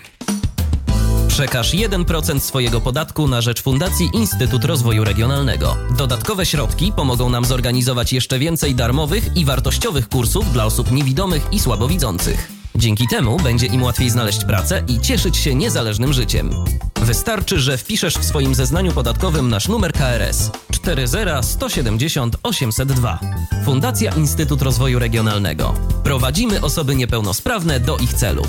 Przekaż 1% swojego podatku na rzecz Fundacji Instytut Rozwoju Regionalnego. Dodatkowe środki pomogą nam zorganizować jeszcze więcej darmowych i wartościowych kursów dla osób niewidomych i słabowidzących. Dzięki temu będzie im łatwiej znaleźć pracę i cieszyć się niezależnym życiem. Wystarczy, że wpiszesz w swoim zeznaniu podatkowym nasz numer KRS 40170 802. Fundacja Instytut Rozwoju Regionalnego. Prowadzimy osoby niepełnosprawne do ich celów.